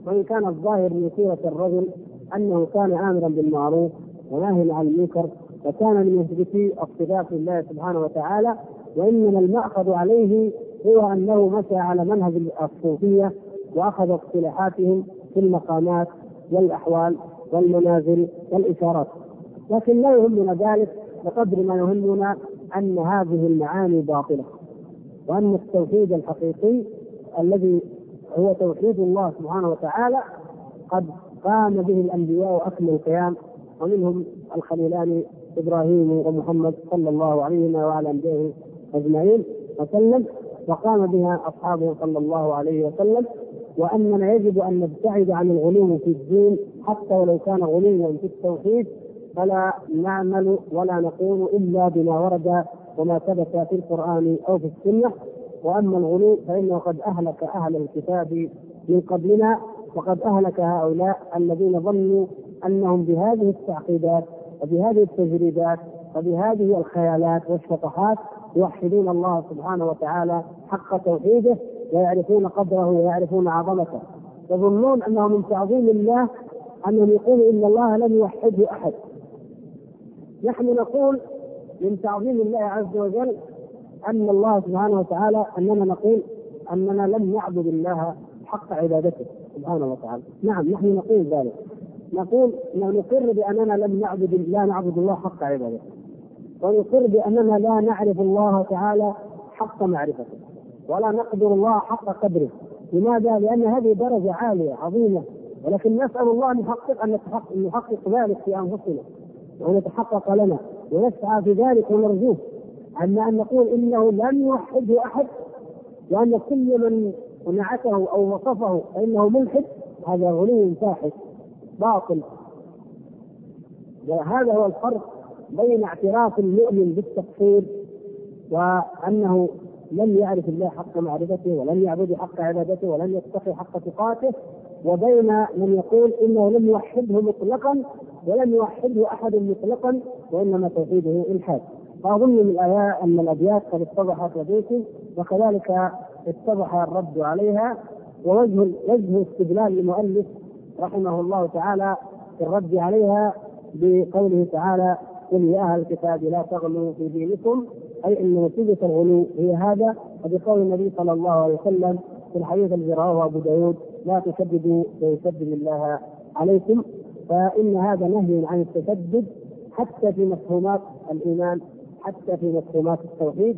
وإن كان الظاهر من سيرة الرجل أنه كان آمرا بالمعروف وناهيا عن المنكر وكان من مثبتي الصفات لله سبحانه وتعالى. وإنما المأخذ عليه هو أنه مشى على منهج الصوفية وأخذ اصطلاحاتهم في المقامات والأحوال والمنازل والإشارات. لكن لا يهمنا ذلك بقدر ما يهمنا أن هذه المعاني باطلة وأن التوحيد الحقيقي الذي هو توحيد الله سبحانه وتعالى قد قام به الأنبياء اكمل القيام ومنهم الخليلان إبراهيم ومحمد صلى الله عليهما وعلى أنبيائه أجمعين وسلم وقام بها أصحابه صلى الله عليه وسلم واننا يجب أن نبتعد عن الغلو في الدين حتى ولو كان غلوا في التوحيد فلا نعمل ولا نقول إلا بما ورد وما ثبت في القرآن أو في السنة. وأما الغلو فإنه قد أهلك أهل الكتاب من قبلنا وقد أهلك هؤلاء الذين ظنوا أنهم بهذه التعقيدات وبهذه التجريدات وبهذه الخيالات والشطحات يوحدون الله سبحانه وتعالى حق توحيده. ويعرفون قدره ويعرفون عظمته. يظنون أنه من تعظيم الله أنهم يقولوا إن الله لم يوحده أحد. نحن نقول من تعظيم الله عز وجل أن الله سبحانه وتعالى أننا نقول أننا لم نعبد الله حق عبادته. سبحانه وتعالى. نعم نحن نقول ذلك. نقول نقر بأننا لم نعبد لا نعبد الله حق عبادته. ونقر بأننا لا نعرف الله تعالى حق معرفته. ولا نقدر الله حق قدره. لماذا؟ لأن هذه درجة عالية عظيمة. ولكن نسأل الله أن يحقق أن نحقق, أن يحقق ذلك في أنفسنا وأن يتحقق لنا ونسعى في ذلك ونرجوه. أما أن نقول إنه لم يوحده أحد وأن كل من نعته أو وصفه فإنه ملحد هذا غلو فاحش باطل. وهذا هو الفرق بين اعتراف المؤمن بالتقصير وأنه لم يعرف الله حق معرفته ولم يعبد حق عبادته ولم يتقي حق تقاته وبين من يقول إنه لم يوحده مطلقا ولم يوحده أحد مطلقا وإنما توحيده إلحاد. فأظن من الآيات أن الأبيات قد اتضحت لديكم وكذلك اتضح الرد عليها. ووجه وجه استدلال المؤلف رحمه الله تعالى في الرد عليها بقوله تعالى قل يا أهل الكتاب لا تغلوا في دينكم أي إن نتيجة الغلو هي هذا وبقول النبي صلى الله عليه وسلم في الحديث الذي رواه أبو داود لا تشددوا فيشدد الله عليكم. فإن هذا نهي عن التشدد حتى في مفهومات الإيمان حتى في مفهومات التوحيد.